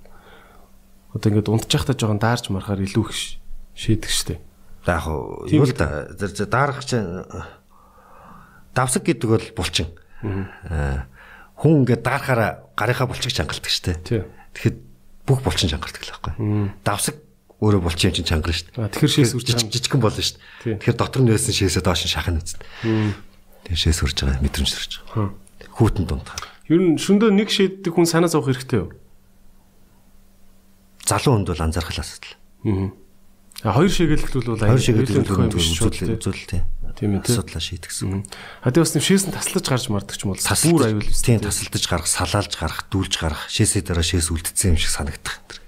Speaker 1: одоо ингээд унтчихтаа жоохон даарч марахаар илүү их ш- шийдэг штэ.
Speaker 2: За яг юу л да дарах чинь давсаг гэдэг бол булчин. Аа хүн ингээд даарахаараа гарынхаа булчиг чангалдаг.
Speaker 1: Тий.
Speaker 2: Тэгэхэд бүх булчин чангардаг л байхгүй. Давсаг өөрөө булчин юм чинь чангарна штэ.
Speaker 1: А тэгэхээр шээс үрж
Speaker 2: жижигхэн болно штэ.
Speaker 1: Тий.
Speaker 2: Тэгэхээр дотор нь байсан шээсээ доош нь шахна үст. Тэгээ шээс үрж байгаа мэдрэмж төрж байгаа. Хүүтэн дундахаар.
Speaker 1: Ер нь шөндөө нэг шийддэг хүн санаа зовох хэрэгтэй юу?
Speaker 2: Залуу хүнд бол анзаархал асуудал.
Speaker 1: Аа. Хоёр шигэлэлт бол
Speaker 2: Хоёр шиг
Speaker 1: хоёулын тохиом
Speaker 2: үзүүл
Speaker 1: биш шууд, тий.
Speaker 2: үзүүл тий.
Speaker 1: Тийм ээ.
Speaker 2: Асуудлаа шийдгсэн.
Speaker 1: А тэгээ бас нэг шээс нь таслаж гарч мардаг ч юм бол бүр аюул биш.
Speaker 2: тийм тасалдаж гарах, салаалж гарах, дүүлж гарах, шээсээ дараа шээс үлдсэн юм шиг санагдах.
Speaker 1: Тэр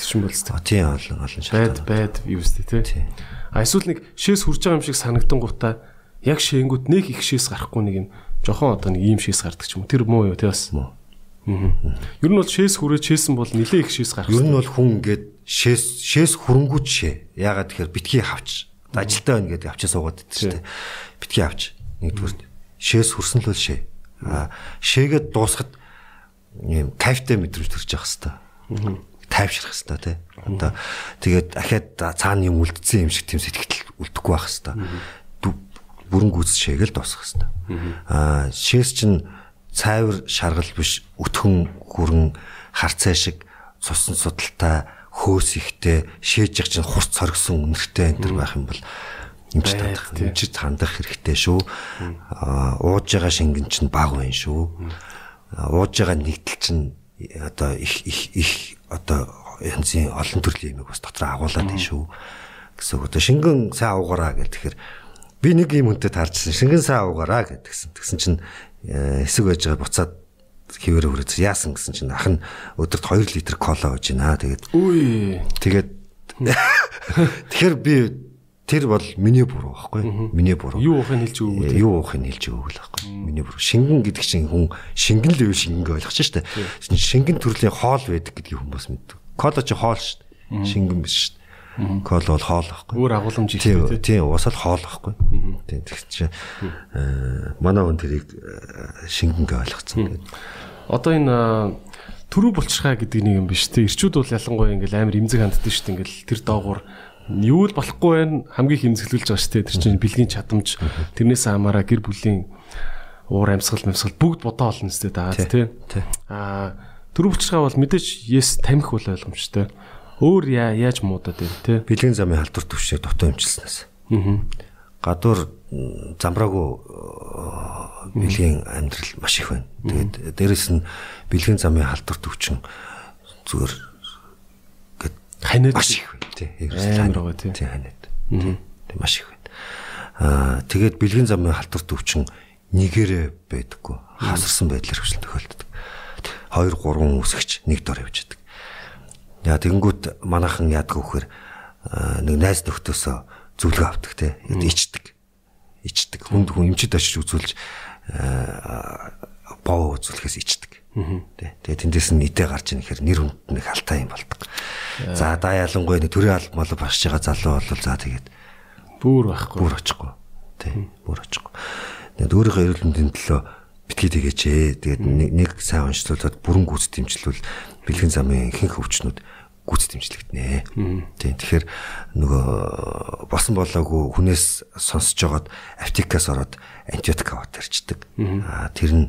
Speaker 1: ч юм бол зү.
Speaker 2: А тийм олон олон
Speaker 1: Байд
Speaker 2: шалтгаан.
Speaker 1: байд юу өстэй тий. А эсвэл нэг шээс хурж байгаа юм шиг санагдан гутаа яг шээнгүүд нэг их шээс гарахгүй нэг юм жохон одоо нэг ийм шээс гардаг ч юм уу. Тэр муу юу тий бас.
Speaker 2: Муу.
Speaker 1: Ер нь бол шээс хүрээ чээсэн бол нилээ их шээс гарах.
Speaker 2: Ер нь бол хүн ингээд шээс шээс хөрөнгүүч шээ. Ягаад тэгэхээр битгий хавч. Ажилтаа байна гэдэг авчаа суугаад байдаг шүү дээ. Битгий авч. Нэгдүгээр шээс хөрсөн л бол шээ. А шээгээд дуусахад ийм кайфтай мэдрэмж төрж явах хэвээр. Тайвшрах хэвээр тий. Одоо тэгээд ахаад цаана юм үлдсэн юм шиг тийм сэтгэл үлдэхгүй байх хэвээр. Бүрэн гүйц шээгээл дуусах хэвээр. Аа шээс чинь цайвар шаргал биш өтгөн хүрэн харцай шиг цусан судалтай хөөс ихтэй шээж яг чинь хурц цоргсон үнэртэй энэ төр байх юм бол эмч
Speaker 1: Байд,
Speaker 2: тандах эмч тандах хэрэгтэй шүү. Ууж байгаа шингэн чинь баг байна шүү. Ууж байгаа нэгдэл чинь одоо их их их одоо янзын олон төрлийн юмыг бас дотроо агуулад байна шүү. гэсэн үг. Одоо шингэн сайн уугараа гэх тэгэхээр би нэг юм хүнтэй таарчсан шингэн сайн уугараа гэдгсэн. Тэгсэн чинь э, хэсэг байж байгаа буцаад хിവэр хүрээд яасан гэсэн чинь ах нь өдөрт 2 литр кола ууж байна. Тэгээд
Speaker 1: Үгүй.
Speaker 2: тэгээд тэгэхээр би тэр бол миний буруу байхгүй. Миний буруу.
Speaker 1: Юу ухаан хэлж өгөө.
Speaker 2: Э, юу уухыг хэлж өгөөл байхгүй. Миний буруу. Шингэн гэдэг чинь хүн шингэн л үе шингэн ойлгож штэ. Шингэн төрлийн хоол байдаг гэдгийг хүмүүс мэддэг кола чи хоол штэ. Шингэн биш штэ кола бол хоол байхгүй
Speaker 1: Өөр агууламж
Speaker 2: тийм
Speaker 1: ихтэй тий.
Speaker 2: тийм ус л хоол байхгүй тийм тэг чи манай хүн тэрийг э, шингэн гэж ойлгоцсон
Speaker 1: Одоо энэ аа, төрүү булчирхай гэдэг нэг юм биш тий. Ирчүүд бол ялангуяа ингээл амар имзэг ханддаг шүү дээ. Ингээл тэр доогуур юу л болохгүй байх хамгийн хэмзэглүүлж байгаа шүү дээ. Тэр чинь бэлгийн чадамж тэрнээс хамаараа гэр бүлийн уур амьсгал мэмсгал бүгд бодоо олно сте даа
Speaker 2: тий.
Speaker 1: Аа төрүү булчирхай бол мэдээж yes тамхи бол ойлгомжтой. Өөр яа яаж муудаад байна тий.
Speaker 2: бэлгийн замын халдвар төвшөөг дотоо өмчилснээс
Speaker 1: Аа.
Speaker 2: гадуур м, замраагүй э, бэлгийн амьдрал маш их байна. Тэгээд дээрэс нь бэлгийн замын халдвар төвчин зүгээр гэд
Speaker 1: Ханиад
Speaker 2: маш их байна тий.
Speaker 1: Амар байгаа тий.
Speaker 2: Тий ханиад. Тий маш их байна. Аа тэгээд бэлгийн замын халдвар төвчин нэгээрээ байдаггүй. Хасарсан байдлаар хвшил тохиолддог. 2 3 үсгч нэг дор явж байдаг. Яа тэгэнгүүт манайхан яадаг вөхөр аа, нэг найз нөхдөсөө зүлгээ авдаг те. Ичдэг. Ичдэг. Хүнд хүн эмчид очиж үзүүлж аа, боо үзүүлэхээс ичдэг. Тэ. Тэгээ тэндээс нь идэ гарч ийн гэхээр нэр хүнд нэг алтай юм болдог. За да ялангуяа төрийн алба мал багш байгаа залуу бол за тэгээд
Speaker 1: бүр байхгүй.
Speaker 2: бүр очихгүй. Тэ. Бүр очихгүй. Тэгээд өөрийнхөө эрүүл мэндийн төлөө битгий тэгээч ээ. Тэгээд нэг нэг сайн уншлуулад бүрэн гүйц дэмжлүүл бэлгийн замын ихэнх өвчнүүд гүйц дэмжлэгдэнэ. Тийм. Тэгэхээр нөгөө босон болоогүй хүнээс сонсож жагаад аптекаас ороод антибиотик аваад ирчдэг. Аа тэр нь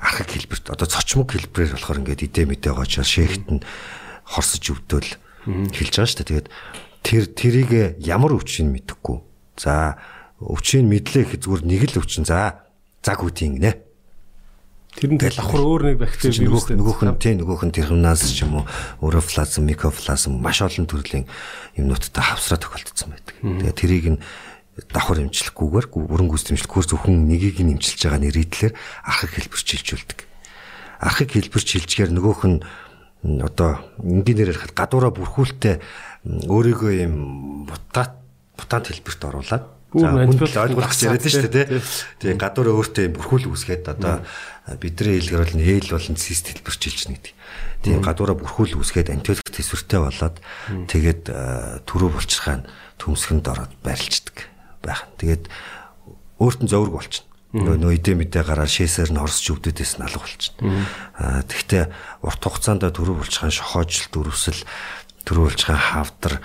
Speaker 2: архаг хэлбэрт одоо цочмог хэлбэрээр болохоор ингээд идэ мэдээ гоочоор шээхт нь хорсож өвдөл хэлж байгаа шүү дээ. Тэгээд тэр тэрийг ямар өвчин мэдэхгүй. За өвчийг мэдлээ их зүгээр нэг л өвчин за заг үтийн гинэ.
Speaker 1: Тэр нь давхар өөр нэг бактери
Speaker 2: нөгөөх нөгөөх нь тийм нөгөөх нь терминаз ч юм уу орофлазм, микофлазм маш олон төрлийн юмнуудтай хавсраа тохиолдсон байдаг. Тэгээ тэрийг нь давхар эмчлэхгүйгээр бүрэн гүйс эмчлэхгүйгээр зөвхөн нэгийг нь эмчилж байгаа нэрийдлэр архаг хэлбэр чилжүүлдэг. Архаг хэлбэр чилжгээр нөгөөх нь одоо энгийнээр ярихад гадуура бүрхүүлтэй өөрийгөө юм бутат бутаанд хэлбэрт оруулаад За хүнд ойлгох яриад шүү дээ. Тэгээ гадуур өөртөө бүрхүүл үүсгээд одоо бидний хэлгээр бол нээл болон цист хэлбэрчилж нэг. Тэгээ гадуура бүрхүүл үүсгээд антибиотик төсвөртэй болоод тэгээд төрөө булчирхаа төмсгөнд ороод байрлцдаг байх. Тэгээд өөрт нь зоврог болчихно. Нөө идэ мэдээ гараад шээсээр нь орсч өвдөдөөс нь алга болчихно. Аа тэгвэл урт хугацаанд төрөө булчирхаа шохоожл дөрвсөл төрөө булчирхаа хавдар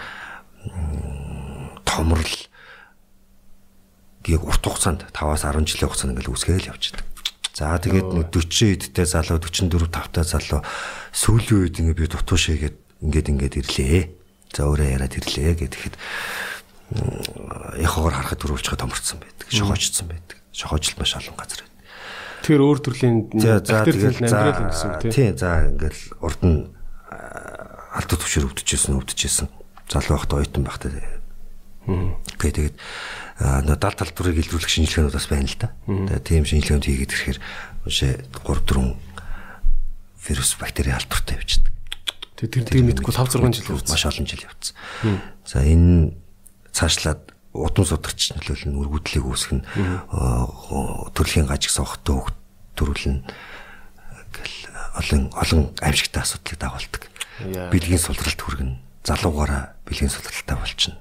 Speaker 2: томрол гийг урт хугацаанд 5-аас 10 жилийн хугацаанд ингээл үүсгээл явчихдаг. За тэгээд нэг 40 эдтэй залуу 44 5-тай залуу сүүлийн үед ингээ би дутуу шигээд ингээд ингээд ирлээ. За өөрөө яриад ирлээ гэхэд яхаар харахад төрүүлчгээ томорцсон байдаг. Шохоочсон байдаг. Шохоожл маш олон газар байдаг.
Speaker 1: Тэгэхээр өөр төрлийн
Speaker 2: амьдрал гэсэн үг тийм. За ингээл урд нь алдаа төвшөр өвдөжсэн өвдөжсэн. Залуу байхдаа ойтон байхдаа. Окей тэгээд нөө дал талбарыг илрүүлэх шинжилгээнүүд бас байна л да. Тэгээ тийм шинжилгээнд хийгээд ирэхээр үшээ 3 4 вирус бактери халдвартай явчихдаг.
Speaker 1: Тэгээ тэр тийм мэдгүй 5 6 жил
Speaker 2: явцсан. Маш олон жил явцсан. За энэ цаашлаад удам судагч нөлөөлөл нь үргүдлийг үүсгэн төрлийн гажиг сохтой хөвгт төрүүлнэ гэл олон олон аимшигтай асуудлыг дагуулдаг. Бэлгийн сулралт хүргэн залуугаараа бэлгийн сулралтай болчихно.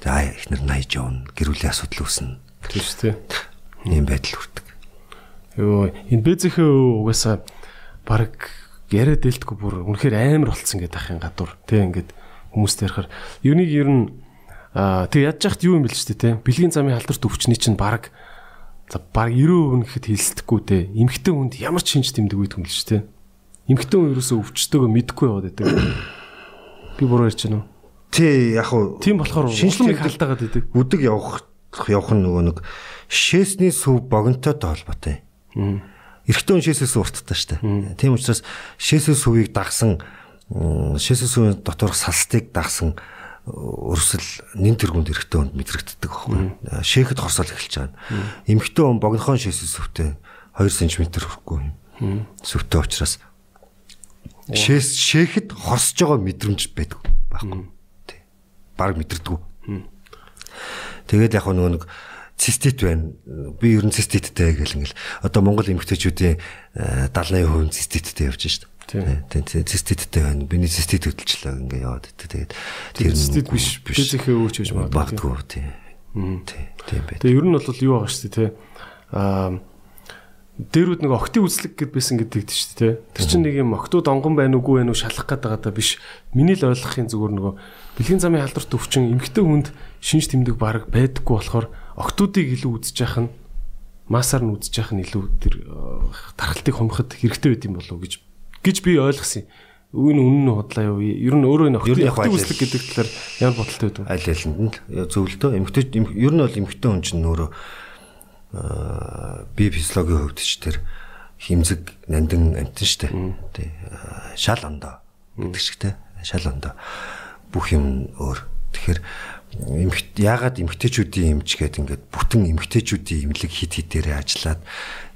Speaker 2: За эхнэр наяж явна. Гэрүүлийн асуудал үүснэ.
Speaker 1: Тийм шүү дээ.
Speaker 2: Ийм байдал хүрдэг.
Speaker 1: Йоо, энэ бэзэхээ угаасаа баг яриад дэлдэггүй бүр үнэхээр амар болцсон гэдэг ахын гадуур. Тэ ингээд хүмүүст ярихаар юунийг ер нь аа тэг ядж яхад юу юм бэл ч тэ бэлгийн замын халдварт өвчний чинь баг за баг 90% гэхэд хэлсдэхгүй тэ эмхтэн хүнд ямар ч шинж тэмдэг үйд хүмэлж тэ эмхтэн хүн ерөөсөө өвчтөөгөө мэдгүй яваад байдаг би буруу ярьж байна уу
Speaker 2: Тий яг уу
Speaker 1: тийм болохоор шинжлэх халдаагаад идэг.
Speaker 2: Үдэг явах явах нь нөгөө нэг шээсний сүв богинотойтой холбоотой. Эрэгтэй хүн шээсээс урттай штэ. Тийм учраас шээсээ сүвийг дагсан шээсээ сүвийн доторх салстыг дагсан өрсөл нэн тэргуунд эрэгтэй хүнд мэдрэгддэг байхгүй. Шээхэд хорсол эхэлж байгаа. Эмэгтэй хүн богинохон шээсээ сүвтэй 2 см хүрэхгүй юм. Сүвтэй учраас шээс шээхэд хорсож байгаа мэдрэмж байдаг байхгүй баг мэдэрдэггүй. Тэгээд яг нөгөө нэг цистит байна. Би ер нь циститтэй гэл ингээл одоо Монгол эмэгтэйчүүдийн 70% циститтэй явж шít. Тийм циститтэй байна. Биний цистит хөдөлчлөө ингээ яваад байдаг. Тэгээд
Speaker 1: тэр цистит биш биш ихээ өөрч гэж
Speaker 2: магадгүй тийм. Тийм
Speaker 1: байх. Тэгээ ер нь бол юу байгаа шүү дээ тий. Аа дээрүүд нэг октын үзлэг гэд байсан гэдэг тийм шүү дээ. Тэр чинь нэг юм октод онгон байна уугүй байна уу шалах байгаа даа биш. Миний л ойлгохын зүгээр нөгөө бэлгийн замын халдварт өвчин эмгтэй хүнд шинж тэмдэг баг байдаггүй болохоор октодыг илүү үзэж яах нь масаар нь үзэж яах нь илүү тэр тархалтыг хомход хэрэгтэй байд юм болов уу гэж гэж би ойлгосон юм. Үн үнэн нь худлаа юу? Ер нь өөрөө энэ октод үзлэг гэдэг талаар ямар бодолтой байдаг?
Speaker 2: Аль алинд нь зөвлөдөө эмгтэй ер нь бол эмгтэй хүн чинь өөрөө бие физиологийн хувьд ч тэр химзэг нандин амтэн штэ. Тий. Шал ондоо гэдэг шиг те. Шал ондоо бүх юм өөр. Тэгэхээр эмхт яагаад эмгтээчүүдийн эмч гэдэг ингээд бүтэн эмгтээчүүдийн имлэг хит хитээрээ ажиллаад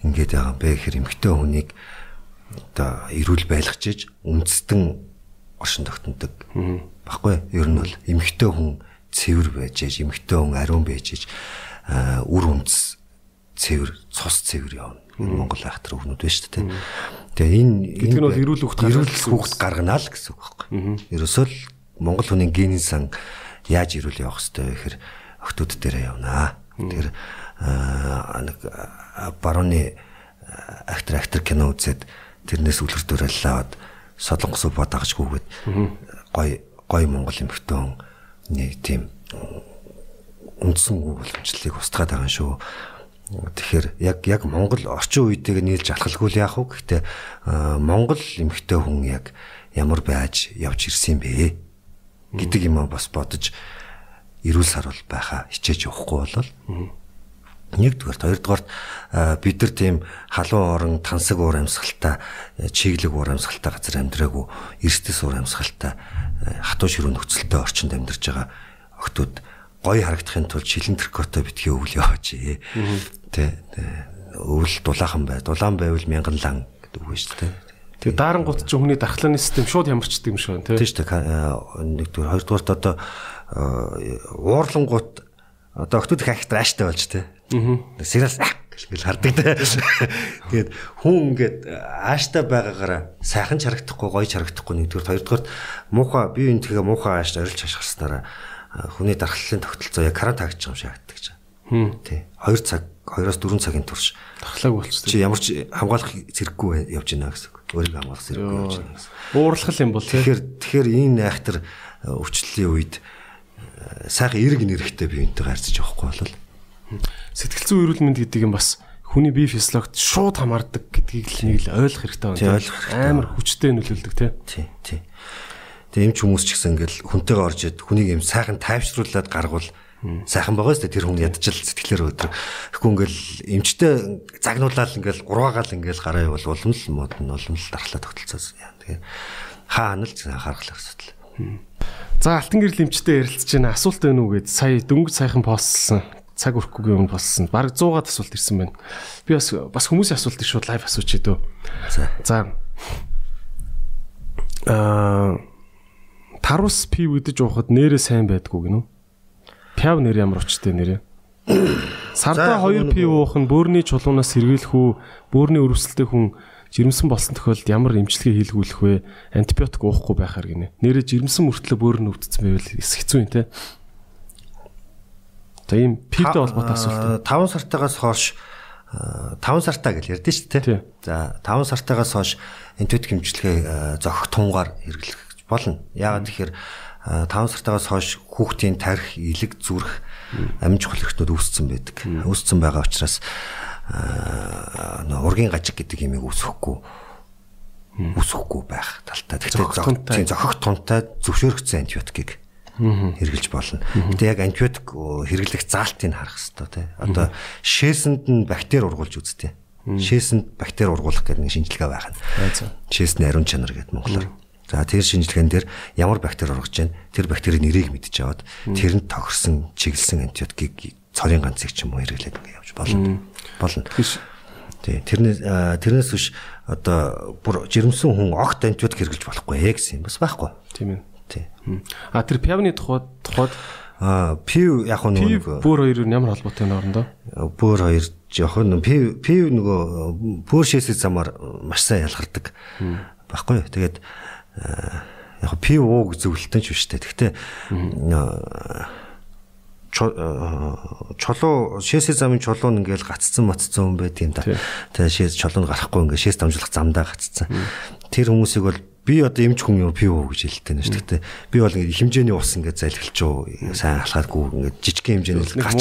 Speaker 2: ингээд байгаа юм бэ гэхээр эмгтээ хүнийг одоо эрүүл байлгachиж үндэстэн оршин тогтнодог. Баггүй ер нь бол эмгтээ хүн цэвэр байж, эмгтээ хүн ариун байж, үр үндэс цэвэр цус цэвэр явна. Монгол айхтар өгнүүд байна шүү дээ. Тэгээ энэ
Speaker 1: энэ нь бол эрүүл хөвгт
Speaker 2: эрүүл хөвгт гаргана л гэсэн үг байхгүй. Ерөөсөө л Монгол хүний генийн сан яаж эрүүл явах хэвтэй вэ гэхээр охтууд дээрээ явнаа. Тэгэхээр нэг барууны актер актер кино үзээд тэрнээс үлгэрдүүрэл лаваад солонгос бодагчгүйгээд гой гой монгол эмхтэн нэг тийм үндсэн уламжлалыг устгаад байгаа шүү Тэгэхээр яг яг Монгол орчин үеийг нийлж алхалгүй л яах вэ? Гэхдээ Монгол эмэгтэй хүн яг ямар байж явж ирсэн бэ? Гэдэг юм бас бодож эрүүл сарвал байхаа хичээж явахгүй болол. Нэгдүгээр хоёрдугаар бид нар тийм халуун орон тансаг уур амьсгалтай чиглэг уур амьсгалтай газар амьдраагүй эрсдэс уур амьсгалтай хатуу ширүү нөхцөлтэй орчинд амьдарч байгаа охтууд гоё харагдахын тулд шилэн трикотой битгий өвөл яваач тий өвөл дулаахан бай дулаан байвал мянган лан гэдэг үг шүү дээ
Speaker 1: Тэгээ дарангууд ч өмнөний дархлааны систем шууд ямарчдаг юм шиг байна тий.
Speaker 2: Тийм шүү дээ. Нэгдүгээр хоёрдугаарт одоо уурлангууд одоо охтууд их ахтай ааштай болж тий. Аа. Сериал гэж хардаг тий. Тэгээд хүн ингээд ааштай байгаагаараа сайхан чарагдахгүй гоё чарагдахгүй нэгдүгээр хоёрдугаарт муухай бие биен тэгээ муухай ааштай орилж хашгирснараа хүний дархлалын тогтолцоо яг карант хаагдчих юм шиг харагддаг гэж. Тий. 2 цаг 2-оос 4 цагийн турш
Speaker 1: дархлааг болчихсон.
Speaker 2: Чи ямар ч хамгаалах зэрэггүй явж байна гэсэн үг. Өөрийгөө хамгаалах зэрэггүй явж байна гэсэн.
Speaker 1: Ууралхал юм бол
Speaker 2: тэгэхээр тэгэхээр энэ айхтар өвчлөлийн үед сайхан эрг нэрхтэй биентэйгээ харьцаж явахгүй бол
Speaker 1: сэтгэл зүйн эрүүл мэнд гэдэг юм бас хүний бие физиологт шууд хамаардаг гэдгийг л нэг л ойлгох хэрэгтэй
Speaker 2: байна.
Speaker 1: Амар хүчтэй нөлөөлдөг тий.
Speaker 2: Тий, тий. Тэгээ эмч хүмүүс ч гэсэн ингээл хүнтэйгээ орж ид хүнийг юм сайхан тайвшруулад гаргуул сайхан байгаа шүү дээ тэр хүн ядчил сэтгэлээр өдр. Тэгэхгүй ингээл эмчтэй загнуулаад ингээл ураагаал ингээл гараа явал улам л мод нь улам л дархлаа тогтолцоос. Тэгээ хаана л анхаарах асуудал.
Speaker 1: За алтан гэрэл эмчтэй ярилцж байна. Асуулт байна уу гэд сая дөнгөж сайхан постлсон. Цаг өрөхгүй юм болсон. Бараг 100-аад асуулт ирсэн байна. Би бас бас хүмүүсийн асуултыг шууд лайв асууч идөө.
Speaker 2: За.
Speaker 1: За. Аа тарус пив үдэж уухад нэрээ сайн байдгүй гинөө. Пяв нэр ямар учиртай нэрээ? Сарда 2 пив уух нь бөөрийн чулуунаас сэргийлэх үү, бөөрийн өрөвсөлтэй хүн жирэмсэн болсон тохиолдолд ямар эмчилгээ хийлгүүлэх вэ? Антибиотик уухгүй байхаар гинэ. Нэрээ жирэмсэн мөртлөө бөөр нь өвдсөн байвал хэцүү юм те. За ийм пивтэй холбоотой асуулт.
Speaker 2: 5 сартаагаас хойш 5 сартаа гэж ярьдэн шүү дээ. За 5 сартаагаас хойш антибиотик эмчилгээ зохих тунгаар хэрэглэх болно. Яагаад тэгэхээр 5 сартаагаас хойш хүүхдийн тарих, илэг, зүрх, амин чухал хэрэгтнүүд үүссэн байдаг. Үүссэн байгаа учраас ургийн гажиг гэдэг юмыг үсэхгүй үсэхгүй байх талтай. Тэгэхээр зохих тунтай зөвшөөрөгдсөн антибиотикийг хэрэгжилж болно. Гэтэ яг антибиотик хэрэглэх заалтыг харах хэрэгтэй тий. Одоо шээсэнд нь бактери ургуулж үзтээ. Шээсэнд бактери ургуулах гэдэг нэг шинжилгээ байна. Шээсний ариун чанар гэдэг монголоор. За тэр шинжилгээнд дээр ямар бактери ургаж байна? Тэр бактерийн нэрийг мэдж аваад тэрэнд тохирсон чиглэсэн антибиотикийг цорын ганцыг ч юм уу хэрэглээд ингэ явж болно. Болно. Тий. Тэрнээс тэрнээс биш одоо бүр жирэмсэн хүн огт антибиотик хэрэглэж болохгүй ээ гэсэн юм бас байхгүй.
Speaker 1: Тийм ээ.
Speaker 2: Тий.
Speaker 1: А тэр пивны тухайд тухайд
Speaker 2: а пив яг
Speaker 1: нэг бүр хоёр нь ямар холбоотой вэ орондоо?
Speaker 2: Бүр хоёр жоохон пив пив нөгөө бүр шээсээ замаар маш сайн ялгардаг. Баггүй. Тэгээд яг пив уу гэж зөвлөлтөн ч биш тэ. Гэхдээ чулуу шээсээ замын чулуу нь ингээл гаццсан матцсан хүн байт юм да. Тэгээ шээс чулуунд гарахгүй ингээ шээс дамжуулах замдаа гаццсан. Тэр хүмүүсийг бол би одоо эмч хүн пив уу гэж хэлдэг нь шүү. Гэхдээ би бол ингээ хэмжээний ус ингээ залхилч уу сайн алхаадгүй ингээ жижиг хэмжээний гарч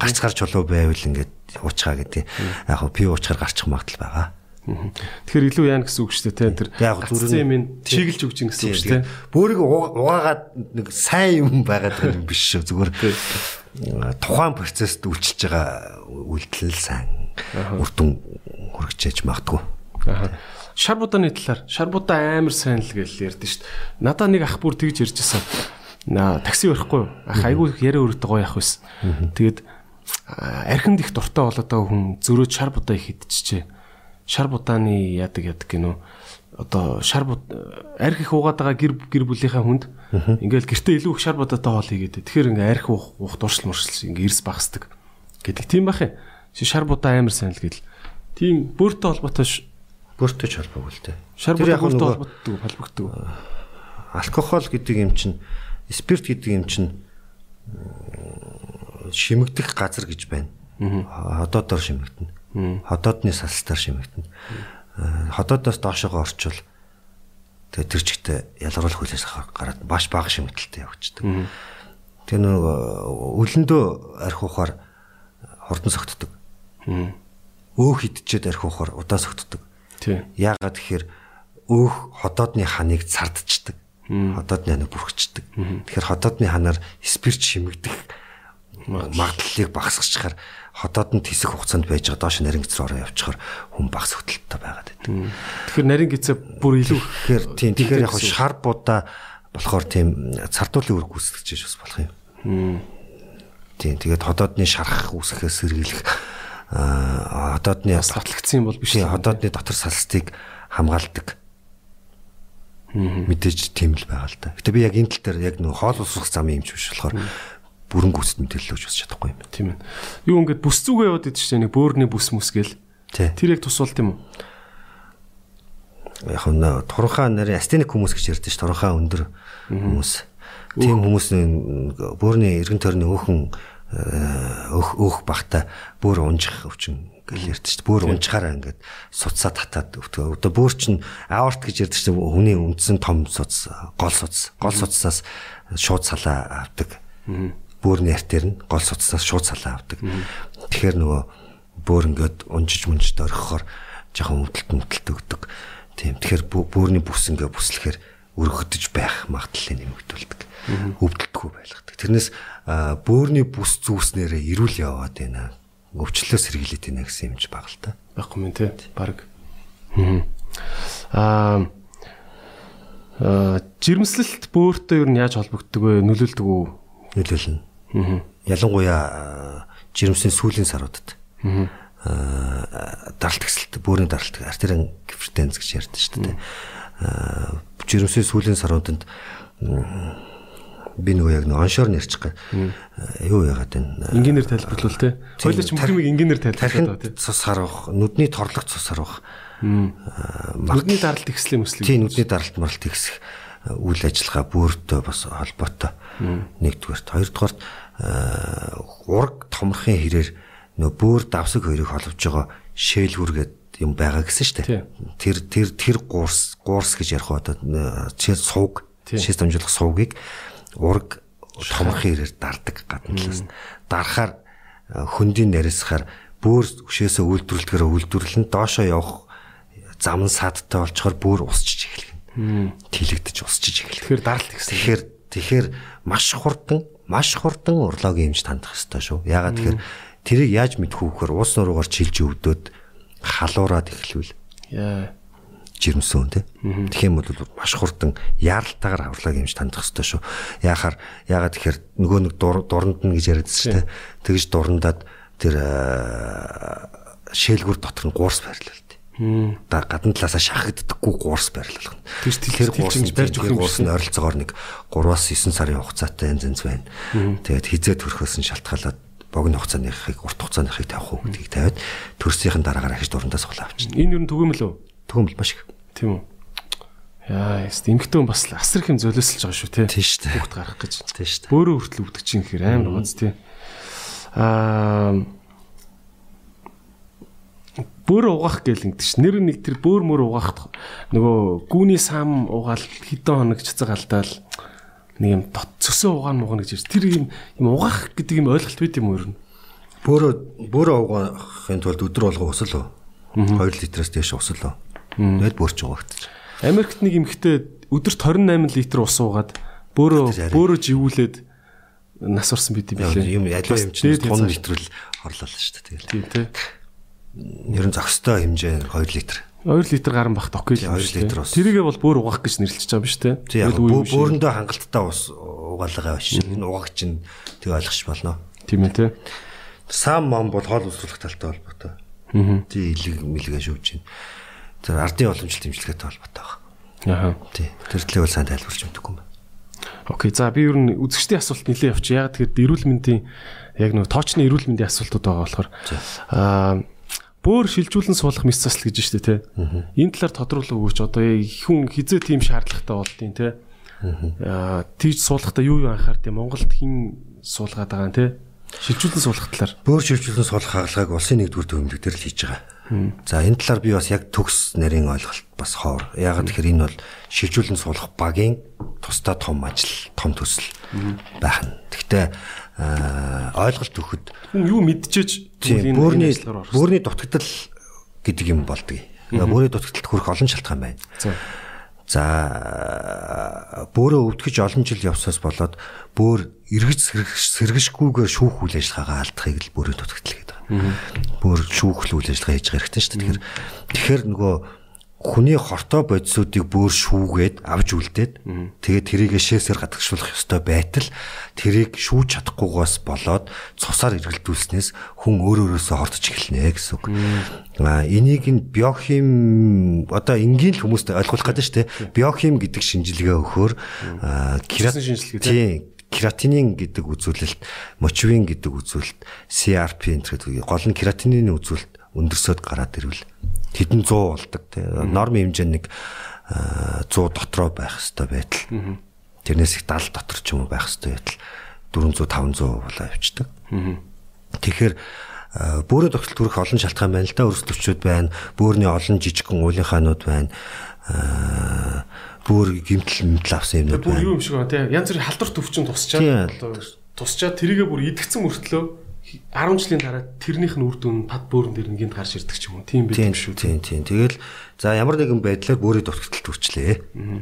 Speaker 2: гарч гарч чулуу байвал ингээ уучгаа гэдэг. Яг пив уучгаар гарчих магадлал байгаа.
Speaker 1: Тэгэхээр илүү яана гэсэн үг шүү дээ тэр
Speaker 2: яг зүрх
Speaker 1: юм чиглэж өгч гэсэн үг шүү дээ.
Speaker 2: Бөөрийг угаагаад нэг сайн юм байгаад байгаа юм биш шүү. Зүгээр тухайн процессд үйлчилж байгаа үйлдэл сайн үрдүн хүрэгчээж магадгүй.
Speaker 1: Шар будааны талаар шар будаа амар сайн л гэж ярьдэн шүү дээ. Надаа нэг ах бүр тэгж ярьжсэн. Такси өрөхгүй. Ах айгүй яриа өрөөтэй гоё ах байсан. Тэгээд архинд их дуртай болоод байгаа хүн зөрөө шар будаа их идчихжээ шар будааны яадаг яадаг гинөө одоо шар арх их уугаад байгаа гэр гэр бүлийнхаа хүнд ингээл гэртээ илүү их шар будаатай хоол хийгээд тэгэхээр ингээ арх уух уух дуршил муршил ингээ эрс багсдаг гэдэг. Тийм бах юм шар будаа амар сайн л гэл тийм бөөртэй холбоотой
Speaker 2: бөөртэй ч холбоогүй л дээ.
Speaker 1: Шар бөөртэй холбоотой холбогддог
Speaker 2: алкогол гэдэг юм чинь спирт гэдэг юм чинь шимэгдэх газар гэж байна. Одоодор шимэгдэнэ Ходоодны салстаар шимэгдэнэ. Ходоодоос доошогоо орчвол тэгээ тэр чигтээ ялгаруулах хүлээс гараад баш бага шимэгдэлтэй явчихдаг. Тэр нэг өлөндөө арх ухаар хурдан согтдог. Өөх идчихэд арх ухаар удаан согтдог. Яагаад тэгэхээр өөх ходоодны ханыг цардчдаг. Ходоодны ханаа бүрхчдэг. Тэгэхээр ходоодны ханаар спирт шимэгдэх магадлалыг багасгachаар ходооднд хэсэг хугацаанд байж байгаа доош нарийн гэцэр ороо явчихаар хүн багс хөдөлтөй байгаад байдаг.
Speaker 1: Тэгэхээр нарийн гэцээ бүр илүү
Speaker 2: Тэгэхээр тийм тэгэхээр яг шар будаа болохоор тийм цардуулын үүрэг үүсгэж бас болох юм. Тийм тэгээд ходоодны шарах үүсгэхээс сэргийлэх аа ходоодны
Speaker 1: батлагдсан юм бол биш.
Speaker 2: Тийм ходоодны дотор салстыг хамгаалдаг. Мэдээж тийм л байгаа л да. Гэтэ би яг энэ тал дээр яг нөх хоол усрах замын юмч биш болохоор бүрэн гүйцэд мэдээлэл өгч чадахгүй юм.
Speaker 1: Тийм ээ. Юу ингээд бүс зүгээ яваад идэв чинь нэг бөөрний бүс мүс гээл. Тэр яг тус болт юм уу?
Speaker 2: Яг нь туранхаа нарын астеник хүмүүс гэж ярьдэн ш туранхаа өндөр хүмүүс. Тийм хүмүүс бөөрний эргэн тойрны өөхөн өөх өөх бахта бөөр унжих өвчин гэж ярьдэн ш бөөр унжихаараа ингээд суцаа татаад өвтгөө. Одоо бөөр чинь аорт гэж ярьдэн ш хүний үндсэн том суц гол суц гол суцсаас шууд салаа авдаг бөөрний артер нь гол суцсаас шууд салаа авдаг. Тэгэхээр нөгөө бөөр ингээд унжиж мунжид орхихоор жоохон өвдөлт мөдөлт өгдөг. Тийм. Тэгэхээр бөөрний бүс ингээд бүслэхээр өргөдөж байх магадлалыг нэмэгдүүлдэг. Өвдөлтгүй байлгадаг. Тэрнээс бөөрний бүс зүүснээрээ ирүүл яваад байна. Өвчлөө сэргийлээд байна гэсэн юмч баг л та.
Speaker 1: Баггүй мэн те. Бараг. Аа жирэмслэлт бөөртөө нь яаж холбогддог вэ? Нөлөөлдөг үү?
Speaker 2: Нөлөөлнө. Ялангуяа жирэмсийн сүүлийн саруудад. Аа даралт гэсэлт бөөрийн даралт артериан гипертенз гэж ярьдаг шүү дээ. Аа жирэмсийн сүүлийн саруудад би нөгөө яг нэг оншоор нэрчих гэх юу яагаад вэ?
Speaker 1: Энгийнээр тайлбарлуул те. Хойлоо ч бүхнийг энгийнээр тайлбарлаад
Speaker 2: те. Цус харах, нүдний торлог цус харах.
Speaker 1: Нүдний даралт ихслээ мөслөө.
Speaker 2: Тийм нүдний даралт маралт ихсэх үйл ажиллагаа бүртөө бас холбоотой. Нэгдүгээрт, хоёрдугаарт ураг томрохын хэрээр нөө бөөр давсаг хоёрыг холбож байгаа шээлгүргээд юм байгаа гэсэн шүү дээ. Тэр тэр тэр гуурс гуурс гэж ярих одоо чи сууг шээс дамжуулах суугийг ураг томрохын хэрээр дардаг гадна талаас. Дарахаар хөндийн нарийсахаар бөөр өшөөсөө үйлдвэрлэхээр үйлдвэрлэн доошоо явах зам нь садтай болчоор бөөр усчиж эхэлнэ. Тэлэгдэж усчиж эхэлнэ.
Speaker 1: Тэгэхээр даралт гэсэн.
Speaker 2: Тэгэхээр тэгэхээр маш хурдан маш хурдан урлагийн хэмж тандах хэрэгтэй шүү. Ягаад тэгэхээр тэрийг яаж мэдэх вэ гэхээр уус нуруугаар чилж өвдөд халуураад эхлэвэл
Speaker 1: яа
Speaker 2: жирэмсэн тий. Тэгэх юм бол маш хурдан яаралтайгаар авралаа гэмж тандах хэрэгтэй шүү. Яахаар ягаад тэгэхээр нөгөө нэг дуранд нь гэж яриадсан шүү дээ. Тэгж дурандаад тэр шээлгүр дотор нь гуурс байрлал Да гадна талаасаа шахагддаггүй гуурс байрлуулах.
Speaker 1: Тэр гуурс барьж өгөх
Speaker 2: гуурс нь ойролцоогоор нэг 3-аас 9 сарын хугацаатай янз байна. Тэгээд хизээ төрхөөс нь шалтгаалаад богино хугацааныхыг урт хугацааныхыг тавих уу гэдгийг тавиад төрсийн дараагаар ахиж дурандаас суулаа авчихна.
Speaker 1: Энэ юу түгээмэл үү?
Speaker 2: Түгээмэл маш их.
Speaker 1: Тийм үү. Яа, яст эмхтэн бас асар их юм золиослж байгаа шүү те.
Speaker 2: Тийм шүү дээ.
Speaker 1: Бүгд гарах гэж.
Speaker 2: Тийм шүү дээ.
Speaker 1: Бөөрөө хүртэл өвдөг чинь гэхээр амар гоц тий. Аа бөөр угаах гэл ингэдэг ш. Нэр нэг тэр бөөр мөр угаах нөгөө гүүний сам угаал хэдэн хоног цэцэг алдаал нэг юм цөсөө угаан муугна гэж тэр юм юм угаах гэдэг юм ойлголт байт юм нь.
Speaker 2: Бөөрөө бөөрөө угаахын тулд өдөр болго усал уу? 2 литраас дээш усал уу? Тэгэл бөөрч угаагдчих.
Speaker 1: Америкт нэг эмхтэй өдөрт 28 литр ус уугаад бөөрөө бөөрөө живүүлээд нас орсон бид юм билээ.
Speaker 2: Юм аливаа юм чинь тонн литрэл хорлоо л шүү дээ.
Speaker 1: Тийм тий
Speaker 2: ер нь зохистой хэмжээ 2 литр.
Speaker 1: 2 литр гарan бахт окей
Speaker 2: л 2 литр ус.
Speaker 1: Тэрийгээ бол бүр угаах гэж нэрлэж байгаа юм шүү дээ.
Speaker 2: Тийм бөөрөндөө хангалттай ус угаалгаа биш. Энэ угаагч нь тэг ойлгож болно.
Speaker 1: Тийм ээ те.
Speaker 2: Сам мам бол хоол уусруулах талтай холбоотой.
Speaker 1: Аа.
Speaker 2: Тий илэг мэлгээ шүүж чинь. Тэр ардын уламжлалт имжлэгээтэй холбоотой
Speaker 1: байна. Аа.
Speaker 2: Тий. Тэр төлөө бол сайн тайлбарч мэдгүй юм байна.
Speaker 1: Окей. За би ер нь үзэгчдийн асуулт нэлээд явчих. Яг тэгэхээр эрүүл мэндийн яг нэг тоочны эрүүл мэндийн асуултууд байгаа болохоор аа бөөр шилжүүлэн суулгах мэс засал гэж штэ тэ. Энэ талаар тодруулах өгөөч. Одоо хүн хизээ тийм шаардлагатай болдیں۔ тэ. Аа тийж суулгахтаа юу юу анхаард юм Монголд хин суулгаад байгаа юм тэ. Шилжүүлэн суулгах талаар.
Speaker 2: Бөөр шилжүүлэн суулгах хаалгыг улсын нэгдүгээр төвөмлөг дээр л хийж байгаа. За энэ талаар би бас яг төгс нарийн ойлголт бас хоор. Ягаад гэхээр энэ бол шилжүүлэн суулгах багийн тусдаа том ажил, том төсөл байх нь. Гэхдээ ойлголт өгөхөд
Speaker 1: юу мэдчихэж
Speaker 2: бөөрийн бөөрийн дутагдал гэдэг юм болдгийг. Бөөрийн дутагдалд хүрэх олон шалтгаан байна. За бөөрөө өвдгөж олон жил явсаас болоод бөөр эргэж сэргэшгүйгээр шүүх үйл ажиллагаагаа алдахыг л бөөрийн дутагдал гэдэг. Бөөр шүүхэл үйл ажиллагаа хийж байгаа хэрэгтэй шүү дээ. Тэгэхээр тэгэхээр нөгөө хүний хортой бодисуудыг бүр шүүгээд авч үлдээд тэгээд тэрийг шээсээр гадагшуулах ёстой байтал тэрийг шүүж чадахгүйгээс болоод цусаар эргэлдүүлснээс хүн өөр өөрөөсөө хортож эхэлнэ гэсэн үг. Аа энийг нь биохим одоо энгийн хүмүүст ойлгуулах гэдэг шүү дээ. Биохим гэдэг шинжилгээ өгөхөөр
Speaker 1: кератин шинжилгээ
Speaker 2: тийм кератинин гэдэг үзүүлэлт, мочвин гэдэг үзүүлэлт, CRP гэдэг гол нь кератинины үзүүлэлт өндөрсөд гараад ирвэл хэдэн 100 болдог тий. Норм хэмжээ нэг 100 дотроо байх хэвээр байтал. Тэрнээс их 70 дотор ч юм уу байх хэвээр байтал 400 500 болоо явчихдаг. Тэгэхээр бөөрө тогтолт төрөх олон шалтгаан байна л да өрсөлдөвчүүд байна. Бөөрийн олон жижигхэн уулынхаанууд байна. Бөөр гимтэл мэтэл авсан юмнууд
Speaker 1: байна. Бүр юу юм шиг байна тий. Янз бүрийн халдвар төвчин тусчаад тусчаад тэрийгэ бүр идэгцэн мөртлөө 10 жилийн дараа тэрнийх нь үр дүн пад бөөрөн дээр нэгэнт гарч ирдэг ч юм уу. Тийм байх
Speaker 2: шүү. Тийм тийм. Тэгэл за ямар нэгэн байдлаар бөөрийн дутагдaltaд хүрчлээ.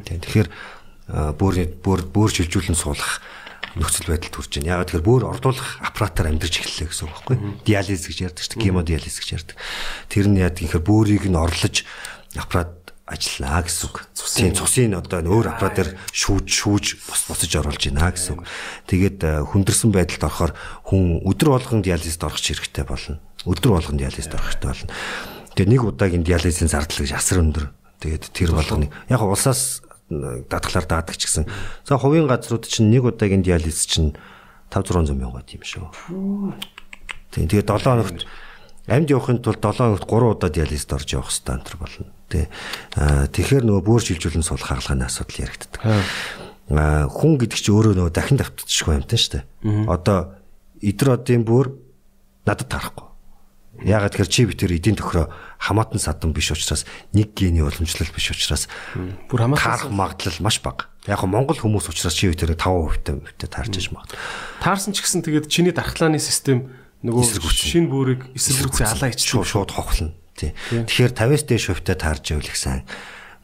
Speaker 2: Тийм. Тэгэхээр бөөрийн бөөр бөөр шилжүүлэн суулгах нөхцөл байдал төрж байна. Яг тэгэхээр бөөр ордуулах аппаратаар амьдарч эхэллээ гэсэн үг байхгүй. Диализ гэж ярьдаг шүү дээ. Гемодиализ гэж ярьдаг. Тэр нь яа гэхээр бөөрийг нь орлож аппарат ажиллана гэсэн үг. Тийм цусын одоо өөр аппаратаар шүүж шүүж бос босож оруулж байна гэсэн үг. Тэгээд э, хүндэрсэн байдалд орохоор хүн өдөр болгон диализд орох хэрэгтэй болно. Өдөр болгон диализд орох хэрэгтэй болно. Тэгээд нэг удаагийн диализийн зардал гэж асар өндөр. Тэгээд тэр болгоны яг улсаас дадглаар даадаг ч гэсэн. За хувийн газрууд чинь нэг удаагийн диализ чинь 5 600 мянга юм шүү. Тийм тэгээд 7 хоногт амьд явахын тулд 7 хоногт 3 удаа диализд орж явах хэрэгтэй энэ болно. Тэ. Тэгэхээр нөгөө бөөр шилжүүлэн суулгах хаалганы асуудал яригддаг. Аа хүн гэдэг чинь өөрөө нөгөө дахин давтчихгүй юм тань штэ. Одоо идэр одын бөөр надад тарахгүй. Ягаад тэгэхээр чи битэр эдийн төхрөө хамаатан садан биш учраас нэг гений уламжлал биш учраас бүр хамаатан магадлал маш бага. Яг нь Монгол хүмүүс учраас чи битэр 5% таа таарч иж магадгүй.
Speaker 1: Таарсан ч гэсэн тэгээд чиний дархлааны систем нөгөө шинэ бөөрийг эсэргүүцээ алаа иччих
Speaker 2: шууд ховхлно. Тий. Тэгэхээр 50-аас дээш хувьтай таарж ивэл их сайн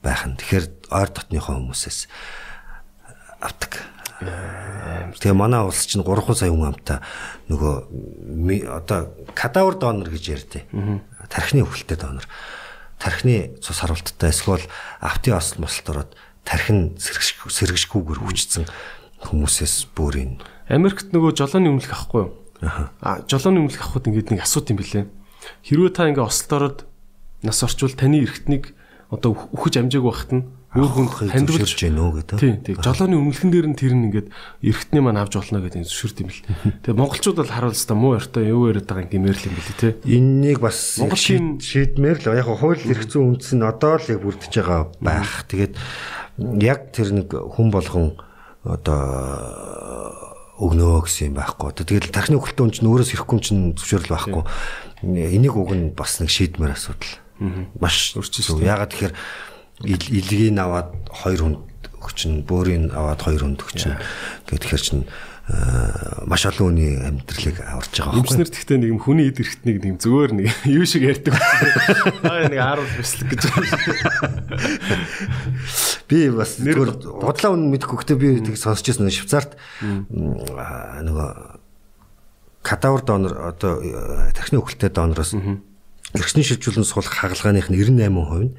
Speaker 2: байх нь. Тэгэхээр ойр дотныхоо хүмүүсээс авдаг. Тэгээ манай улс чинь 3 сая хүн амтай нөгөө одоо кадавр донор гэж ярьдээ. Тархины өвөлттэй донор. Тархины цус харуулттай эсвэл автын осол мосолт ороод тархин сэргшгүүгээр хүчсэн хүмүүсээс бүрийн
Speaker 1: Америкт нөгөө жолооны өмнөх ахгүй юу? Аа жолооны өмнөх авахд ингээд нэг асууд юм бэлээ. Хэрвээ та ингээ осолд ороод нас орчвол таны эргэтнийг одоо үхэж амжаагүй байхад нь өөр хүнд
Speaker 2: хандвалж гэнэ үү гэдэг.
Speaker 1: Тийм тийм. Жолооны өмнөхөн дээр нь тэр нь ингээд эргэтний маань авч болно гэдэг зөвшөрд юм л. Тэгээ монголчууд бол харуул хэвээр муу яртай юу яриад байгаа юм гэмээр л юм бэлээ те.
Speaker 2: Эннийг бас монголын шийдмээр л яг хууль эрх зүйн үндэс нь одоо л яг бүрдэж байгаа байх. Тэгээд яг тэр нэг хүн болгон одоо өгнөө гэсэн юм байхгүй. Тэгээд тархины хөлтөө чинь өөрөөс ирэхгүй чинь зөвшөөрөл байхгүй. Энийг уг нь бас нэг шийдмээр асуудал маш
Speaker 1: өрчсөн.
Speaker 2: Ягаад тэгэхээр илгийг аваад хоёр хүнд өгчин, бөөрийн аваад хоёр хүнд өгчин. Тэгэхээр чин маш олон хүний амьдралыг аварж байгаа
Speaker 1: байхгүй. Эмснэр тэгтээ нэг юм хүний эд эрхтнийг нэг зүгээр нэг юу шиг ярьдаг. Аа нэг 10 бислэг гэж.
Speaker 2: Би бас зүгээр бодлоо үн мэдэхгүй гэхдээ би тийг сонсч байсан Швейцарт нөгөө кадавр донор одоо тархины өхөлтэй донороос эргэсний шилжүүлэн суулгах хагалгааных нь 98% нь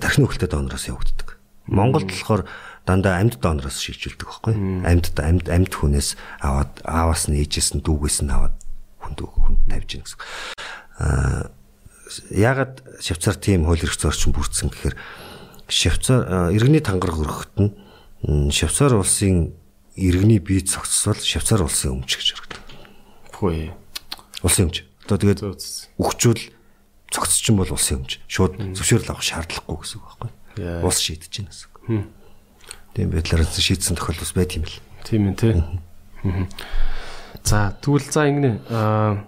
Speaker 2: тархины өхөлтэй донороос явагддаг. Монголд болохоор дандаа амьд донороос шилжүүлдэг байхгүй. Амьд амьд амьд хүнээс аваад ааваас нь ээжээс нь дүүгээс нь аваад хүнд хүнд тавьж гин гэсэн. Аа ягаад Швейцар тийм хууль эрх зөрчин бүрдсэн гэхээр Швейцар иргэний тангараг өргөхөд нь Швейцар улсын иргэний бие цогцсол Швейцар улсын өмч гэж өргөдөг.
Speaker 1: Үгүй.
Speaker 2: Улсын өмч. Одоо тэгээд өгчүүл цогцчин бол улсын өмч. Шууд зөвшөөрөл авах шаардлагагүй гэсэн үг байхгүй. Улс шийдэж байна гэсэн үг. Тийм байдлаар шийдсэн тохиолдол бас байт юм л.
Speaker 1: Тийм ээ тий. За тэгвэл за ингэнэ аа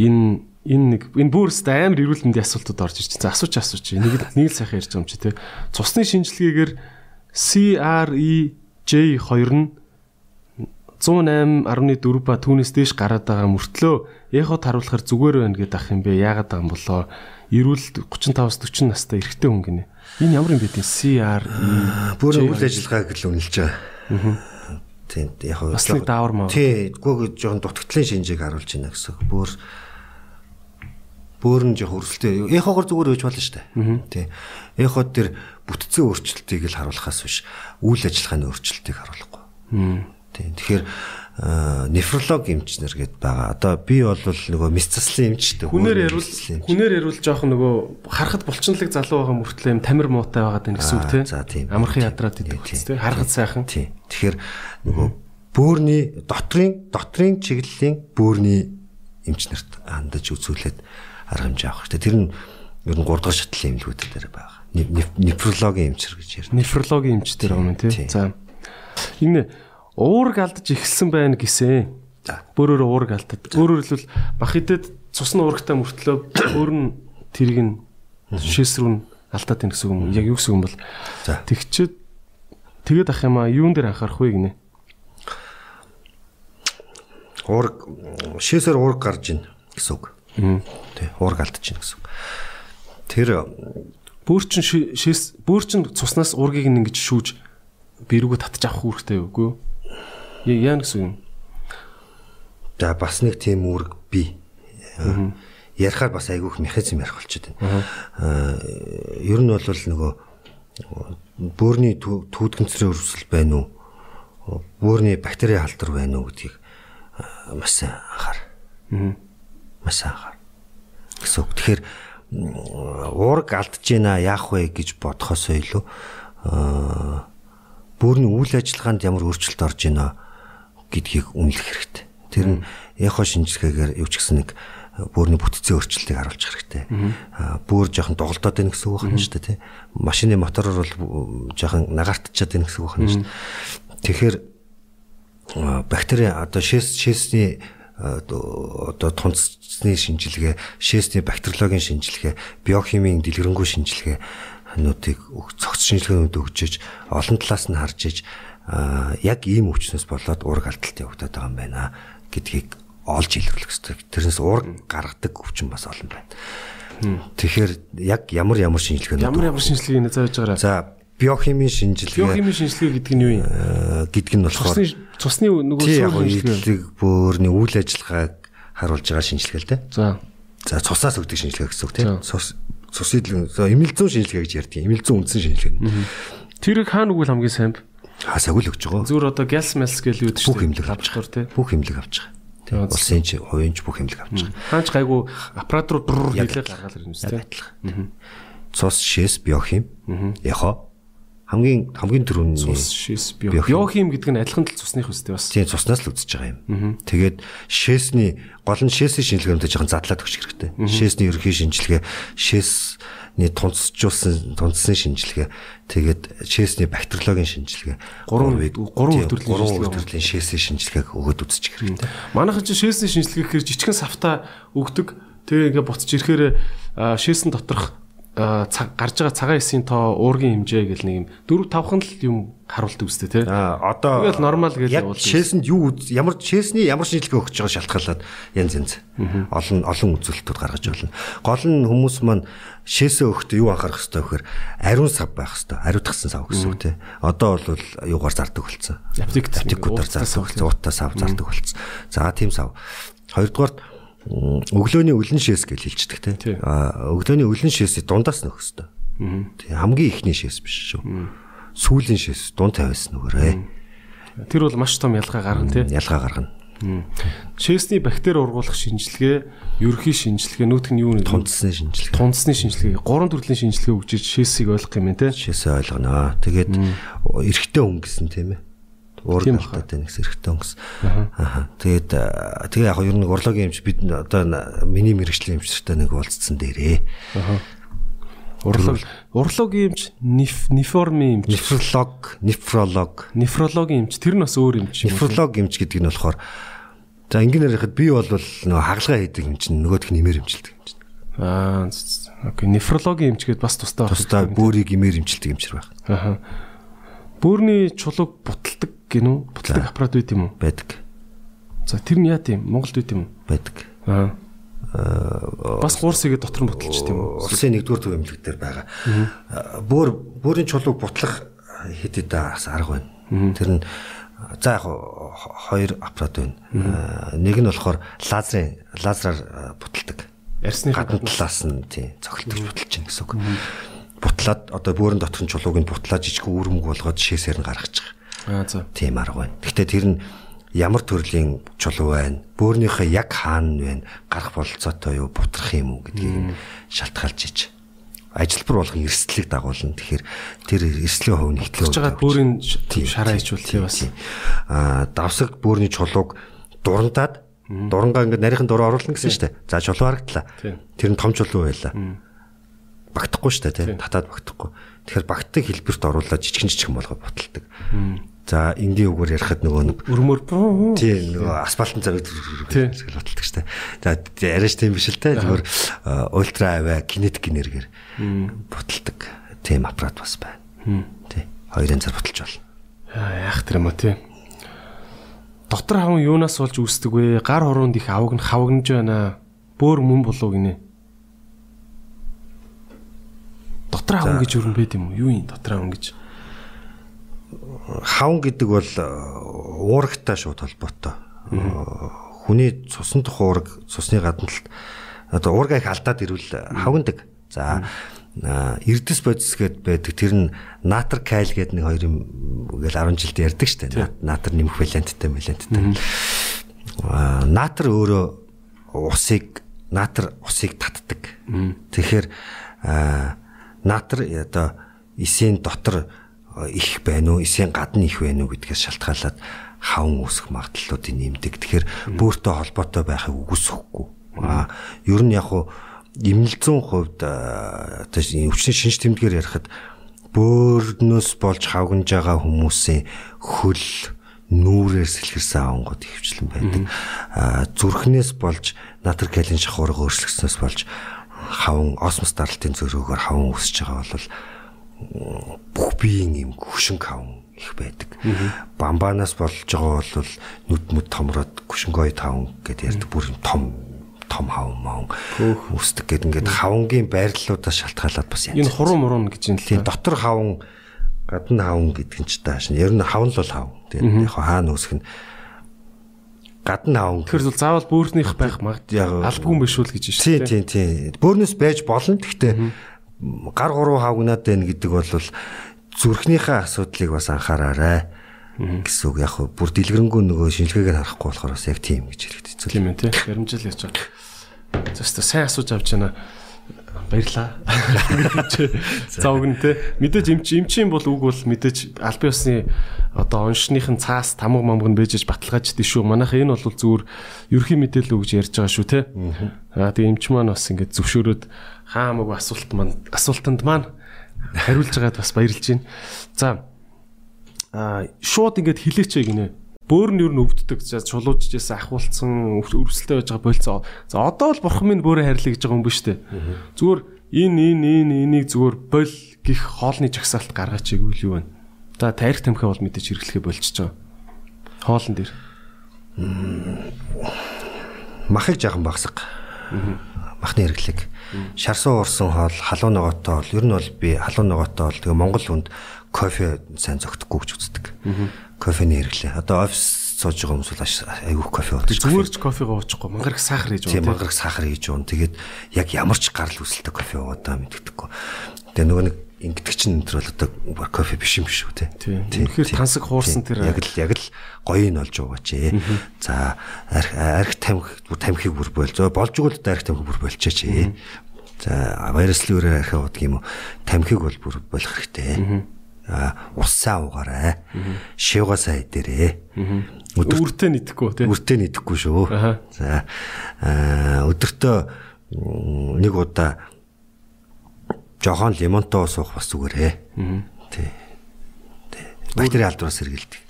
Speaker 1: энэ энэ нэг энэ бүрст амар эрүүл мэндийн асуултууд орж ирж байна. Асууч асууч. Нэг нэг л сайхан ярьж байгаа юм чи тий. Цусны шинжилгээгээр CREJ2 нь 108.4 ба түүнээс дээш гараад байгаа мөртлөө эхот харуулахаар зүгээр байна гэдэг ах юм бэ? Яагаад байгаа юм болоо? Эрүүл 35-аас 40 настай эрэгтэй хүн гинэ. Энэ ямар юм бэ тийм CR
Speaker 2: бүр үйл ажиллагааг л үнэлж байгаа. Тийм яг хөө
Speaker 1: бас нэг даавар маа.
Speaker 2: Тий, гоо жоохон дутагдлын шинжийг харуулж байна гэсэн. Бүр бүр нь жоох өрсөлдөө. Эхогоор зүгээр өгч болно шүү дээ. Тий. Эход дээр бүтцийн өөрчлөлтийг л харуулахаас биш үйл ажиллагааны өөрчлөлтийг харуулахгүй. Тий. Тэгэхээр нефролог эмчнэр гээд байгаа. Одоо би бол нөгөө мэс заслын эмчтэй.
Speaker 1: Хүнээр ярил хүнээр ярил жоох нөгөө харахад булчинлаг залуу байгаа мөртлөө юм тамир муутай байгаа гэдэг гэсэн үг
Speaker 2: тийм.
Speaker 1: Амархан ядраад идэг тий. Харахад сайхан.
Speaker 2: Тий. Тэгэхээр нөгөө бөөрийн дотрын дотрын чиглэлийн бөөрийн эмчнэрт хандаж үзүүлээд арга хэмжээ авах хэрэгтэй. Тэр нь ер нь 3 дахь шатлалын эмнэлгүүд дээр байгаа. Нефрологийн эмчэр гэж ярьдаг.
Speaker 1: Нефрологийн эмч дээр байгаа юм тий. За. Энэ уург алдаж эхэлсэн байна гэсэн. Бөөрөөр уург алдаад. Өөрөөр хэлбэл бах идэд цусны уургтай мөртлөө өөр нь тэрийг нь шээс рүү нь алдаад байна гэсэн юм. Яг юу гэсэн юм бол.
Speaker 2: За.
Speaker 1: Тэгчээд тэгээд ах юм аа юун дээр анхаарах вэ гинэ?
Speaker 2: Уург шээсээр уург гарч ийн гэсэн үг. Тий, уург алдаж ийн гэсэн. Тэр
Speaker 1: бөөрчин шээс бөөрчин цуснаас уургийг ингэж шүүж бэрүүгө татчих авах үүрэгтэй үгүй юу? Яа гэсэн юм?
Speaker 2: За бас нэг тийм үүрэг би. Ярихаар бас айгүйх механизм ярих болчиход байна. Аа ер нь бол нөгөө бөөрийн түүтгэнцрийн өрсөл байна уу? Бөөрийн бактери халдвар байна уу гэдгийг маш сайн анхаар. Маш анхаар. Гэсэн үг. Тэгэхээр уураг алдж гинэ яах вэ гэж бодхосоо илүү бөөрийн үйл ажиллагаанд ямар өөрчлөлт орж гинэ гэдгийг үнэлэх хэрэгтэй. Тэр нь эхо шинжилгээгээр юу ч гэсэн нэг бөөрийн бүтцийн өөрчлөлтийг харуулж хэрэгтэй. Бөөр жоохон доголдоод байна гэсэн үг байна шүү дээ тий. Машины мотороор бол жоохон нагартчихад байна гэсэн үг байна шүү дээ. Тэгэхээр бактери одоо шээс шээсний одоо тунцны шинжилгээ, шээсний бактериологийн шинжилгээ, биохимийн дэлгэрэнгүй шинжилгээ нүүдийг цогц шинжилгээнүүд өгчөж олон талаас нь харж иж яг ийм өвчнөөс болоод ураг алдалт явагдаад байгаа юм байна гэдгийг олж илрүүлэх хэрэгтэй. Тэрнээс ураг гаргадаг өвчин бас олон байна. Тэгэхээр яг ямар ямар шинжилгээнүүд
Speaker 1: ямар ямар шинжилгээг зааж байгаараа.
Speaker 2: За биохимийн шинжилгээ.
Speaker 1: Биохимийн шинжилгээ гэдэг нь юу юм?
Speaker 2: Гэдг нь болохоор
Speaker 1: цусны нөгөө
Speaker 2: шинжилгээ бөөрийн үйл ажиллагааг харуулж байгаа шинжилгээ л дээ.
Speaker 1: За.
Speaker 2: За цусаас өгдөг шинжилгээ гэсэн үг тийм. Цус цусыг эмэлзүүн шинжилгээ гэж ярьдаг. Эмэлзүүн үндсэн шинжилгээ.
Speaker 1: Тэрийг хаана өгвөл хамгийн сайн бэ?
Speaker 2: Хасаг л өгч байгаа.
Speaker 1: Зүгээр одоо галс мэлс гэл үүд
Speaker 2: шүү. Бүх хэмлэг авч байгаа тий. Бүх хэмлэг авч байгаа. Тийм улсын чи хувийн ч бүх хэмлэг авч байгаа.
Speaker 1: Хаач гайгүй аппарат руу дур хийлээ гаргаад ирнэ тий.
Speaker 2: Цус шээс биохим. Яхо хамгийн хамгийн түрүүний
Speaker 1: цус шээс биохим гэдэг нь адилхан тал цусных үстэй бас.
Speaker 2: Тийм цуснаас л үзэж байгаа юм. Тэгээд шээсний гол нь шээсийн шинжилгээнд жоохон задлаад өгч хэрэгтэй. Шээсний ерөнхий шинжилгээ шээс ний тунцжуулсан тунцсан шинжилгээ тэгээд шээсний бактериологийн шинжилгээ
Speaker 1: гурван вид гурван
Speaker 2: төрлийн төрлийн шээсийн шинжилгээг өгөөд үзчих хэрэгтэй.
Speaker 1: Манайхан чинь шээсийн шинжилгээ гэхээр жижигхэн савта өгдөг тэгээ ингээ буцаж ирэхээр шээсэн доторх гарч байгаа цагаан эсийн тоо уургийн хэмжээ гэл нэг юм 4 5хан л юм харуулдаг үстэй тий.
Speaker 2: А одоо
Speaker 1: тэгэл нормал гэж
Speaker 2: явуулдаг. Шээсэнд юу ямар шээсний ямар шинжилгээ өгч байгаа шалтгаалаад янз янз олон олон үзүүлэлтүүд гаргаж болно. Гол нь хүмүүс маань шээсээ өгөхдөө юу анхаарах хэрэгтэй вэхээр ариун сав байх хэрэгтэй. Ариутгсан сав гэсэн үг тий. Одоо бол юугаар зардаг болсон.
Speaker 1: Аптик
Speaker 2: аптикуудаар зардаг болсон. Уутаа сав зардаг болсон. За тийм сав. Хоёрдугаар өглөөний өлөн шээс гэж хэлждэг тий. А өглөөний өлөн шээсийг дундаас нөх хэвээр. Тий хамгийн ихний шээс биш шүү. Сүүлийн шээс дунд тавиас нүгээрээ.
Speaker 1: Тэр бол маш том ялгаа гаргана тий.
Speaker 2: Ялгаа гаргана.
Speaker 1: Шээсний бактери ургуулах шинжилгээ, ерөхий шинжилгээ, нүүтг нь юу нэ?
Speaker 2: Тунцсны шинжилгээ.
Speaker 1: Тунцсны шинжилгээ. Гурван төрлийн шинжилгээ өгч шээсийг ойлгох юм те.
Speaker 2: Шээсээ ойлгоно. Тэгээд эрэгтэй хүн гэсэн тийм ээ уурд байна гэсэн эрэгтэй өнгөс. Аа. Тэгээд тэгээ яг ер нь урлагийн эмч бид одоо миний мэрэгчлийн эмчтэй нэг уулзсан дээрээ. Аа.
Speaker 1: Урлаг урлагийн эмч неформи эмч
Speaker 2: нефролог нефролог
Speaker 1: нефрологийн эмч тэр нь бас өөр эмч.
Speaker 2: Нефролог эмч гэдэг нь болохоор за ингэнээр яхад би бол нөгөө хагалгаа хийдэг эмч нөгөөх нь нэмэр эмчилдэг эмч.
Speaker 1: Аа окей нефрологийн эмч гэдээ бас тусдаа
Speaker 2: тусдаа бөөрийг имээр эмчилдэг эмчэр байх.
Speaker 1: Аа. Бөөрийн чулууг буталдаг гинүү? Буталдаг аппарат үйт юм уу?
Speaker 2: байдаг.
Speaker 1: За тэр нь яа тийм Монголд үйт юм уу?
Speaker 2: байдаг.
Speaker 1: Аа. Бас гуурсыгээ дотор нь буталч тийм үү?
Speaker 2: Улсын 1-р төв эмнэлэг дээр байгаа. Бөөр бөөрийн чулууг бутлах хэд хэд бас арга байна. Тэр нь за яг хоёр аппарат байна. Нэг нь болохоор лазерын лазераар буталдаг.
Speaker 1: Ярьсны
Speaker 2: гадна талаас нь тий цогцолтож буталж чинь гэсэн үг. Бутлаад одоо бөөрийн дотор нь чулууг нь бутлаад жижиг үүрэмг болгоод шээсээр нь байгаа.
Speaker 1: Аа за.
Speaker 2: Тийм арга байна. Гэхдээ тэр нь ямар төрлийн чулуу байна? Бөөрнийхөө яг хаана нь байна? Гарах бололцоотой юу, бутрах юм уу гэдгийг шалтгаалж ич. Ажилбар болгон эрсдлийг дагуулна. Тэгэхээр тэр эрсдлийн хувь нь
Speaker 1: Тэгж байгаа бөөрийн шараа ичүүл тий бас.
Speaker 2: Аа давсаг бөөрийн чулууг дурандаад дурангаа ингээд нарийнхан дураа оруулна гэсэн дээ. За чулуу харагдлаа. Тэр нь том чулуу байлаа. Багтахгүй дээ тий. Татаад багтахгүй. Тэгэхээр багтдаг хэлбэрт оруулаад жижигэн жижигэн болгоод боталдаг. За энгийн үгээр ярихад нөгөө нэг
Speaker 1: өрмөр
Speaker 2: тий нөгөө асфальтын боталдаг шүү дээ. За яриач тийм биш л дээ. Зүгээр ультра авиа кинетик энергээр боталдаг тийм аппарат бас байна. Тий. Хоёрын зар боталж болно.
Speaker 1: Яах тэр юм уу тий. Дотор хавн юунаас болж үүсдэг вэ? Гар хороонд их аваг нь хавагнаж байна. Бөөр мөн болов гинэ. Дотор хавн гэж юу юм бэ тийм үү? Юу юм дотор хавн гэж?
Speaker 2: Хавн гэдэг бол уурагтай шууд холбоотой. Хүний цусан дох уураг, цусны гадна талд одоо уурга их алдаад ирвэл хавгнадаг. За эрдэс бодис гэд байдаг. Тэр нь натр кайл гэдэг нэг хоёр юм гэл 10 жилд ярьдаг штэ. Натр нэмэх валенттай валенттай. Натр өөрөө усыг натр усыг татдаг. Тэгэхээр натр одоо эсийн дотор их байна уу, эсийн гадна их байна уу гэдгээс шалтгаалаад хавн үүсэх магадлалуудыг нэмдэг. Тэгэхээр бөөртөө холбоотой байхыг үгүйсэхгүй. Аа ер нь яг хуу эмнэлзэн хувьд одоо өвчний шинж тэмдгээр ярихад бөөрнөөс болж хавгнж байгаа хүмүүсийн хөл нүүрээр сэлгэрсэн авангууд хөвчлэн байдаг. Аа зүрхнээс болж натр калин шахуурга өөрчлөгснөөс болж хавн осмос даралтын зөрөөгөөр хавн үсэж байгаа бол бүх биеийн юм хөшинг хавн их байдаг. Бамбанаас болж байгаа бол нүд мүд томроод гүшингой тавн гэдээ ярьдаг бүр том том хавн маун үсдэг гэд ингээд хавнгийн байрлалуудаас шалтгаалаад бас
Speaker 1: юм. Энэ хуруу муруу гэж юм
Speaker 2: л. Дотор хавн гадна хавн гэдэг нь ч тааш. Ер нь хавн л бол хавн. Тэгээд яг хаана үсэх нь гадна хавн.
Speaker 1: Тэгэхээр бол заавал бөөрнийх байх магадгүй албагүй биш үл гэж
Speaker 2: шүү дээ. Тийм тийм тийм. Бөөрнөөс байж болно. Гэхдээ гар гуруу хавгнаад байна гэдэг бол зүрхнийхээ асуудлыг бас анхаараарай гэсэн үг яг бүр дэлгэрэнгүй нөгөө шинжилгээг нь харахгүй болохоор бас яг тийм гэж хэлэгдэж
Speaker 1: байна. Тийм ээ тийм. Баримжил яж байгаа. Зөвхөн сайн асууж авч байна. Баярлаа. Завгэн те. Мэдээж эмч эмчийн бол үг бол мэдээж аль биесны одоо оншныхын цаас тамга мамг нь бэжж баталгааждээ шүү. Манайха энэ бол зүгээр ерхий мэдээлэл өгж ярьж байгаа шүү те. Аа тэгээ эмч маань бас ингээд зөвшөөрөөд хаамаг асуулт маань асуултанд маань хариулж байгаад бас баярлж байна. За аа шууд ингээд хилээчээ гинэ бөөр нь юу н өвддөг. За чулуужжээс ахуулсан өрсөлтэй байж байгаа болцоо. За одоо л бурхан минь бөөрэ хайрлаа гэж байгаа юм биш үү? Зүгээр энэ энэ энэ энийг зүгээр бол гих хоолны жагсаалт гаргаач гэвэл юу вэ? За тарих тамхи бол мэдээж хэрэглэхэ болчихж байгаа. Хоолн дээр.
Speaker 2: Махыг жаахан багсаг. Махны хэрэглэг. Шарсуу уурсан хоол, халуун ногоотой бол ер нь бол би халуун ногоотой бол тэгээ Монгол хүнд кофе сайн зөгтөхгүй гэж үздэг кофений хэрэглээ. Одоо офис сууж байгаа хүмүүс бол айгүй кофе уудаг.
Speaker 1: Зүгээр ч кофегаа уучихгүй. Мангараг сахар хийж
Speaker 2: уудаг. Тийм мангараг сахар хийж уун. Тэгээд яг ямар ч гарал үүсэлтэй кофе уудаа мэддэггүй. Тэгээ нөгөө нэг ингэдэг чинь энэ бол одоо кофе биш юм биш үү те.
Speaker 1: Тэгэхээр тансаг хуурсан тэр
Speaker 2: яг л яг л гоё нь олж уугаач ээ. За арх тамхи тамхиг бүр болж болж игэл арх тамхиг бүр болчихооч ээ. За вируслын үрээр архи уудаг юм уу? Тамхиг бол бүр болох хэрэгтэй уссаа уугаарай. Шивгасаа идэрээ.
Speaker 1: Үртээ нийтэхгүй тий.
Speaker 2: Үртээ нийтэхгүй шүү. За өдөртөө нэг удаа жохон лимонтой суух бас зүгээрээ. Тий. Тий. Бактери алдраас сэргийлдэг.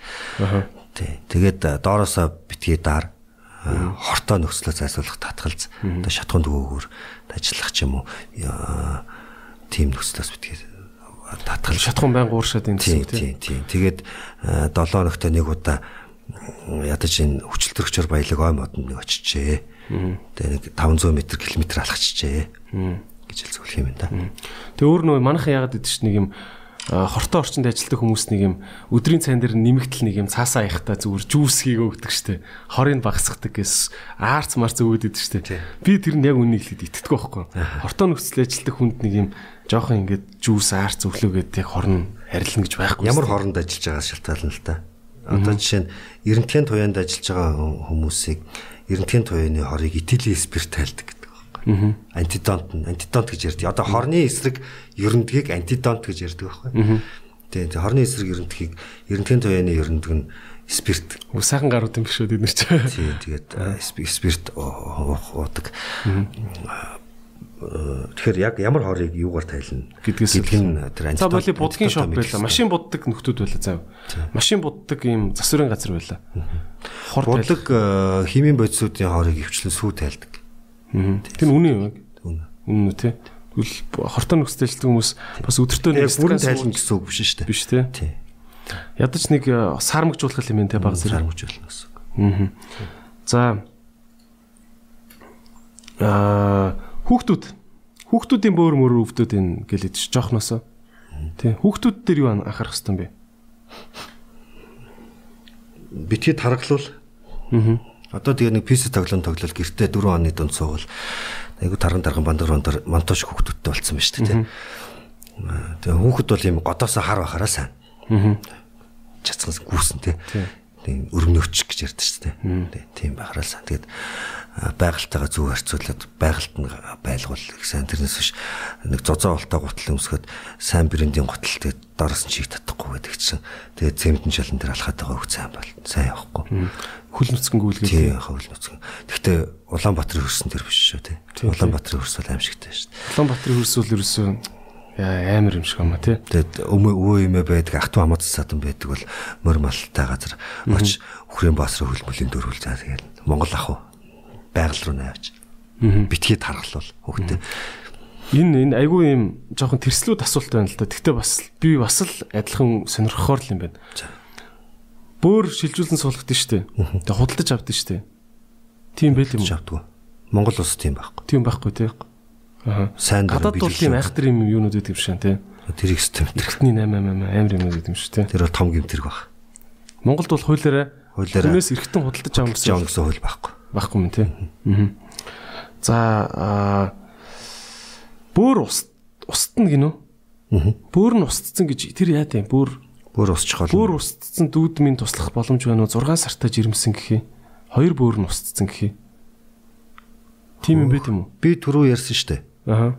Speaker 2: Тий. Тэгээд доороосоо битгий даар хортоо нөхцлөө зайсуулах татгалз одоо шатхуун дөгөөгөр ажиллах ч юм уу тийм нөхцлөөс битгий татгал
Speaker 1: шатхан байн гууршаад энэ
Speaker 2: тийм.
Speaker 1: тийм
Speaker 2: тийм. Тэгээд 7 хоногт нэг удаа ядаж энэ хүчил төрөгчөр баялаг ой модонд нэг очижээ. Тэгээ нэг 500 м км алхачжээ. Гэж хэлцүүлэх юм да.
Speaker 1: Тэгээ өөр нөгөө манайхан яагаад гэдэг чинь нэг юм хортой орчинд ажилладаг хүмүүс нэг юм өдрийн цайн дээр нэмэгдэл нэг юм цаасаа аяхта зүгээр жүүс хийгээ өгдөг штэ. Хорыг багсгадаг гэс аарц марц өгöd идэг штэ. Би тэр нь яг үнийг хэлээд итгэдэг байхгүй. Хортой нөхцөл ажилладаг хүнд нэг юм жоохон ингээд жүүс аарц өглөөгээд яг хорн харилна гэж байхгүй.
Speaker 2: Ямар хооронд ажиллаж байгаа шалтгаална л та. Одоо жишээ нь эрентгийн туяанд ажиллаж байгаа хүмүүсийг эрентгийн туяаны хорыг этилийн спирт тайлдаг. Антидонт нь антидонт гэж ярьдаг. Одоо хорны эсрэг ерөнтгийг антидонт гэж ярьдаг байхгүй. Тийм тийм хорны эсрэг ерөнтгийг эрентгийн туяаны ерөнтг нь спирт.
Speaker 1: Сайхан гарууд юм биш үү бид нар ч.
Speaker 2: Тийм тэгээд э, сп- спирт уудаг. Э, Тэгэхээр яг ямар хорыг юугаар тайлна
Speaker 1: Гэдгээс
Speaker 2: гэдг нь тэр
Speaker 1: За боли будгийн шоп
Speaker 2: антидонт
Speaker 1: байла.
Speaker 2: мэдэрсэн.
Speaker 1: Машин буддаг нөхдүүд байла зав. Машин буддаг ийм засварын газар байла. Хор.
Speaker 2: Бодлог э, химийн бодисуудын хорыг өвчлөн сүү тайлдаг.
Speaker 1: Тэр үнэн юм яг.
Speaker 2: Үнэ.
Speaker 1: Үнэн үү те. Тэгвэл хортой нөхцөл ажилладаг хүмүүс бас өдөртөө нэг
Speaker 2: бүрэн
Speaker 1: сууж-
Speaker 2: гэсэн үг биш шүү дээ.
Speaker 1: биш те.
Speaker 2: Тий.
Speaker 1: Ядаж нэг э, сармагжуулах юм те баг зэрэг.
Speaker 2: Сармжуулна гэсэн. үг.
Speaker 1: Аа. За аа хүүхдүүд хүүхдүүдийн бөөр мөр өвдөд энэ гэлээд чи жоохносоо. Тий. Хүүхдүүд дээр юу анхаарах хэвтан бэ?
Speaker 2: Битгий тархлуул.
Speaker 1: Аа.
Speaker 2: Одоо тэгээ нэг PC тоглоом тоглол гэртээ 4 оны дунд суувал айгу тарган тарган бандар бандар монтаж хүүхдүүдтэй болцсон байна шүү дээ. Тэгээ хүүхэд бол юм годоосоо хар бахараа сайн.
Speaker 1: Аа.
Speaker 2: Чацган гүүсэн тий. Тийм өргөнөөч гэж ярьдаг шүү дээ. Тий, Тийм бахараа сайн. Тэгээд аа, байгальтайгаа зүг харьцуулаад байгальт нь байлгуул их сайн тэрнээс биш нэг зозоо болтой гутал өмсгöd сайн брендийн гутал тэгээд доороос нь чиг татахгүй гэдэг чинь тэгээд цементэн шалан дээр алхаад байгаа хөөх сайн бол сайн явахгүй.
Speaker 1: Хөл нүцгэн гүйлгээ.
Speaker 2: Тий, хөвл нүцгэн. Гэхдээ Улаанбаатарын хөрсөн дээр биш шүү тий. Улаанбаатарын хөрс бол аимшигтай шүү дээ.
Speaker 1: Улаанбаатарын хөрсөл ерөөсөө яа амар юм шиг юм а тий.
Speaker 2: Тэгээд өмөө өвөө эмээ байдаг, ах トゥ хамаац садан байдаг бол мөр малтай газар оч өхрийн баас руу хөлбөлийн дөрвөл заа тэгээд Монгол ах уу байгаль руу навч. Битгий тархлал хөхтэй.
Speaker 1: Энэ энэ айгүй юм жоохон тэрслүүд асуулт байна л да. Гэхдээ бас би бас л адилхан сонирхохоор л юм байна. Бөөр шилжүүлэн суулгад нь штэ. Тэгээ худалдаж авдсан штэ. Тийм байл юм уу?
Speaker 2: Чавдгүй. Монгол улс тийм байхгүй.
Speaker 1: Тийм байхгүй тий.
Speaker 2: Сайн
Speaker 1: Гадаад бол тийм айхтар юм юунууд гэдэг юм шиг тий.
Speaker 2: тэрийг систем.
Speaker 1: Эрхтний 8 8 амар юм гэдэг юм шиг тий.
Speaker 2: Тэр бол том гэмтэрэг баг.
Speaker 1: Монголд бол хуулиараа
Speaker 2: Хуулиараа
Speaker 1: Тэрнээс эрхтэн худалдаж авах гэсэн
Speaker 2: гэсэн хууль байхгүй.
Speaker 1: байхгүй юм тий. Аа. За аа бөөр ус устна гинөө.
Speaker 2: Аа.
Speaker 1: Бөөр нь устцсан гэж тэр яа тийм бөөр
Speaker 2: Бүр усчих гол.
Speaker 1: устцсан дүүд минь туслах боломж байна уу 6 сартаа жирэмсэн гэхий. Хоёр бөөр нь устцсан гэхий. Тийм юм бэ тийм үү?
Speaker 2: Би түрүү ярьсан шүү дээ.
Speaker 1: Аа.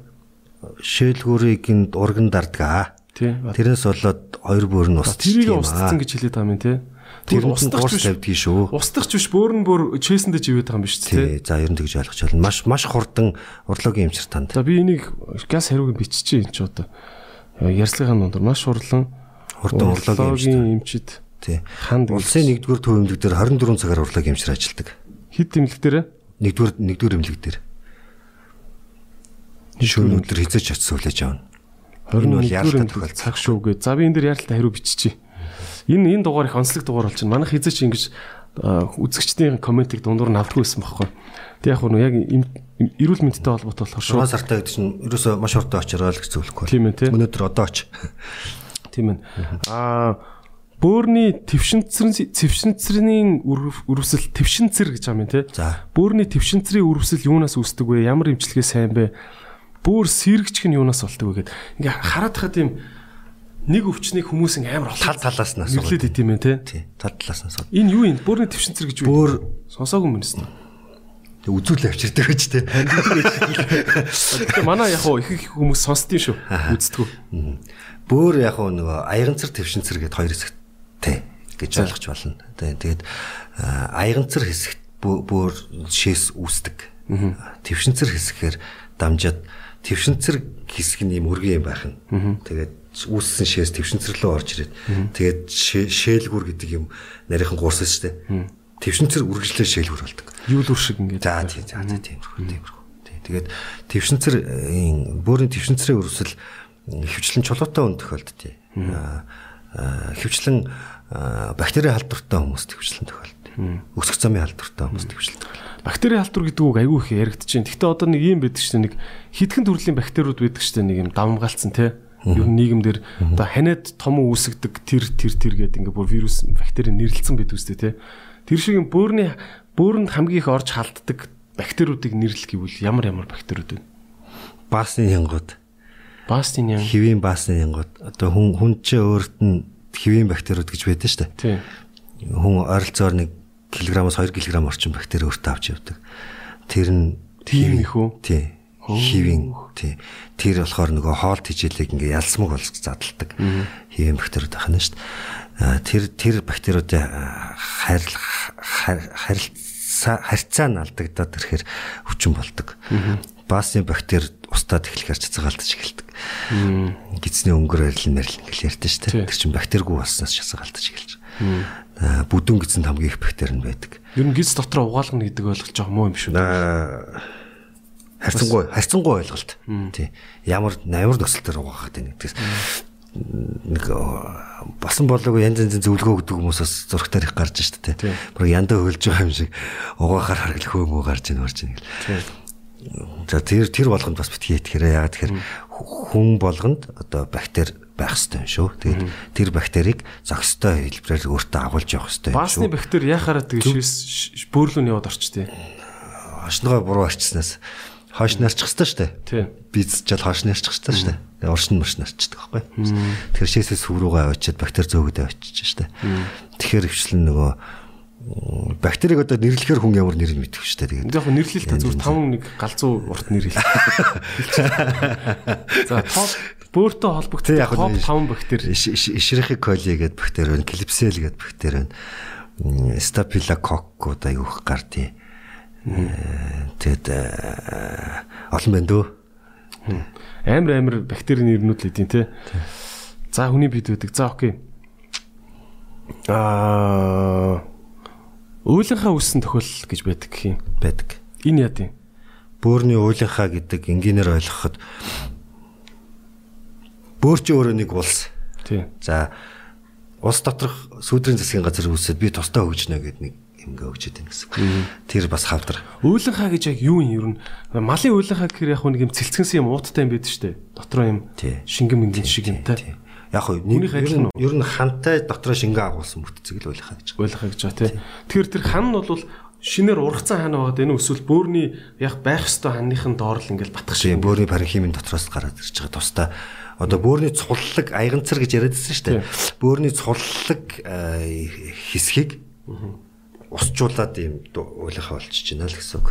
Speaker 2: Шээлгүүрийг энд урган дардгаа. Тэрнээс болоод хоёр бүр нь ус.
Speaker 1: Тэрийг устцсан гэж хэлээд байгаа юм тий.
Speaker 2: Тэр гурс
Speaker 1: биш.
Speaker 2: тавьдгийг шүү.
Speaker 1: Устдагч биш бөөр нь бүр чэйсэндээ живээд байгаа юм биш тий.
Speaker 2: За ер нь тэгж ойлгож байна. Маш маш хурдан урлагийн эмчир танд.
Speaker 1: За би энийг газ хариуг биччихье энэ ч одоо ярьцлагын дундор маш хурлан
Speaker 2: Хурдан урлагийн эмчир.
Speaker 1: эмчид
Speaker 2: Тий.
Speaker 1: ханд
Speaker 2: Улсын 1-р төв эмнэлэг дээр 24 цагаар урлагийн эмчир ажилладаг.
Speaker 1: хэд тэмлэг дээр
Speaker 2: 1-р 1-р эмнэлэг дээр. Шөнө өдөр хизээч очсон хүлээж авна. Энэ бол яалтаа тохиолдсон.
Speaker 1: цаг шүү гэ. За би энэ дээр яалтаа хариу биччихье. Энэ энэ дугаар их онцлог дугаар болж байна. Манайх хизээч ингэж үзэгчдийн комментиг дундуур нь авдаггүй байсан байхгүй. Тэг яг нь яг эрүүл мэндтэй холбоотой болохоор шүү.
Speaker 2: 6 сартаа гэдэг чинь ерөөсөө маш хурдан очироо л гэж зөвлөхгүй.
Speaker 1: Тийм ээ, тий.
Speaker 2: Өнөөдөр одоо оч.
Speaker 1: Тийм ээ. Аа бөөрийн твшинцэрийн твшинцэрийн үрвсэл твшинцэр гэж байгаа юм тий.
Speaker 2: За.
Speaker 1: Бөөрийн твшинцэрийн үрвсэл юунаас үүсдэг вэ? Ямар имчилгээ сайн бэ? Бөөр сэргчг нь юунаас болдог вэ гэд. Ингээ хараад хахад юм нэг өвчнийг хүмүүс ингээ амар
Speaker 2: Тал талаас нь асуугаад.
Speaker 1: нэрлээд идэм байх тий.
Speaker 2: Тал талаас нь асуу.
Speaker 1: Энэ юу юм? Бөөрийн твшинцэр гэж юу?
Speaker 2: Бөөр
Speaker 1: сонсоогүй юм байна.
Speaker 2: Тэг үзүүл авчирдаг гэж тий.
Speaker 1: Манай яг их их хүмүүс сонсдгийн шүү. Үздэггүй.
Speaker 2: Бөөр яг нөгөө аягнцар твшинцэр гэд хоёр хэсэгтэй гэж ойлгож. Тэ- Тэгээд а, аягнцар хэсэгт бөө- бөөр шээс үүсдэг. Твшинцэр хэсгээр дамжаад твшинцэр хэсэг нь юм өргөн юм байх нь. Тэгээд үүссэн шээс твшинцэр рүү орж ирээд тэгээд шээ- шээлгүр гэдэг юм нарийнхан гурсан шүү дээ. Твшинцэр үргэлжлээ шээлгүр болдог.
Speaker 1: Юулур шиг ингээ.
Speaker 2: За тийм за тиймэрхүү тиймэрхүү. Тий. Тэгээд твшинцэр бөөрийн твшинцрийн өрсөл хөвчлэн чулуутай хүн тохиолддгийг. Хөвчлэн бактери халдвартай хүмүүст хөвчлэн тохиолддог. Өсөх замын халдвартай хүмүүст хөвчлэн тохиолддог.
Speaker 1: Бактери халдвар гэдэг үг айгүй их яригдчихээн. Гэхдээ одоо нэг юм байдаг шүү дээ. Нэг хитгэн төрлийн бактериуд байдаг шүү дээ. Нэг юм давмгаалцсан те. Ер нь нийгэмдэр одоо ханиад том үүсгдэг тэр тэр тэр гэдэг ингээ бүр вирус бактери нэрлэлсэн байдаг үстэй те. Тэр шиг юм бөөрийн бөөрөнд хамгийн их орж халддаг бактериудыг нэрлэх гэвэл ямар ямар бактериуд вэ?
Speaker 2: Баасны янгууд.
Speaker 1: Баасны янг.
Speaker 2: Хэвийн баасны янгууд. Одоо хүн хүн чинь өөрт нь хэвийн бактериуд гэж байдаг шүү дээ.
Speaker 1: Тийм.
Speaker 2: Хүн ойролцоогоор нэг килограммаас 2 кг орчим бактери өөртөө авч явдаг. Тэр нь
Speaker 1: тийм их үү?
Speaker 2: Тий. Хэвийн тий. Тэр болохоор нөгөө хоол тижээлийг ингээ ялсмаг болж задалдаг. Хэвийн бактериуд ахна шүү дээ. Тэр тэр бактериудын харил харилцаа харьцаа нь алдагдаад ирэхээр хүчин болдог. Баасны бактери устдад эхлэхээр цацгаалтаж эхэлдэг. Гидсний өнгөр арил мэрл ингээл ярьдэн шүү дээ. Тэр чинь бактеригүй болсноос цацгаалтаж эхэлж. Бүдүүн гидсэнд хамгийн их бактери нь байдаг.
Speaker 1: Ер нь гидс дотор угаалгана гэдэг ойлголт жоох муу юм шүү.
Speaker 2: Харьцангуй харьцангуй ойлголт. Тий. Ямар намар нөхцөлтөөр угаахад байна гэдгээс нэг басан болоогүй янз янзын зөвлөгөө өгдөг хүмүүсээс зураг тарих гарч штэ тий. Бүр яндаа хөлж байгаа юм шиг угаахаар юм уу гарч ийн марч ийн гэл. За тэр тэр болгонд бас битгий итгэрээ яагаад тэгэхээр хүн болгонд одоо бактери байх юм шүү. Тэгээд тэр бактерийг зохистой хэлбэрээр өөртөө агуулж явах
Speaker 1: шүү. Баасны бактери яхаараа тэгшээс бөөрлөө яваад орчтой.
Speaker 2: Хошногоо буруу арчснаас хоош нарчих ёстой шүү дээ. Чал хоош нарчих ёстой шүү дээ. Уршин мөрш нарчдаг байхгүй. Тэгэхээр шээсээ сүв рүүгээ очиод бактери зөөгдөө очиж шүү дээ. Тэгэхээр хвчлэн нөгөө бактерийг одоо нэрлэхээр хүн ямар нэрийг мэдэх шүү дээ.
Speaker 1: Тэгээд яг нэрлэл та зүгээр 5 нэг галзуу урт нэр хэл. За топ бөөртөө холбогдсон топ 5 бактери.
Speaker 2: Ишрихи коли гэдэг бактери байна, клипсел гэдэг бактери байна. Стапилококк одоо юух гардыг. Тэгэд олон байна дөө.
Speaker 1: Амар амар бактерийн нэрнүүд л идэв те. За хүний бид байдаг. За окей. Аа Үйлийнхаа үссэн тохиол гэж байдаг гэх юм.
Speaker 2: Байдаг.
Speaker 1: Энэ яа тийм.
Speaker 2: Бөөрийн үйлийнхаа гэдэг энгийнээр ойлгоход бөөр чи өөрөө нэг улс.
Speaker 1: Тийм.
Speaker 2: За улс доторх сүүдрийн засгийн газар үүсээд би тусдаа хөгжнө гэдэг нэг ингээ өгчээд байна гэсэн. Тэр бас хавдар.
Speaker 1: Үйлийнхаа гэж яг юу юм ер нь малын үйлийнхаа гэхээр яг нэг юм цэлцгэнсэн юм ууттай юм байдаг штэ. Дотроо юм шингэн мэнгэн шиг юм та.
Speaker 2: Яг хөө нэг ер нь хантай дотроо шингээ агуулсан бүтцэг л байлахаа гэж.
Speaker 1: Байлахаа гэж ба тий. Тэгэхээр тэр хан нь бол шинээр ургацсан хан байгаад энэ эсвэл бөөрийн яг байх ёстой ханныхын доор л ингээл батгах
Speaker 2: шиг. Бөөрийн паренхимын дотроос гараад ирж байгаа тусдаа одоо бөөрийн цуллаг аянцар гэж яриадсэн шүү дээ. Бөөрийн цуллаг хэсгийг усжуулаад юм уулынхаа болчихж байна л гэсэн үг.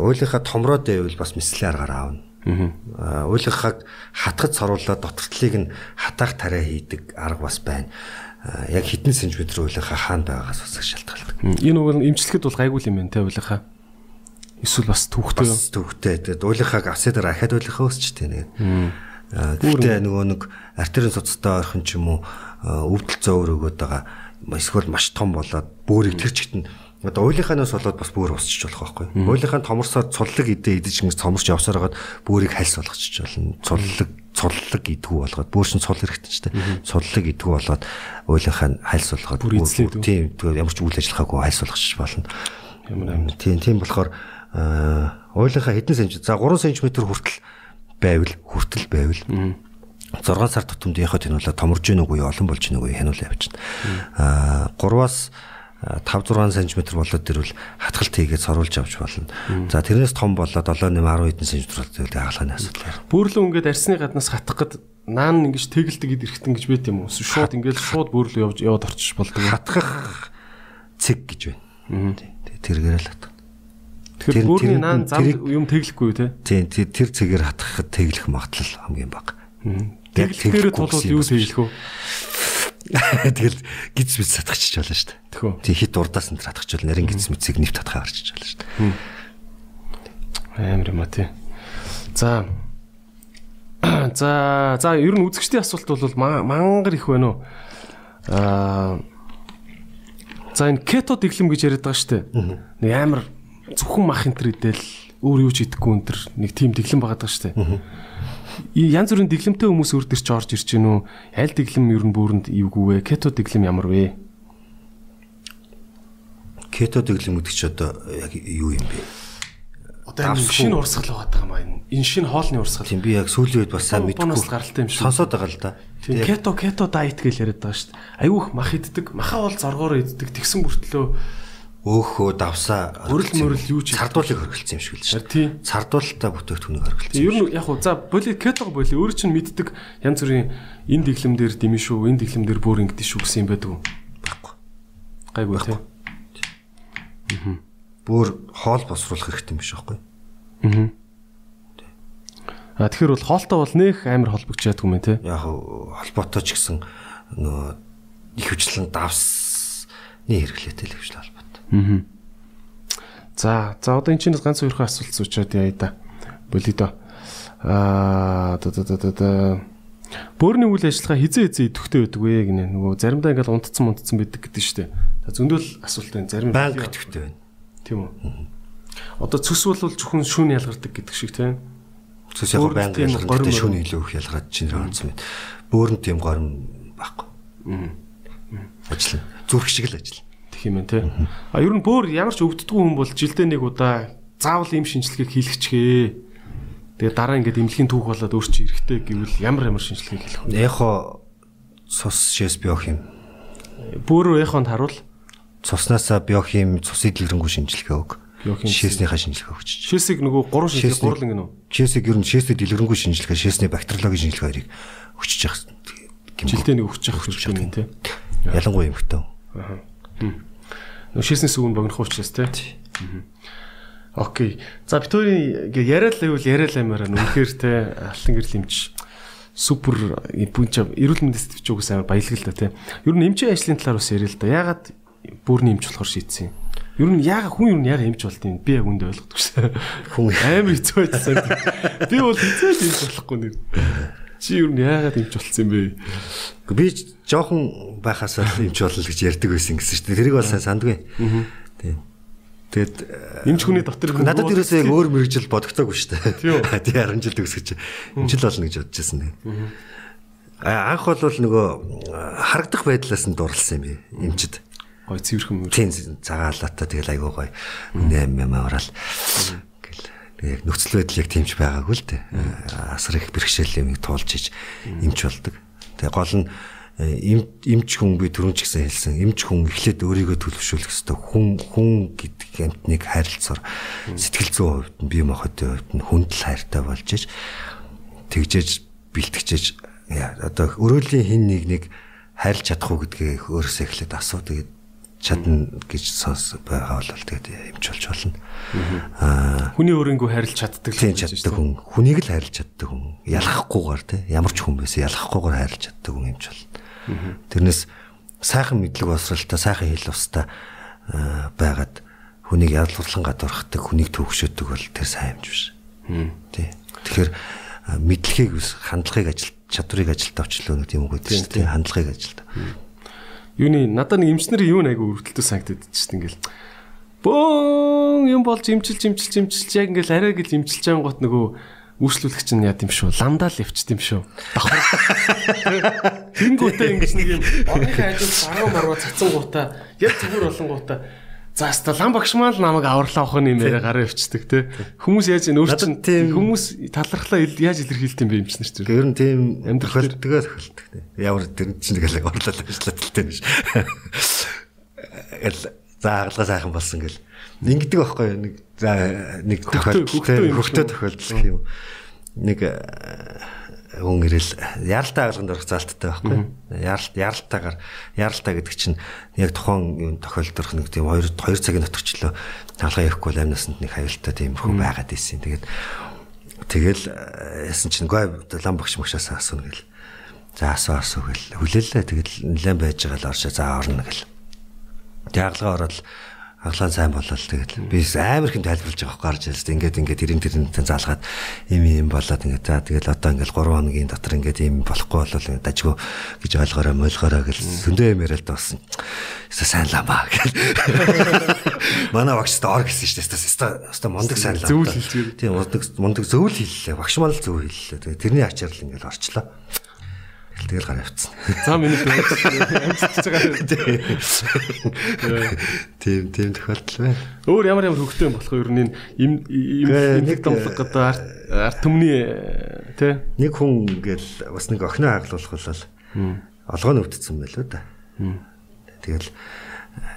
Speaker 2: Уулынхаа томроод байвал бас мэслээ аргаар аавна. Аа уулынхаа хатгаж царуулаад дотортлыг нь хатаах тариа хийдэг арга бас байна. Яг хитэн сантиметр уулынхаа хаана байгаагаас бас шалтгаалдаг.
Speaker 1: Энэ уг нь имчилгэд бол гайгүй юм байна те уулынхаа. Эсвэл бас түүхтэй.
Speaker 2: Бас түүхтэй. Тэгээд уулынхаа авсадаар ахад уулынхаа өсчтэй нэг. Гэхдээ нөгөө нэг артерийн цуцтай орхон ч юм уу өвдөл зөөр өгöd байгаа эсвэл маш том болоод бөөрийг тэр чигт нь Одоо уулийнхаанаас болоод бас бүр усчих болох байхгүй. Уулийнхаа томорсоод цуллаг идэ идэж ингэ цоморч явсаар хагаад бүрийг хальс болгочих болно. Цуллаг цуллаг идэггүй болгоод бүр шин цул хэрэгтэй ч тийм. Цуллаг идэггүй болоод уулийнхаа хальс болгоод тийм ямар ч үйл ажиллагаагүй хальс болгочих болно.
Speaker 1: Ямар амин.
Speaker 2: Тийм тийм болохоор уулийнхаа хэдэн см за 3 см хүртэл байвал хүртэл байвал 6 сар тутамд яхад хянуулаа томорж гин үгүй олон болж гин үгүй хянуулаа явчихна. Аа 3-аас 5 6 см болоод ирвэл хатгалт хийгээд соруулж авч болно. За тэрнээс том болоод 7 8 10 хэдэн см болоод хаалганы асуудал.
Speaker 1: Бөөрлөө ингээд арсны гаднаас хатах гэд наан ингэж тэгэлдэг гэд эргэтэн гэж байт юм уу? Шууд ингээд шууд бөөрлөө явж яваад орчих болдог.
Speaker 2: Хатгах цэг гэж байна. Тэргээр л хатах.
Speaker 1: Тэгэхээр бөөрийн наан зам юм тэглэхгүй те.
Speaker 2: Тийм тэр цэгээр хатгахад тэглэх магадлал хамгийн бага.
Speaker 1: Тэглэхээр тулууд юу тэглэх вэ?
Speaker 2: Тэгэл гиз мэд сатгachж болно шүү дээ.
Speaker 1: Тэхүү.
Speaker 2: Тэг хит урдаас нь татгach болно. Нарийн гиз мэдсийг нэвт татхаа гарчиж болно шүү дээ.
Speaker 1: Амар юм а тий. За. За, за ер нь үзэгчдийн асуулт бол мангар их байна уу? Аа За энэ кето дэглэм гэж яриад байгаа шүү дээ. Нэг амар зөвхөн мах энтер идэл өөр юу ч идэхгүй өнтер нэг тим дэглэм шүү дээ. янз бүрийн дэглэмтэй хүмүүс өөр төр ч орж ирж гэнэ үү? Аль дэглэм ер нь бүрэнд эвгүй вэ? Кето дэглэм ямар вэ?
Speaker 2: Кето дэглэм гэдэг чи одоо яг юу юм бэ?
Speaker 1: Одоо энэ шинэ урсгал байгаа юм байна. Энэ шинэ хоолны урсгал.
Speaker 2: Тийм би яг сүүлийн үед бас сайн мэдгүй.
Speaker 1: гаралтай юм шиг.
Speaker 2: Сонсоод байгаа л да.
Speaker 1: Тийм кето кето дайет гэж яриад байгаа шүү дээ. Аюух мах иддэг, махаа бол зоргоор иддэг. Тэгсэн бүртлөө
Speaker 2: Өөхөө давсаа
Speaker 1: Өрөл мөрөл юу ч
Speaker 2: цардуулыг хөргөлцсөн юм шиг л шүү. Цардуулалтаа бүтээгдэхүүнийг хөргөлцсөн.
Speaker 1: Ер нь яг уу за боли кетог боли өөр чинь мэддэг янз бүрийн энэ дэглэм дээр дэмэн шүү, энэ дэглэм дээр бүр ингэдэж шүү гэсэн юм байдаг уу?
Speaker 2: байхгүй.
Speaker 1: Гайгүй тийм.
Speaker 2: Бүр хоол босруулах хэрэгтэй юм биш байхгүй.
Speaker 1: Аа. А тэгэхээр бол хоолтой бол нэх амар холбогч ядгүй мэн те.
Speaker 2: Яг холбоотой ч гэсэн нөгөө их хвчлэн давсны хэрэглээтэй л хвчлээ.
Speaker 1: Аа. За, за одоо энэ чинээс ганц хоёрхан асуулт суучаад яа да. Боли доо. Аа, да да да да. Бөөрийн үйл ажиллагаа хизээ хизээ идэвхтэй байдаг вэ гинэ. Нөгөө заримдаа ингээл унтцсан унтцсан байдаг гэдэг штеп. За зөндөл асуултаа зарим
Speaker 2: Банк идэвхтэй байна.
Speaker 1: тийм үү. Одоо цөс бол зөвхөн шүүн ялгардаг гэдэг шиг тийм. Бөөрөнд
Speaker 2: банк
Speaker 1: тийм
Speaker 2: ялгардаг шүүний илүү их ялгаад чинь онцсон байна. Бөөрөнд тийм горим байхгүй. Ажил. Зүрх шиг л ажил.
Speaker 1: Тэх юм байна те. А ер нь бөөр ямар ч өвддгүй хүн бол жилдээ нэг удаа заавал ийм шинжилгээг хийлгэчгээ. Тэгээ дараа ингээд эмнэлгийн түүх болоод өөрчн эрэхтэй гэвэл ямар ямар шинжилгээг хийх вэ?
Speaker 2: Эхо цус шээс биохим.
Speaker 1: Бөөрөө эхонд харуул
Speaker 2: Цуснасаа биохим цус идэлгэрэнгүй шинжилгээ өг. Шээснийхаа шинжилгээ өгч.
Speaker 1: шээсийг нөгөө гурван шинжилгээ гурлан гинөө.
Speaker 2: Шээсийг ер нь шээсний дэлгэрэнгүй шинжилгээ, шээсний бактериологийн шинжилгээ хоёрыг өгчөж явах.
Speaker 1: Жилдээ нэг өгч явах хэрэгтэй юм те.
Speaker 2: Ялангуяа эмхтэн.
Speaker 1: Нөгөө шээсний сүгэн богинох учраас те. Окей. За битүүрийн яриад л байвал яриад л аймаараа үнэхээр те алтан гэрэл имж супер бүнч эрүүл мэндийн сэтгвч угс амар баялаг л да те. Ер нь эмчийн ажлын талаар бас ярил л да. Ягаад бүрний эмч болохоор шийдсэн юм? Ер нь яга хүн ер нь яга эмч болт юм би яг үндэ ойлгохгүй.
Speaker 2: Хүн
Speaker 1: Амар хэцүү байсан. Би бол хэцүү эмч болохгүй нэр. Чи ер нь яагаад эмч болцсон юм бэ?
Speaker 2: Би жоохон байхасаа л эмч болно гэж ярьдаг байсан гэсэн чинь тэрийг бол сайн сандгүй. Тийм. Тэгэд
Speaker 1: Эмч хүний дотор
Speaker 2: надад ерөөсөө яг өөр мэрэгжил бодогтойгүй шүү
Speaker 1: Тийм үү?
Speaker 2: дээ. Тий 10 жил төгсгөж эмчил болно гэж бодож байсан тийм. А анх бол нөгөө харагдах байдлаас нь дурлсан юм би эмчид.
Speaker 1: гой цэвэрхэн юм.
Speaker 2: Тийм цагаалаатай тэгэл айгуу гоё. Нэм юм аваад яг нөхцөл байдал яг тиймч байгаагүй л дээ. Асар их бэрхшээл юм туулж иж эмч болдог. Тэгээ гол нь эм эмч хүн би түрүүн ч гэсэн хэлсэн. Эмч хүн эхлээд өөрийгөө төлөвшүүлэх хэрэгтэй. Хүн хүн гэдэг амтныг харилцаар сэтгэл зүйн хувьд нь бие махбодын хувьд нь хүндэл хайртай болж иж тэгжээж бэлтгэжээж яа одоо өрөөлийн хин нэг нэг хайрлж чадах уу гэдгээ өөрөөсөө эхлээд асуу тэгээд чадна гэж сонс байгаа бол тэгээд эмч болж болно. Аа.
Speaker 1: Хүний өөрөнгөө харилж чаддаг л
Speaker 2: тийм чаддаг хүн. Хүнийг л хайрлж чаддаг хүн. Ялахгүйгээр тий ямар ч хүн байсан ялахгүйгээр хайрлж чаддаг хүн эмч болно. Тэрнээс сайхан мэдлэг боловсралтай сайхан хэл устай аа, байгаад хүнийг ялгарлан гадуурхдаг хүнийг төвөгшөөдөг бол тэр сайн эмч биш. Тий. Тэгэхээр мэдлэгийг хандлагыг ажил чадварыг ажилд авчлаа нэг тийм үг гэдэг чинь хандлагыг ажилд.
Speaker 1: Юуны надад нэг эмчнэр юу нэг өргөдөлтөө санагдаад чинь ингээл. Бөөн юм болж имчилж имчилж имчилж яг ингээл арай гэл имчилж байгаа гот нөгөө үйлчлүүлэгч нь яа гэм шүү. Ламдаа л явчих юм шүү. Давхар. Тэнгүүтээ ингэж нэг юм. Орныхаа хажууд баруун маруу цацсан гутаа яг зүгээр болон гутаа За хаста лам багшмаа л намайг аварлаа авах юм яриа гараа өвчдөг те хүмүүс яаж энэ өөр чинь
Speaker 2: Надад тийм-
Speaker 1: хүмүүс талархлаа яаж илэрхийлт юм бэ эмчнэр чинь
Speaker 2: Ер нь тийм
Speaker 1: Амьдрал
Speaker 2: тохиолдгоо тохиолдог тий. Ямар тэр чинь тэгэл орлол ажилладаг биш. Гэл за хаалга сайхан болсон гэл. Ингэдэг байхгүй нэг за нэг тохиолдол
Speaker 1: хөхтөө юм
Speaker 2: тохиолдол юм. Нэг хүн ирэл яралтай агалганд орох залттай байхгүй. Яралт яралтайгаар яралтай гэдэг чинь яг тухайн юм тохиолдох нэг тийм 2 2 цагийн доторчлоо хаалга явахгүй бол амнасанд нэг хавилтаа тиймэрхүү байгаад ийсэн. Тэгээд Тэгэл э, ясан чинь гой лам багш магшаас асууна гэл. За асуу асуу гэл. Хүлээлээ тэгэл нэлээд байж байгаа л оршоо за орно гэл. Яаглаа ороод Аглаа сайн болол тэгэл би амар их тайлбарлаж байгаа гарч ирсэн. Ингээд ингээд ирэн тэрнтэй заалгаад им им болоод ингээд за тэгэл одоо ингээд 3 хоногийн дотор ингээд им болохгүй болол ингээд дажгүй гэж ойлгоорой мойлгоорой гэл зөндөө юм яриад тоосон. Өстө сайн ламаа гэл. Манай багш та ор гэсэн шүү дээ. Өстө өстө мундаг сайн лам.
Speaker 1: Зөвл хэлж.
Speaker 2: Тийм мундаг мундаг зөвл хэллээ. Багш маань л зөв хэллээ. Тэгээ тэрний ачаар л ингээд орчлоо. Тэгэл гар явцсан.
Speaker 1: За миний амжилтж байгаа.
Speaker 2: Тийм тийм тохиолдол байна.
Speaker 1: Өөр ямар ямар хөвгтэй юм болох вэ? Ер нь им нэг томлог одоо арт түмний тий
Speaker 2: Нэг хүн ингээл бас нэг охиноо хаглуулах болол олгоо өвдсөн байлоо да. Тэгэл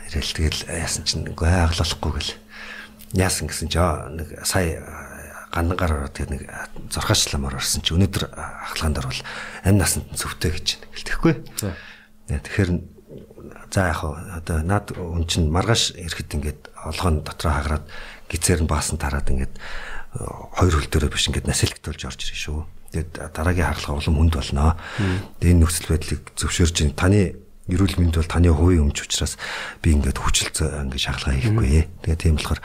Speaker 2: ирэл тэгэл яасан чинь үгүй хаглуулахгүй гэл. Яасан гэсэн чи нэг сая гандангаар ороод тэгээ нэг зурхаачлаамаар орсон чи өнөөдөр ахлаганд орвол амь насанд зөвтэй гэж.
Speaker 1: За.
Speaker 2: Тэгэхээр за яг одоо над үн чин маргааш ирэхэд ингээд олгоон дотроо хагараад гизээр нь баасан тараад ингээд хоёр хөл дээрээ биш ингээд насэлгтүүлж орж ирэх шүү. Тэгээд дараагийн хагалгаа улам хүнд болно. Тэгээд энэ нөхцөл байдлыг зөвшөөрж таны эрүүл мэнд бол таны хувийн өмч учраас би ингээд хүчил ингээд шагалгаа хийхгүй. Тэгээд тийм болохоор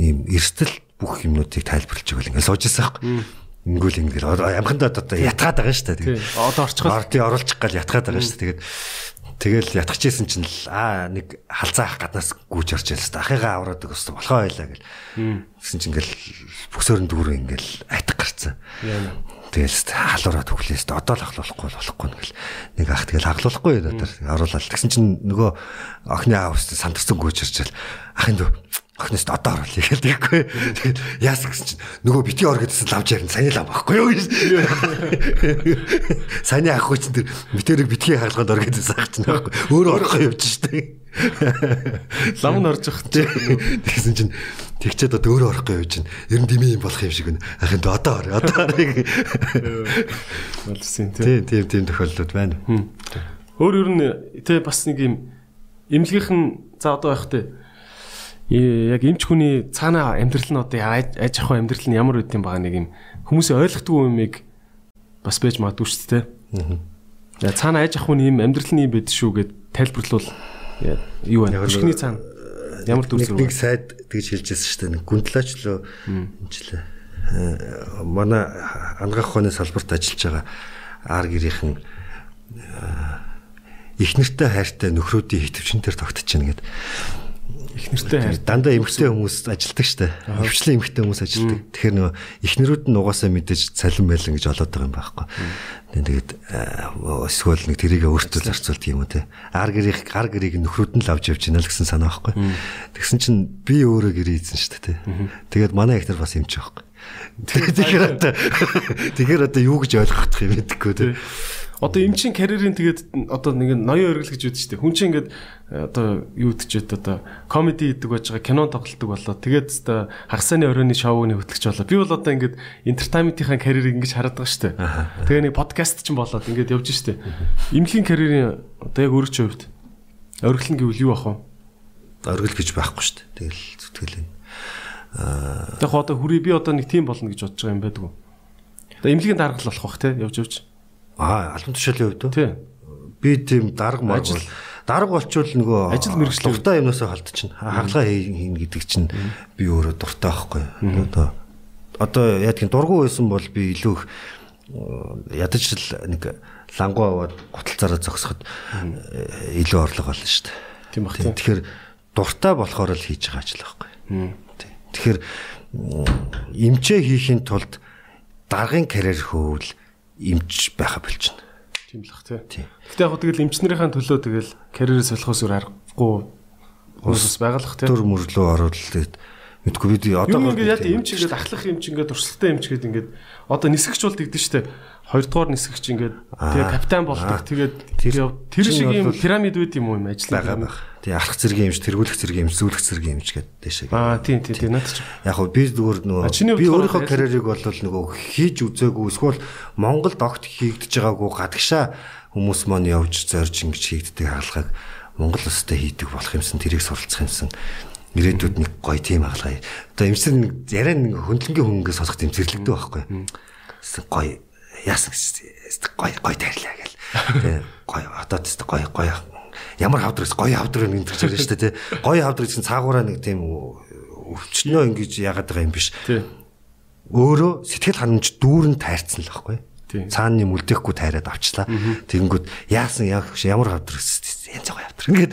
Speaker 2: ийм эрсдэл бүх юмнуудыг тайлбарлаж байгаа л ингээд сууж байсан байхгүй. Ингүүл ингээд амхандаа одоо ятгаад байгаа шүү дээ.
Speaker 1: тий одоо орчихгол
Speaker 2: Ортын оруулчих гал ятгаад байгаа шүү дээ. Тэгээд тэгэл ятгахжсэн чинь л аа нэг халзаах гаднаас гүйж орж ялс та ахыгаа авраад өстө болохоо байлаа гэл. Гэсэн чинь ингээл бүсөрн дүүрэн ингээл айтах гарцсан.
Speaker 1: яа.
Speaker 2: Тэгэл халуураа төглөөс одоо л ахлуулахгүй болохгүй нэгэл нэг ах тэгэл хаглуулахгүй надаар оруулаад тэгсэн чинь нөгөө охины аав өстө сандарсан гүйж орчаал ахын дөө охиноос одоо оруулъя гэл тэггүй. Тэгэл яас гэсэн чинь нөгөө бити ор гэдсэн лавж ярин саяны лам байхгүй юу. Саяны ахгүй чинь тэр битэрэг битгий хаалганд ор гэдсэн ах чинь байхгүй. Өөрөө орохгүй явж штэ.
Speaker 1: Лам нь орж явах чинь
Speaker 2: Тэгсэн чинь тэгчээд одоо өөрөө орохгүй явж чинь ер нь дими юм болох юм шиг байна. Ахын дөө одоо ор одоо ор.
Speaker 1: болсон тий.
Speaker 2: Тийм тийм тийм тохиолдлууд байна.
Speaker 1: Өөр ер нь тий бас нэг юм эмнэлгийнхэн за одоо байх тий яг эмч хүний цаана амьдрал нь одоо аж ахуй амьдрал нь ямар үт юм байгаа нэг юм хүмүүсийн ойлгохгүй юмыг бас байж магадгүй шүү дээ. Аа. Цаана аж ахуйн юм амьдрал нь юм байд шүү гэд тайлбарлавал яа, юу вэ? Хөшгний цаана ямар дүр зэрэг
Speaker 2: нэг сайд тэгж хэлжсэн шүү дээ. Нэг гүндлаачлоо юмчлээ. Э, Манай ангаах ухааны салбарт ажиллаж байгаа ар гэрийнхэн их нэртэй хайртай нөхрүүдийн хитвчин дээр тогтож байна гэдэг.
Speaker 1: Их нэртэй хайр.
Speaker 2: Дандаа эмгтэй хүмүүс ажилдаг штэ. Хөвчлэн эмгтэй хүмүүс ажилдаг. Тэгэхээр нөгөө эхнэрүүд нь угаасаа мэдээж цалин байлан гэж олоод байгаа юм байхгүй. Тэгээд эсвэл нэг тэрийг өөртөө зарцуулт юм уу те. Ар гэрийг гар гэрийг нөхрүүд нь л авч явж байна л гэсэн санаа байхгүй. Тэгсэн чинь би өөрөө гэрээ ийдсэн штэ те. Тэгээд манай эхнэр бас эмч байхгүй. Тэгэхээр одоо тэгэхээр одоо юу гэж ойлгох юм мэдэхгүй те.
Speaker 1: Одоо эмчийн карьерийн тэгээд одоо нэг ноён өргөл гэж үүдэж штэ. Хүн чинь ингээд э, одоо юу гэдчихэд одоо комеди хийдэг байж байгаа, кино тоглолдог болоо. Тэгээд одоо хагасны оройны шоуны хөтлөгч болоо. Би бол одоо ингээд entertainment-ийн карьерийг ингэж хараад байгаа штэ. Тэгээ нэг подкаст ч болоод ингээд явж штэ. Эмнэлгийн карьерийн одоо яг өөрөч хувьд өргөл нь гэвэл юу ах вэ?
Speaker 2: Оргил гэж байхгүй штэ. Тэгэл зүтгэл энэ.
Speaker 1: Яг одоо хүрээ би одоо нэг тим болно гэж бодож байгаа юм байдгүй. Одоо эмнэлгийн даргал болох бах те явж явж.
Speaker 2: Аа, албан тушаалын хувьд үү?
Speaker 1: Тий.
Speaker 2: би тийм дарга мар
Speaker 1: Ажил-
Speaker 2: бол дарга болчвол нөгөө
Speaker 1: Ажил мэргэжлээ.
Speaker 2: дуртай юмнаас халдчихна. Хагалгаа хийн гэдэг чинь би өөрөө дуртай байхгүй. Одоо одоо яг тийм дургу байсан бол би илүү их э, ядаж л нэг лангуу аваад гуталцаараа зогсоход э, илүү орлого олно шүү дээ.
Speaker 1: Тийм бах.
Speaker 2: Тэгэхээр дуртай болохоор л хийж байгаа ажил байхгүй. Тэгэхээр эмчээ хийхин тулд даргын карьер хөвөл эмч байха болчихно.
Speaker 1: Тийм л бах тий.
Speaker 2: Тийм.
Speaker 1: Гэтэ яг тэгэл эмчнэрийн төлөө тэгэл карьерээ солихоос өөр аргагүй бас байгалах тий.
Speaker 2: төр мөрлөө оруулаад мэдгүй бид одоо
Speaker 1: ингээд яа эмч ингээд ахлах эмч ингээд туршлагатай эмч гэдэг ингээд одоо нисгэгч бол тэгдэж штэ. Хоёрдугаар нисгэгч ингээд тэгээ капитан болдог. Тэгээд
Speaker 2: Тэр-
Speaker 1: шиг юм пирамид байд юм уу юм ажил
Speaker 2: байгаа байх. Тэгээ алах зэргийн эмч, тэргүүлэх зэргийн эмч, зүүлэх зэргийн эмч гэдэг дэшээ.
Speaker 1: Аа тийм тийм тийм наад чи.
Speaker 2: Яг хөө би зүгээр нөгөө би өөрийнхөө карьерийг бол нөгөө хийж үзээгүй эсвэл Монголд огт хийгдэж байгаагүй гадагшаа хүмүүс маань явж зорж ингэж хийгддэг хаалгыг Монгол улстай хийдэг болох юмсан тэрийг суралцах юмсан ирээдүйд нэг гоё тим хаалгаа. Одоо нэг яриа нэг хөндлөнгийн хөнгөө сонсох юм зэрлэгдэх байхгүй. Гоё яасан гэж гоё гоё тайрлаа гэл. Тэгээ гоё одоо тест гоё гоё ямар хавдрагс гоё хавдраг нэг төрж байгаа шүү дээ тий. Гоё хавдраг чинь цаагаараа нэг тийм өвчнөө ингэж яагаад байгаа юм биш.
Speaker 1: Тий.
Speaker 2: Өөрөө сэтгэл ханамж дүүрэн тайрцсан л байхгүй. Цааны мүлдэхгүй тайраад авчлаа. Тэгэнгүүт яасан яг ямар хавдрагс янз гоё хавдраг ингээд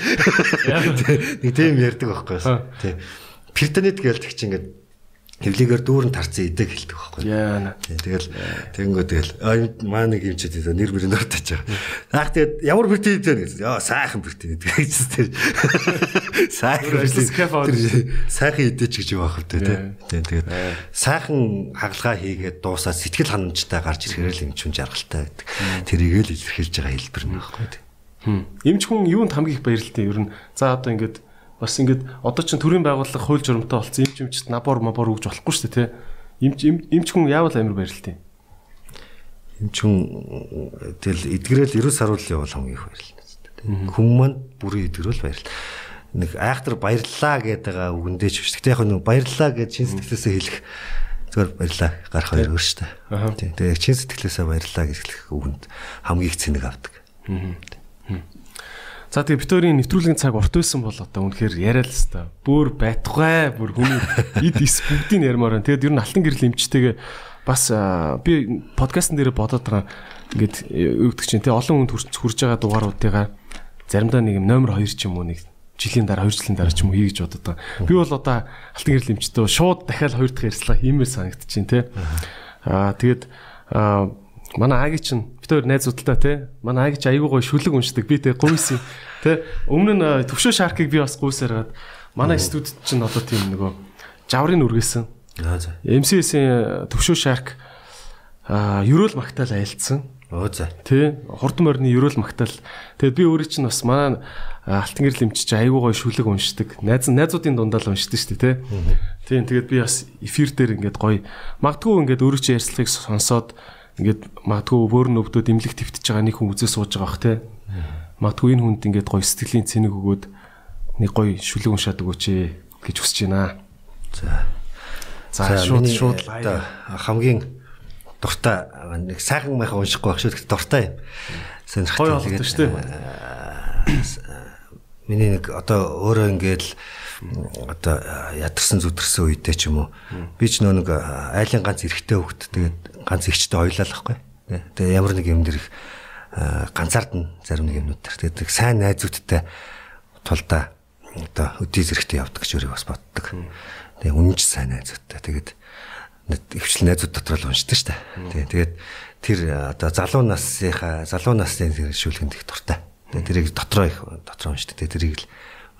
Speaker 2: нэг тийм ярьдаг байхгүй. Тий. Перитонит гэлдэг чинь ингээд Хевлигээр дүүрэн тарцсан идэг хэлдэг байхгүй. Тэгэл тэгэнгөө тэгэл маа нэг юм ч тийм нэр мөрөнд ортож байгаа. Заах тэгээд ямар бэртээ дээ гэсэн. Яа сайхан бэртээ гэдэг гэсэн тэр. Сайхан бэртээ. Сайхан идэж гэж байх вэ тий. Тэгээд сайхан хагалгаа хийгээд дуусаад сэтгэл ханамжтай гарч ирэхээр л юм чүн жаргалтай байдаг. Тэрийг л илэрхийлж байгаа хэлбэр нь байхгүй тий.
Speaker 1: Эмч хүн юунд хамгийн их баярлалтай ер нь за одоо ингээд бас ингээд одоо ч төрийн байгууллага хууль журамтай болсон эмч эмчт набор мабор өгж болохгүй шүү дээ тий. Эмч эмч хүн яавал амар баярлалтай.
Speaker 2: Эмч хүн тэгэл эдгэрэл 90 саруулын бол хамгийн их баярлалтай. Хүн маань бүрийн эдгэрэл баярлал. Нэг айхтар баярлалаа гэдэг үгэндээ ч биш. Гэтэ яг нэг баярлалаа гэж чин сэтгэлээсээ хэлэх зүгээр баярлалаа гарах хоёр өөр шүү дээ. Тэгээ чин сэтгэлээсээ баярлалаа гэж хэлэх үгэнд хамгийн их цэнэг авдаг.
Speaker 1: За тэгээ Викторийн нэвтрүүлгийн цаг урт байсан бол одоо үнэхээр яриа л хэвээр бүр байтугай бүр хүний эд ис бүгдийг ярмаар байна. Тэгээд ер нь алтан гэрэл эмчтэйгээ бас би подкастн дээр бодоод байгаа ингээд юу гэдэг чинь тий олон хүнд хүрч байгаа дугааруудыгаа заримдаа нэг юм номер 2 ч юм уу нэг жилийн дараа 2 жилийн дараа ч юм уу хий гэж бодод байгаа. Би бол одоо алтан гэрэл эмчтэй шууд дахиад хоёр дахь ярьслаа хиймээр санагдчихээн тий. Аа тэгээд манай Аги чинь бид хоёр найз удалтай те. Манай Аги ч айгүй гой шүлэг уншдаг. Би те гуйс те өмнө нь төвшөө шаркийг би бас гуйсаар гад манай студид чинь одоо тийм нөгөө жаврын үргэлсэн.
Speaker 2: Аа за
Speaker 1: МСС-ийн төвшөө шарк ерөөл магтаал айлцсан
Speaker 2: оо за
Speaker 1: тий хурдан морины ерөөл магтаал. Тэгээд би өөрөө чинь бас манай алтан гэрэл эмчиж айгүй гой шүлэг уншдаг. Найз найзуудын дундаа л уншдаг шүү дээ тий Тийм тэгээд би бас эфир дээр ингээд гоё магадгүй ингээд өөрөө чи ярьцлагыг сонсоод ингээд магадгүй бөөрн өвдөд имлэг твтж байгаа нэг хүн үзээ сууж байгаа бах те. Магадгүй энэ хүнд ингээд гоё сэтгэлийн цэник өгөөд нэг гоё шүлэг уншаад өгөөч гэж хүсэж байна.
Speaker 2: За.
Speaker 1: За шууд шууд
Speaker 2: хамгийн дуртай нэг сайхан майхан уншихгүй байх шүү. Дуртай юм.
Speaker 1: Сонирхолтой тэгээд шүү дээ.
Speaker 2: Миний нэг одоо өөрөө ингээд одоо ядарсан зүтгэрсэн үедээ ч юм уу би ч нөө нэг айлын ганц эрэхтэй хөвгт тэгээд ганц ихчтэй ойлаалахгүй. Тэгээ ямар нэг юм дэр их ганцаард нь зарим нэг юмнууд төр. Тэгээд сайн найзуудтай тулдаа одоо өдий зэрэгтэй явдаг гэж өөрийг бас боддог. Тэгээ үнэнч сайн найзуудтай. Тэгээд өвчлэн найзууд дотор л уншдаг шүү дээ. Тэгээд тэр одоо залуу насынхаа залуу насны шүүлгэнд их дуртай. Тэгээд тэрийг дотроо их дотроо уншдаг. Тэгээд тэрийг л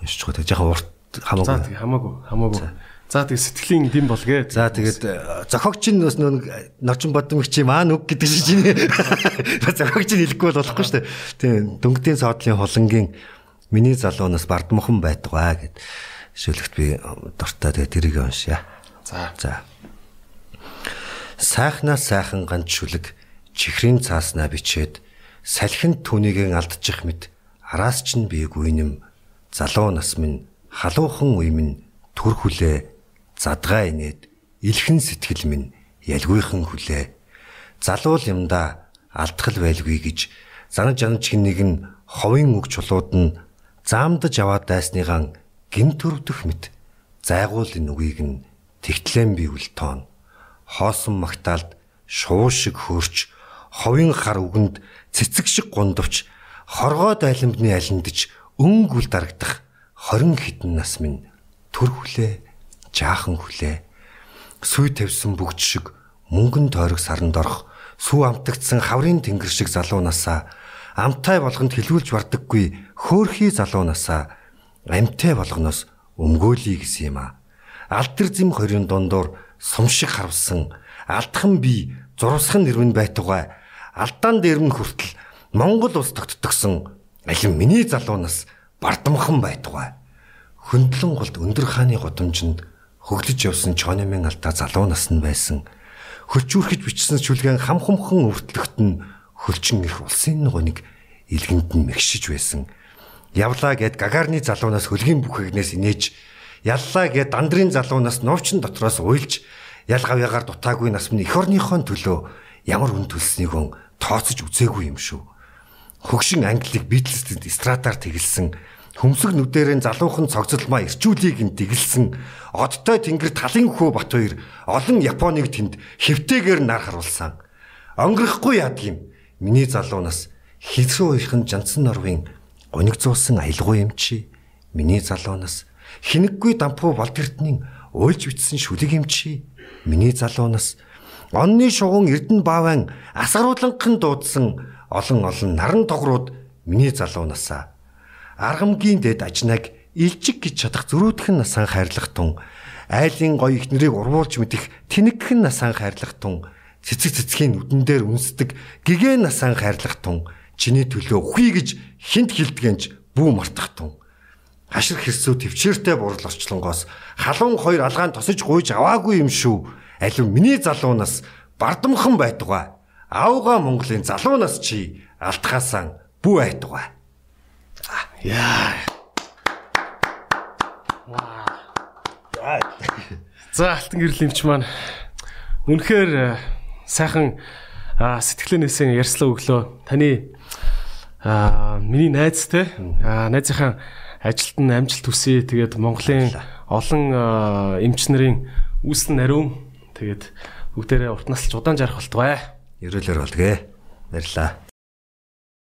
Speaker 2: уншиж байгаа. Жоохон урт
Speaker 1: хамаагүй. Хамаагүй. Хамаагүй. За тэгээ сэтгэлийн дэм болгээ.
Speaker 2: За тэгээд э, зохиогч нь бас нөө ночин бодомч юм аа нүг гэдэг шиг чинь. Зохиогч нь хэлэхгүй бол болохгүй шүү дээ. Тийм дөнгөдийн соодлын холонгийн миний залуунаас бардмохон байтугай гэд шүлэгт би дуртай тэгээ тэрийг уншия.
Speaker 1: За.
Speaker 2: За. Сайхнаас сайхан ганц шүлэг чихрийн цааснаа бичээд салхинд түүнийгэн алдчих мэд араас ч нь биег үйнэм залуу нас минь халуухан үе минь төр хүлээ задгаа инээд илхэн сэтгэл минь ялгүйхан хүлээ. Залуул юмда алдхал байлгүй гэж занаж жанаж нэг нь ховын үг чулууд нь заамдаж аваад дайсныгаан гин төрөвдөх мэт зайгуулын үгийг нь тэгтлэн би үл тоон. Хоосон магтаалд шуу шиг хөрч ховын хар үгэнд цэцэг шиг гундавч хоргоо дайламдны алиндж өнгөл дарагдах 20 хитэн нас минь төр хүлээ жаахан хүлээ. Сүй тавьсан бүгд шиг мөнгөн тойрог саранд орох сүү амтагдсан хаврын тэнгэр шиг залуу насаа амтай болгонд хилүүлж бардаггүй хөөхий залуу насаа амтай болгоноос өмгөөлий гэсэн юм а. Алтэр зэм хоёрын дундуур сум шиг харвсан алдхан би зурвсхан нэрмэн байтугай алдаан дээрмэн хүртэл Монгол улс тогтдогсон алин миний залуу нас бардамхан байтугай хөндлөн голд өндөр хааны годомжинд хөглөж явсан чонемын алдаа залуу наснд байсан. Хөлчүүрхэж бичсэн чүлгэн хам хумхан өртлөгт нь хөлчин их улсын гоныг илгэнд нь мэгшиж байсан. Явлаа гэд гагарны залуунаас хөлгийн бүхэгнээс инээж яллаа гэд дандрын залуунаас новчин дотроос уйлж ялгавьягаар дутаагүй нас минь эх орныхон төлөө ямар үн төлснийг он тооцож үзээгүй юм шүү. хөгшин англиг Битлстэд стратаар тэгэлсэн хөмсөг нүдэрэн залуухан цогцолмаа ирчүүлийг нь дэгэлсэн одтой тэнгэр талын хөө бат хоёр олон Японыг тэнд хэвтэйгээр нар харуулсан. Онгорхгүй яадгийн миний залуунаас хилсүү уйхан жансан норвын гоник зуусан аялгүй юм чи? Миний залуунаас хинэггүй дампуу болдгертний уйлж битсэн шүлэг юм чи? Миний залуунаас онны шугун эрдэн бааван асгарууланхан дуудсан олон олон наран тогрууд миний залуунасаа аргамгийн дэд ажнаг илжиг гэж чадах зөрүүдхэн насаан хайрлах тун айлын гоё ихнэрийг урвуулж мэдих тэнэгхэн насаан хайрлах тун цэцэг цэцгийн нүдэн дээр үнсдэг гэгэн насаан хайрлах тун чиний төлөө үхий гэж хинт хилдгэнж бүү мартах тун. Хашир хэрсүү төвчээртэй бурал орчлонгоос халуун хоёр алгаан тосож гуйж аваагүй юм шүү. Алив миний залуунаас бардамхан байтугай. Аавга Монголын залуунаас чи алтхаасан бүү айтугай
Speaker 1: Яа. За алтан гэрлэмч маань үнэхээр э, сайхан сэтгэлэнээсээ ярьслаа өглөө. Таны миний найз те аа найзынхаа ажилд нь амжилт хүсье. Тэгээд Монголын олон эмч нарын үүсэл нариун тэгээд бүгдээрээ урт насалж удаан жарах болтугай.
Speaker 2: Ерөөлөөр болтгэ. Баярлаа.